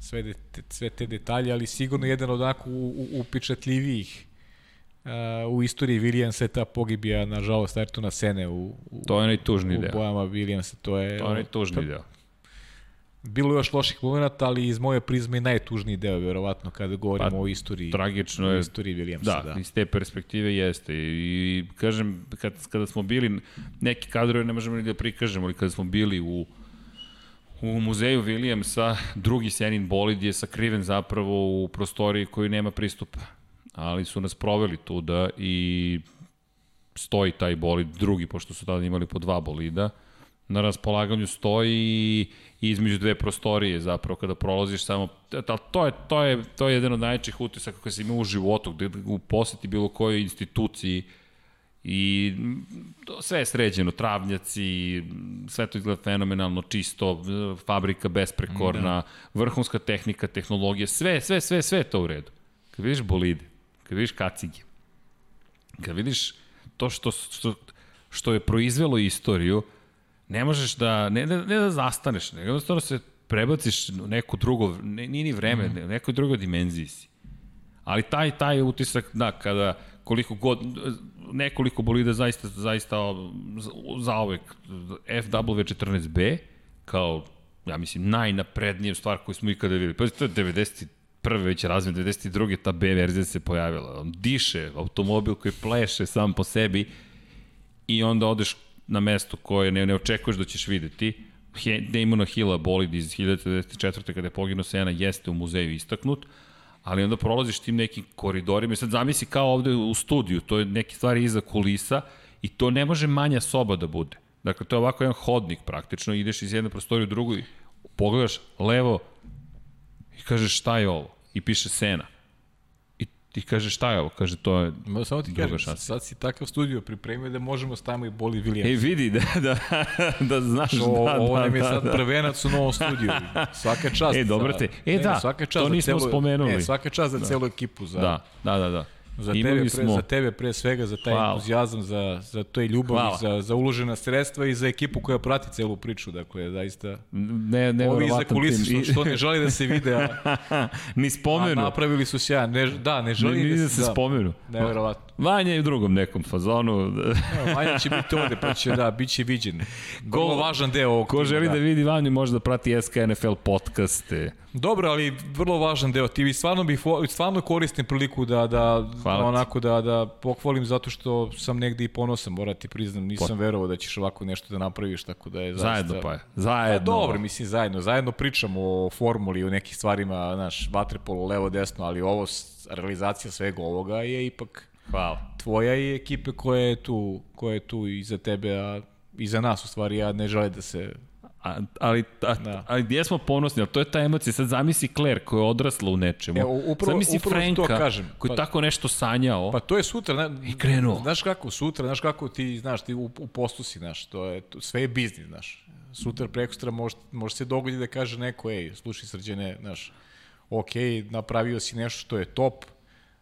sve, de, sve te detalje, ali sigurno jedan od onako upečatljivijih uh, u istoriji Williamsa ta pogibija, nažalost, Ayrtona Sene u, u, to je najtužniji u deo. bojama Williamsa. To je, to je najtužniji deo. Bilo je još loših momenta, ali iz moje prizme najtužniji deo, verovatno, kada govorimo pa, o istoriji, tragično je, istoriji Williamsa. Da, da, iz te perspektive jeste. I, i kažem, kad, kada smo bili, neki kadrove ne možemo ni da prikažemo, ali kada smo bili u u muzeju Williamsa drugi Senin bolid je sakriven zapravo u prostoriji koju nema pristupa. Ali su nas proveli tuda i stoji taj bolid, drugi, pošto su tada imali po dva bolida. Na raspolaganju stoji i između dve prostorije zapravo kada prolaziš samo to je to je to je jedan od najvećih utisaka koji se ima u životu gde u poseti bilo kojoj instituciji I sve je sređeno, travnjaci, sve to izgleda fenomenalno, čisto, fabrika besprekorna, da. vrhunska tehnika, tehnologija, sve, sve, sve, sve to u redu. Kad vidiš bolide, kad vidiš kacige, kad vidiš to što, što, što je proizvelo istoriju, ne možeš da, ne, ne, ne da zastaneš, nego jednostavno se prebaciš u neko drugo, ne, nije ni vreme, mm. nekoj drugoj dimenziji si. Ali taj, taj utisak, da, kada koliko god, nekoliko bolida zaista, zaista za uvek FW14B, kao, ja mislim, najnaprednija stvar koju smo ikada videli. Pa to je 90 prve već razvijen, 92. ta B verzija se pojavila. On diše, automobil koji pleše sam po sebi i onda odeš na mesto koje ne, ne očekuješ da ćeš videti. Damona Hilla bolid iz 1994. kada je poginuo Sena jeste u muzeju istaknut, ali onda prolaziš tim nekim koridorima i sad zamisli kao ovde u studiju, to je neke stvari iza kulisa i to ne može manja soba da bude. Dakle, to je ovako jedan hodnik praktično, ideš iz jedne prostorije u drugu i pogledaš levo i kažeš šta je ovo? I piše Sena. Ti kažeš šta je ovo? Kaže to je Ma, samo ti kažem, šansa. sad si takav studio pripremio da možemo stavimo i Boli Williams. E vidi, da, da, da znaš, Što, da, ovo da, nam je da, sad da. prvenac u novom studiju. Svaka čast. E, dobro te. E, ne, da, svaka čast to nismo celu, spomenuli. Ne, svaka čast za Da. celu ekipu. Za, Da, da, da, da. Za Imali tebe, pre, smo- za tebe pre svega, za taj Hvala. entuzijazam, za, za to i ljubav, Hvala. za, za uložena sredstva i za ekipu koja prati celu priču. Dakle, zaista, Ne, ne, ovi iza kulisa što, što ne želi da se vide, a, Ni a spomenu. napravili su sjajan. Ne, da, ne Ne, želi ni da, da se, se da, spomenu. Neverovatno. Vanja je u drugom nekom fazonu. Evo, Vanja će biti ovde, pa će, da, bit će viđen. Vrlo važan deo ovog Ko želi da vidi Vanju može da prati SK NFL podcaste. Dobro, ali vrlo važan deo. Ti stvarno bih stvarno koristim priliku da da Hvala onako da da pohvalim zato što sam negde i ponosan, moram ti priznam, nisam verovao da ćeš ovako nešto da napraviš, tako da je zaista Zajedno pa je. Pa Zajedno. dobro, mislim zajedno, zajedno pričamo o formuli, o nekih stvarima, znaš, vaterpolo levo desno, ali ovo realizacija svega ovoga je ipak Hvala. tvoja i ekipe koja je tu, koja je tu i za tebe, a i za nas u stvari, ja ne želim da se A, ali, a, Da. ali gdje smo ponosni, ali to je ta emocija. Sad zamisli Claire koja je odrasla u nečemu. Evo, upravo- zamisli upravo to Franka kažem. koji Pa- tako nešto sanjao. Pa to je sutra, na, I krenuo. Znaš kako, sutra, znaš kako ti, znaš, ti u, u postu si, znaš, to je, to, sve je biznis, znaš. Sutra, prekustra, može, može se dogoditi da kaže neko, ej, slušaj srđene, znaš, ok, napravio si nešto što je top,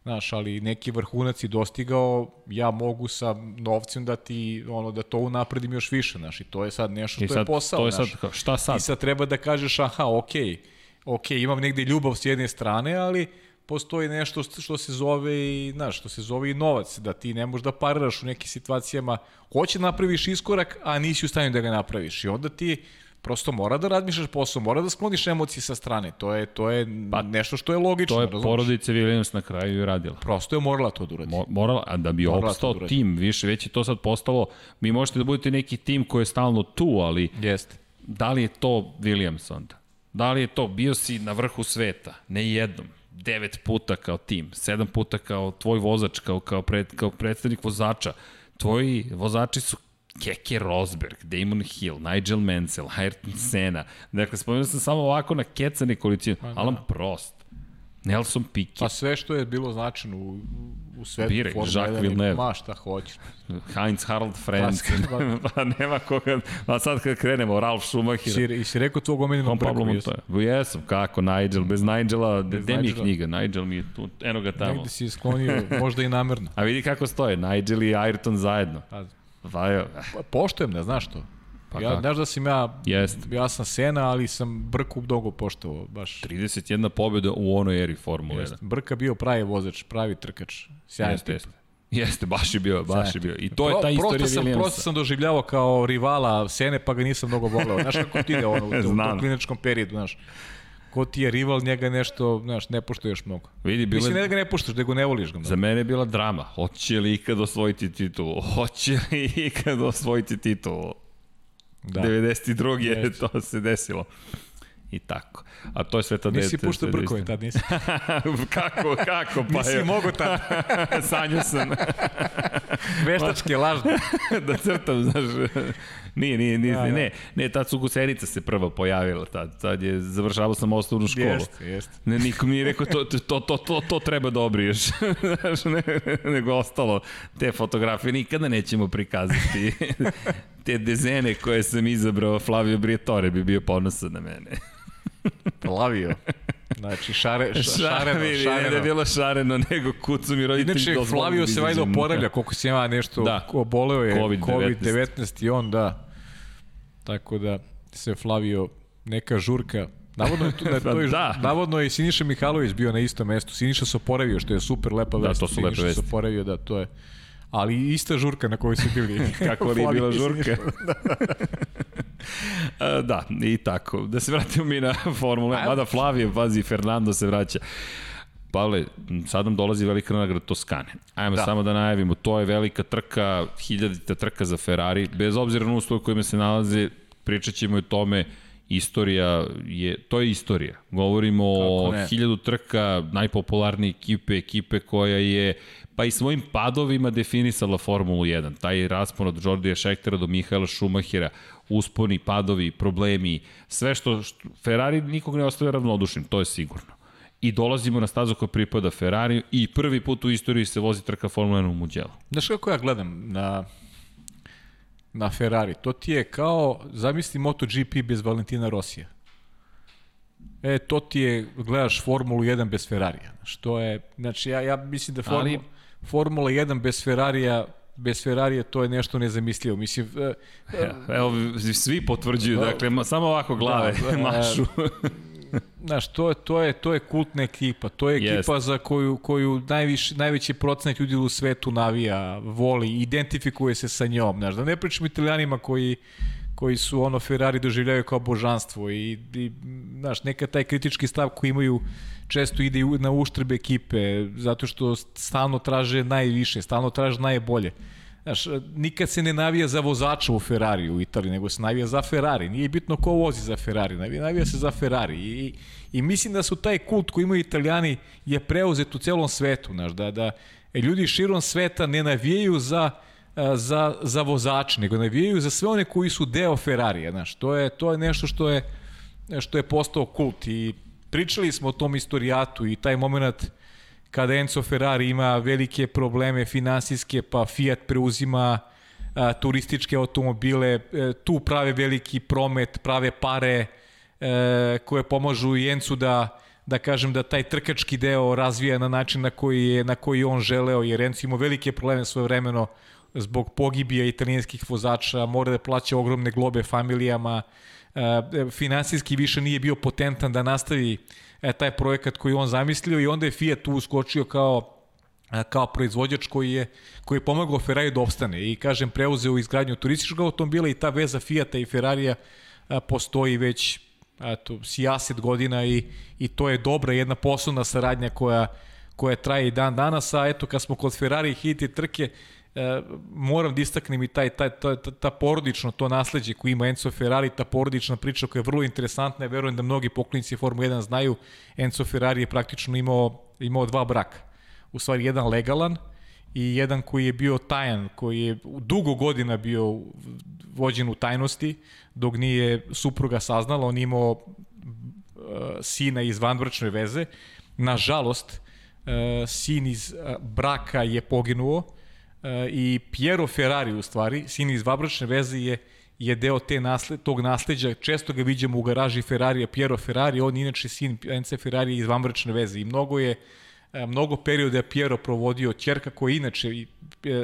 znaš, ali neki vrhunac si dostigao, ja mogu sa novcem da ti, ono, da to unapredim još više, znaš, i to je sad nešto što sad, je posao, to je znaš. sad, kao, šta sad? I sad treba da kažeš, aha, okej, okej, imam negde ljubav s jedne strane, ali postoji nešto što što se zove i, znaš, što se zove i novac, da ti ne možeš da pariraš u nekim situacijama, hoće napraviš iskorak, a nisi u stanju da ga napraviš. I onda ti prosto mora da razmišljaš posao, mora da skloniš emocije sa strane. To je, to je pa, nešto što je logično. To je razumeš? porodica Williams na kraju i radila. Prosto je morala to da uradi. Mo- morala, a da bi Morala opstao da tim, više, već je to sad postalo, mi možete da budete neki tim koji je stalno tu, ali Jeste. da li je to Williams onda? Da li je to, bio si na vrhu sveta, ne jednom, devet puta kao tim, sedam puta kao tvoj vozač, kao, kao, pred, kao predstavnik vozača. Tvoji vozači su Keke Rosberg, Damon Hill, Nigel Mansell, Ayrton Senna. Dakle, spomenuo sam samo ovako na kecane količine. Pa, da. Alan Prost, Nelson Piquet. Pa sve što je bilo značajno u, u svetu Birek, Jacques Villeneuve. Ma šta hoćeš. Heinz Harald Frenz. pa nema koga. A sad kad krenemo, Ralf Schumacher. Si, I si rekao tvog omiljenog Pablo Montoya. Jesam, kako, Nigel. Bez Nigela, gde mi je knjiga? Nigel mi je tu, eno ga tamo. Negde si sklonio, možda i namerno. A vidi kako stoje, Nigel i Ayrton zajedno. Pa, Pa, pa, Poštujem, ne znaš to. Pa ja, znaš da sam ja, Jest. ja sam Sena, ali sam Brku dogo poštovao, baš. 31 pobjeda u onoj eri Formule 1. Brka bio pravi vozač, pravi trkač, sjajan jeste, jeste. Jeste, baš je bio, baš je bio. I to Pro, je ta istorija sam, Williamsa. Prosto sam doživljavao kao rivala Sene, pa ga nisam mnogo voleo. Znaš kako ti ide ono, u tom kliničkom periodu, znaš ko ti je rival, njega nešto, znaš, ne poštuješ mnogo. Vidi, bile... Mislim, ne da ga ne poštuš, da ga ne voliš ga. Za mene je bila drama. Hoće li ikad osvojiti titulu? Hoće li ikad osvojiti titulu? Da. 92. je to se desilo. I tako. A to je sve tada... Nisi puštao brkove tad, nisi. kako, kako? Pa nisi mogo tad. Sanju sam. Veštačke, lažne. da crtam, znaš. Nije, nije, nije, da, da. ne, ne, tad su Guserica se prva pojavila, tad, tad je, završavao sam osnovnu školu. Jeste, jeste. Ne, niko mi je rekao, to, to, to, to, to treba da obriješ. Znaš, ne, nego ostalo, te fotografije nikada nećemo prikazati. te dezene koje sam izabrao, Flavio Briatore bi bio ponosan na mene. Flavio. Znači, šare, ša, šareno, šareno. Ne da je bilo šareno, nego kucu mi roditelji Inače, Flavio se vajda oporavlja, koliko se ima nešto, da. oboleo je COVID-19 COVID i on, da. Tako da se Flavio neka žurka Navodno je, tu, da, to je, da. navodno je Siniša Mihajlović bio na istom mestu. Siniša se oporavio, što je super lepa vest. Da, to su lepe vesti. Siniša se oporavio, da, to je. Ali ista žurka na kojoj su bili. Kako li je bila žurka? da, i tako. Da se vratimo mi na Formule 1. Mada Flavio, pazi, Fernando se vraća. Pavle, sad nam dolazi velika nagrada Toskane. Ajmo da. samo da najavimo, to je velika trka, hiljadita trka za Ferrari, bez obzira na uslov kojima se nalaze, pričat ćemo o tome, istorija je, to je istorija. Govorimo o hiljadu trka, najpopularnije ekipe, ekipe koja je pa i svojim padovima definisala Formulu 1. Taj raspon od Jordija Šektera do Mihaela Šumahira, usponi, padovi, problemi, sve što, što Ferrari nikog ne ostavlja ravnodušnim, to je sigurno i dolazimo na stazu koja pripada Ferrari i prvi put u istoriji se vozi trka Formula 1 u Mugello. Znaš kako ja gledam na, na Ferrari? To ti je kao, zamisli MotoGP bez Valentina Rosija. E, to ti je, gledaš Formulu 1 bez Ferrarija. Što je, znači, ja, ja mislim da Formula, Ali... Formula 1 bez Ferrarija bez Ferrarija to je nešto nezamislivo. Mislim, e, Evo, svi potvrđuju, da, dakle, samo ovako glave da, da, mašu. Znaš, to, to, je, to je kultna ekipa, to je ekipa Jest. za koju, koju najviš, najveći procenat ljudi u svetu navija, voli, identifikuje se sa njom. Znaš, da ne pričam italijanima koji, koji su ono Ferrari doživljaju kao božanstvo i, i znaš, neka taj kritički stav koji imaju često ide na uštrbe ekipe, zato što stalno traže najviše, stalno traže najbolje. Znaš, nikad se ne navija za vozača u Ferrari u Italiji, nego se navija za Ferrari. Nije bitno ko vozi za Ferrari, navija, navija se za Ferrari. I, I mislim da su taj kult koji imaju Italijani je preuzet u celom svetu. Znaš, da, da ljudi širom sveta ne navijaju za za, za vozače, nego navijaju za sve one koji su deo Ferrarija, znaš, to je, to je nešto što je, što je postao kult. I pričali smo o tom istorijatu i taj moment kada Enzo Ferrari ima velike probleme finansijske, pa Fiat preuzima a, turističke automobile, e, tu prave veliki promet, prave pare e, koje pomažu i da da kažem da taj trkački deo razvija na način na koji je na koji on želeo jer Enzo ima velike probleme svoje vremeno zbog pogibija italijanskih vozača, mora da plaća ogromne globe familijama, e, finansijski više nije bio potentan da nastavi e, taj projekat koji on zamislio i onda je Fiat tu uskočio kao kao proizvođač koji je koji je pomagao Ferrari da opstane. I kažem preuzeo izgradnju turističkog automobila i ta veza Fiata i Ferrarija postoji već eto, sijaset godina i, i to je dobra jedna poslovna saradnja koja, koja traje i dan danas, a eto kad smo kod Ferrari hiti trke, e, moram da istaknem i taj, taj, ta, ta, ta porodično to nasledđe koji ima Enzo Ferrari, ta porodična priča koja je vrlo interesantna, ja verujem da mnogi poklonici Formule 1 znaju, Enzo Ferrari je praktično imao, imao dva braka. U stvari, jedan legalan i jedan koji je bio tajan, koji je dugo godina bio vođen u tajnosti, dok nije supruga saznala, on imao uh, sina iz vanbračne veze. Nažalost, uh, sin iz uh, braka je poginuo, i Piero Ferrari u stvari, sin iz vabračne veze je je deo te nasled, tog nasleđa, često ga vidimo u garaži Ferrarija, Piero Ferrari, on inače sin NC Ferrari iz vanbračne veze. I mnogo je mnogo perioda je Piero provodio. Ćerka koja inače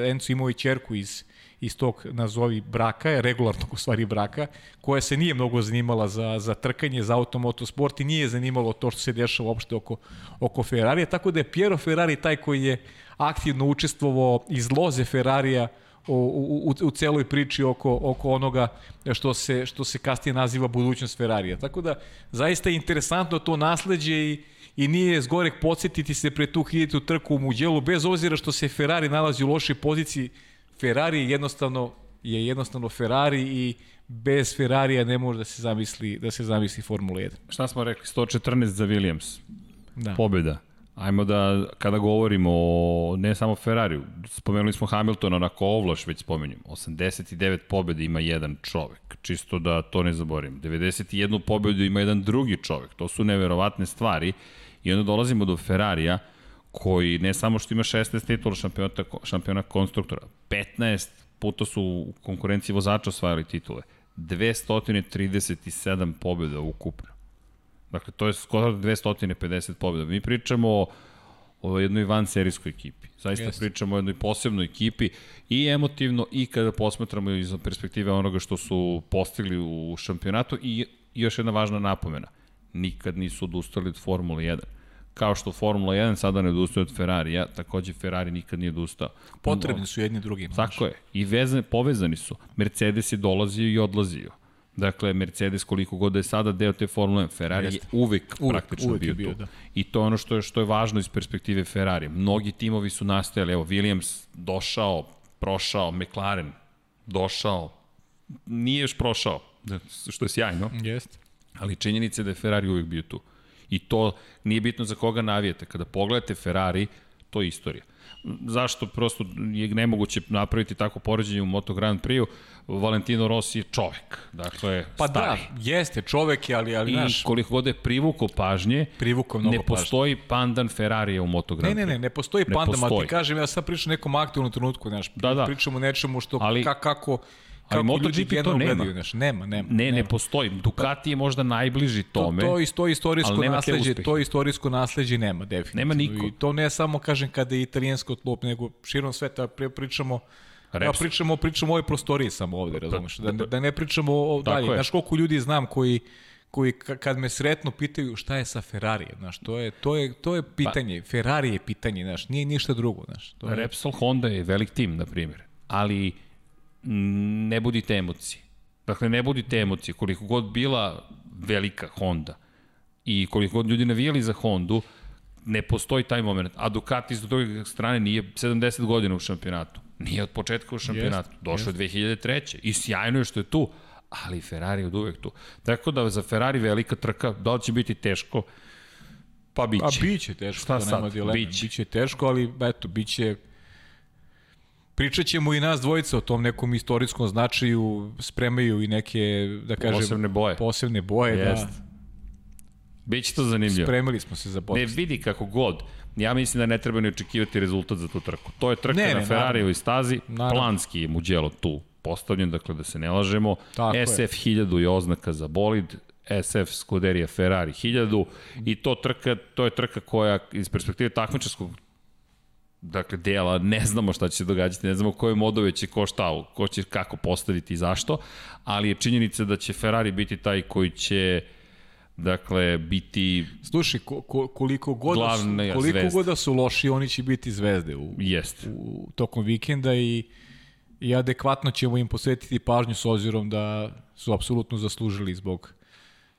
Enzo imao i ćerku iz iz tog nazovi braka, regularnog u stvari braka, koja se nije mnogo zanimala za, za trkanje, za automotosport i nije zanimalo to što se dešava uopšte oko, oko Ferrarija, tako da je Piero Ferrari taj koji je aktivno učestvovao iz loze Ferrarija u, u, u celoj priči oko, oko onoga što se, što se kasnije naziva budućnost Ferrarija. Tako da, zaista je interesantno to nasledđe i, i nije zgorek podsjetiti se pre tu hiljatu trku u Muđelu, bez obzira što se Ferrari nalazi u lošoj poziciji, Ferrari jednostavno je jednostavno Ferrari i bez Ferrarija ne može da se zamisli da se zamisli Formula 1. Šta smo rekli 114 za Williams. Da. Pobeda. Ajmo da, kada govorimo o ne samo Ferrariju, spomenuli smo Hamiltona, onako ovlaš već spomenjem, 89 pobjede ima jedan čovek, čisto da to ne zaborim. 91 pobedu ima jedan drugi čovek, to su neverovatne stvari i onda dolazimo do Ferrarija, koji ne samo što ima 16 titula šampiona, šampiona konstruktora, 15 puta su u konkurenciji vozača osvajali titule, 237 pobjeda ukupno. Dakle, to je skoro 250 pobjeda. Mi pričamo o, o jednoj van serijskoj ekipi. Zaista Jeste. pričamo o jednoj posebnoj ekipi i emotivno i kada posmatramo iz perspektive onoga što su postigli u šampionatu i još jedna važna napomena. Nikad nisu odustali od Formule 1 kao što Formula 1 sada ne odustaje od Ferrarija, takođe Ferrari nikad nije odustao. Potrebni su jedni drugim. Tako je. I vezane, povezani su. Mercedes je dolazio i odlazio. Dakle, Mercedes koliko god da je sada deo te Formule 1, Ferrari Jeste. je uvek, uvek praktično uvek bio, bio tu. Da. I to je ono što je, što je važno iz perspektive Ferrari. Mnogi timovi su nastajali, evo, Williams došao, prošao, McLaren došao, nije još prošao, što je sjajno. Jeste. Ali činjenica je da je Ferrari uvek bio tu. I to nije bitno za koga navijete. Kada pogledate Ferrari, to je istorija. Zašto prosto je nemoguće napraviti tako poređenje u Moto Grand Prix-u? Valentino Rossi je čovek. Dakle, pa stari. da, jeste, čovek je, ali, ali I naš... koliko god je privuko pažnje, privuko mnogo ne postoji pažnje. pandan Ferrarija u Moto Grand Prix. Ne, ne, ne, ne postoji ne pandan, postoji. ali ti kažem, ja sad pričam nekom aktivnom trenutku, znaš, da, da. pričamo nečemu što, ali, kako, Ali MotoGP to nema. Gledaju, znaš, nema, nema. Ne, nema. ne postoji. Ducati je možda najbliži tome. To, to, to istorijsko nasleđe, to istorijsko nasleđe nema, definitivno. Nema niko. I to ne samo, kažem, kada je italijansko tlo, nego širom sveta pričamo Reps. Ja pričamo, pričamo o ovoj prostoriji samo ovde, pa, razumeš? Da, da ne pričamo o dalje. Znaš koliko ljudi znam koji koji kad me sretno pitaju šta je sa Ferrari, znaš, to je to je to je pitanje. Pa, Ferrari je pitanje, znaš, nije ništa drugo, znaš. To je... Repsol Honda je velik tim, na primjer. Ali ne budite emocije. Dakle, ne budite emocije. Koliko god bila velika Honda i koliko god ljudi navijali za Hondu, ne postoji taj moment. A Ducati s druge strane nije 70 godina u šampionatu. Nije od početka u šampionatu. Jest, Došao je 2003. I sjajno je što je tu, ali Ferrari je od uvek tu. Tako da za Ferrari velika trka, da li će biti teško? Pa biće. Pa biće teško, Šta sad? nema dilema. Biće. biće teško, ali eto, biće Pričat ćemo i nas dvojica o tom nekom istorijskom značaju, spremaju i neke, da kažem... Posebne boje. Posebne boje, Jest. da. Biće to zanimljivo. Spremili smo se za podcast. Ne, vidi kako god. Ja mislim da ne treba ni očekivati rezultat za tu trku. To je trka ne, na Ferrarijevoj stazi, naravno. planski je Mugello tu postavljen, dakle da se ne lažemo. Tako SF je. 1000 je oznaka za bolid, SF Scuderia Ferrari 1000 i to trka, to je trka koja iz perspektive takmičarskog dakle, dela, ne znamo šta će se događati, ne znamo koje modove će ko šta, ko će kako postaviti i zašto, ali je činjenica da će Ferrari biti taj koji će dakle, biti Slušaj, ko, ko, koliko god da su, koliko zvezda. god da su loši, oni će biti zvezde u, Jest. u tokom vikenda i, i adekvatno ćemo im posvetiti pažnju s obzirom da su apsolutno zaslužili zbog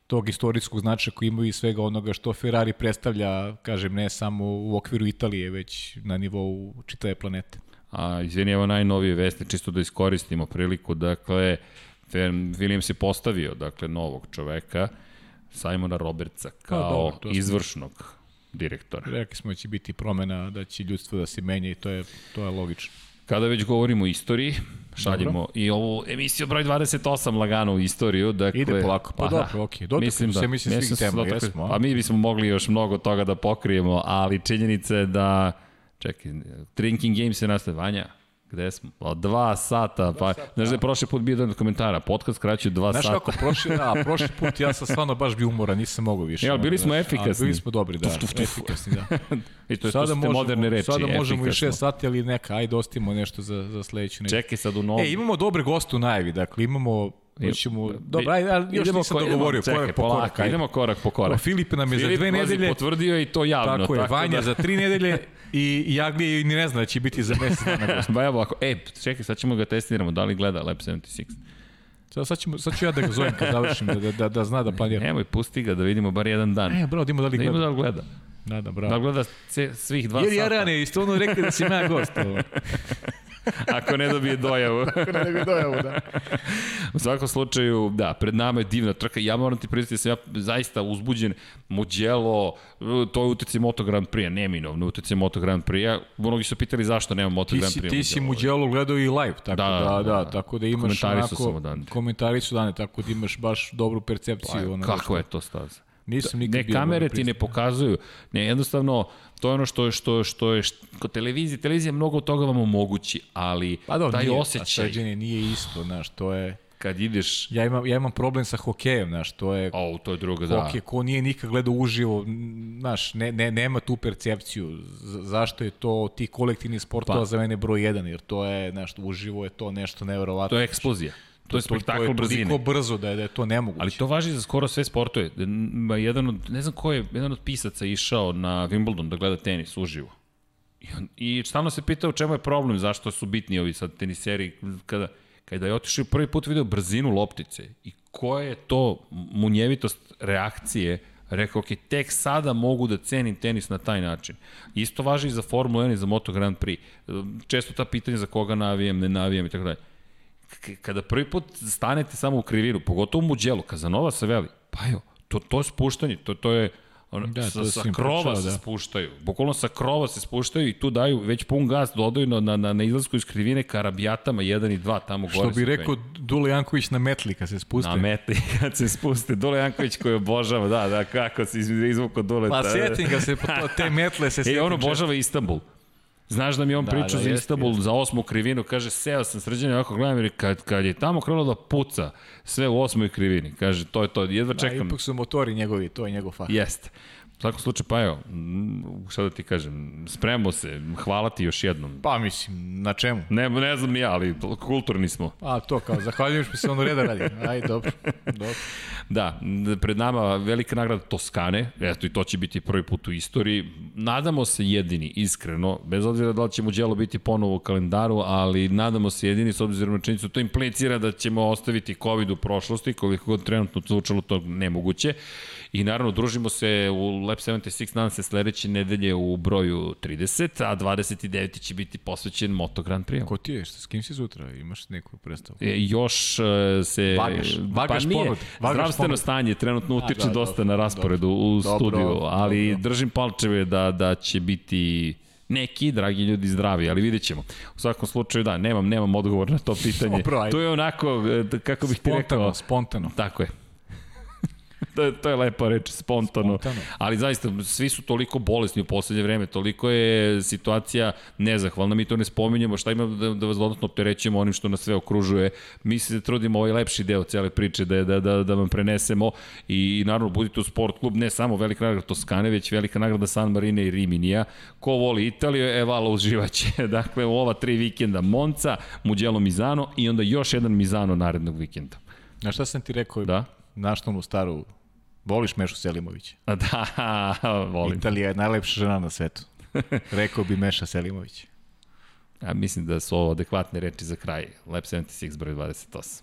tog istorijskog značaja koji imaju i svega onoga što Ferrari predstavlja, kažem, ne samo u okviru Italije, već na nivou čitave planete. A, izvini, evo najnovije veste, čisto da iskoristimo priliku, dakle, Williams je postavio, dakle, novog čoveka, Simona Robertsa, kao Pa, dobro, to smo- izvršnog direktora. Rekli smo da će biti promena, da će ljudstvo da se menja i to je, to je logično. Kada već govorimo o istoriji, šaljemo Dobro. i ovu emisiju broj 28 lagano u istoriju. Dakle, Ide polako, pa dobro, da. okej. Dotakli smo se, mislim, svih se tema, dotakli. jesmo, a? Pa mi bismo mogli još mnogo toga da pokrijemo, ali činjenica je da, čekaj, Drinking Games je nastaje, Vanja, gde smo? O, dva sata, pa, znaš da je prošli put bio jedan od komentara, podcast kraću dva Znaš sata. kako, prošli, da, prošli put ja sam stvarno baš bio umoran, nisam mogao više. Ali bili smo znaš, efikasni. Bili smo dobri, da, Tuf, tuf, tuf. efikasni, da. I to, je, to Sada su te možemo, moderne reči, sada možemo i. 6 sati, ali neka, ajde ostimo nešto za, za sledeću nedelju. Čekaj sad u novom. E, imamo dobre goste u najavi, dakle imamo Hoćemo, Bi- dobro, ajde, ali još idemo nisam ko- dogovorio, idemo, korak po korak. ajde. Idemo korak po korak. Pa Filip nam je za Filip, dve pazi, nedelje, potvrdio i to javno. tako je, Vanja da... za tri nedelje i Jagli ni ne zna da će biti za mesec dana gost. Ba evo, ako, e, čekaj, sad ćemo ga testiramo, da li gleda Lab 76. Sad, sad, ćemo, sad ću ja da ga zovem kad završim, da, da, da, da zna da planira. Nemoj, pusti ga da vidimo bar jedan dan. E, bravo, da ima da li Da ima gleda. da li gleda. Da, da, Da bravo. li gleda svih dva Jer sata. rane, isto ono rekli da si ja gost. Ovo. Ako ne dobije dojavu. ne bi dojavu, da. U svakom slučaju, da, pred nama je divna trka. Ja moram ti priznati da sam ja zaista uzbuđen. Mugello, to je utjecaj Moto Grand Prix, neminovno utjecaj Moto Grand Prix. Mnogi su pitali zašto nema Moto Ti Grand si, Prix. ti si. Mugello gledao i live, tako Da, da, da, da, da, da. tako da imaš Komentari su onako, samo dani. komentari su dane, tako da imaš baš dobru percepciju. onoga Kako što- je to staza? Nisam nikad ne bio, kamere ti ne pokazuju. Ne, jednostavno, to je ono što je, što je, što je, što, kod televizije, televizija mnogo toga vam omogući, ali Pa dobro, taj nije, osjećaj A sređenje nije isto, znaš, to je... kad ideš, Ja imam, ja imam problem sa hokejem, znaš, to je... o, to je druga, da. Hokej, ko nije nikad gledao uživo, znaš, ne, ne, nema tu percepciju. Z zašto je to ti kolektivni sportova Pa. za mene broj jedan, jer to je, znaš, uživo je to nešto neverovatno. To je eksplozija. To je spektakl to brzine. je toliko brzo da je, da je to nemoguće. Ali to važi za skoro sve sportove. Ma jedan od, ne znam ko je, jedan od pisaca išao na Wimbledon da gleda tenis uživo. I, on, I stalno se pitao u čemu je problem, zašto su bitni ovi sad teniseri, kada, kada je otišao prvi put video brzinu loptice i koja je to munjevitost reakcije, rekao, ok, tek sada mogu da cenim tenis na taj način. Isto važi i za Formula 1 i za Moto Grand Prix. Često ta pitanja za koga navijam, ne navijam i tako dalje kada prvi put stanete samo u krivinu, pogotovo u Muđelu, Kazanova se veli, pa jo, to, to je spuštanje, to, to je ono, Da, da, to sa, sa krova pričao, se da. spuštaju. Bukvalno sa krova se spuštaju i tu daju već pun gas, dodaju na, na, na, na izlasku iz krivine karabijatama 1 i 2 tamo gore. Što bi rekao Dule Janković na metli kad se spuste. Na meti kad se spuste. Dole Janković koji obožava, da, da, kako se iz- izvuko dole. Pa setim ga se, po to, te metle se E, setim. on obožava Istanbul. Znaš da mi on Da, pričao da, za Istanbul, za osmu krivinu, kaže, seo sam srđan, ovako gledam, jer kad, kad je tamo krenulo da puca, sve u osmoj krivini, kaže, to je to, jedva Da, čekam. ipak su motori njegovi, to je njegov fah. Jeste. U svakom slučaju, pa evo, šta da ti kažem, spremamo se, hvala ti još jednom. Pa mislim, na čemu? Ne, ne znam ja, ali kulturni smo. A to kao, zahvaljujem što se ono reda radi. Aj, dobro, dobro. Da, pred nama velika nagrada Toskane, eto i to će biti prvi put u istoriji. Nadamo se jedini, iskreno, bez obzira da li će Mugello biti ponovo u kalendaru, ali nadamo se jedini s obzirom na činjenicu, to implicira da ćemo ostaviti COVID u prošlosti, koliko god trenutno zvučalo to nemoguće. I naravno, družimo se u Lab 76, nadam se sledeće nedelje u broju 30, a 29. će biti posvećen Moto Grand Prix. Ko ti je? Šta, s kim si sutra? Imaš neku predstavu? E, još e, se... Vagaš, vagaš pa nije, vagaš zdravstveno ponude. stanje trenutno utiče da, dosta dobro, na rasporedu u dobro, studiju, ali dobro. držim palčeve da, da će biti neki, dragi ljudi, zdravi, ali vidjet ćemo. U svakom slučaju, da, nemam, nemam odgovor na to pitanje. Dobro, ajde. to je onako, e, kako bih ti rekao... Spontano, spontano. Tako je. to, je, to je lepo reč, spontano. Spontano. Ali zaista, svi su toliko bolesni u poslednje vreme, toliko je situacija nezahvalna, mi to ne spominjemo, šta ima da, da vas dodatno opterećujemo onim što nas sve okružuje. Mi se trudimo ovaj lepši deo cele priče da, da, da, da vam prenesemo i, i naravno budite u sport klub, ne samo velika nagrada Toskane, već velika nagrada San Marine i Riminija. Ko voli Italiju, e, vala uživaće. dakle, u ova tri vikenda Monca, Mugello Mizano i onda još jedan Mizano narednog vikenda. Znaš šta sam ti rekao? Da? Znaš onu staru, voliš Mešu Selimović? A da, volim. Italija je najlepša žena na svetu. Rekao bi Meša Selimović. Ja mislim da su ovo adekvatne reči za kraj. Lep 76 broj 28.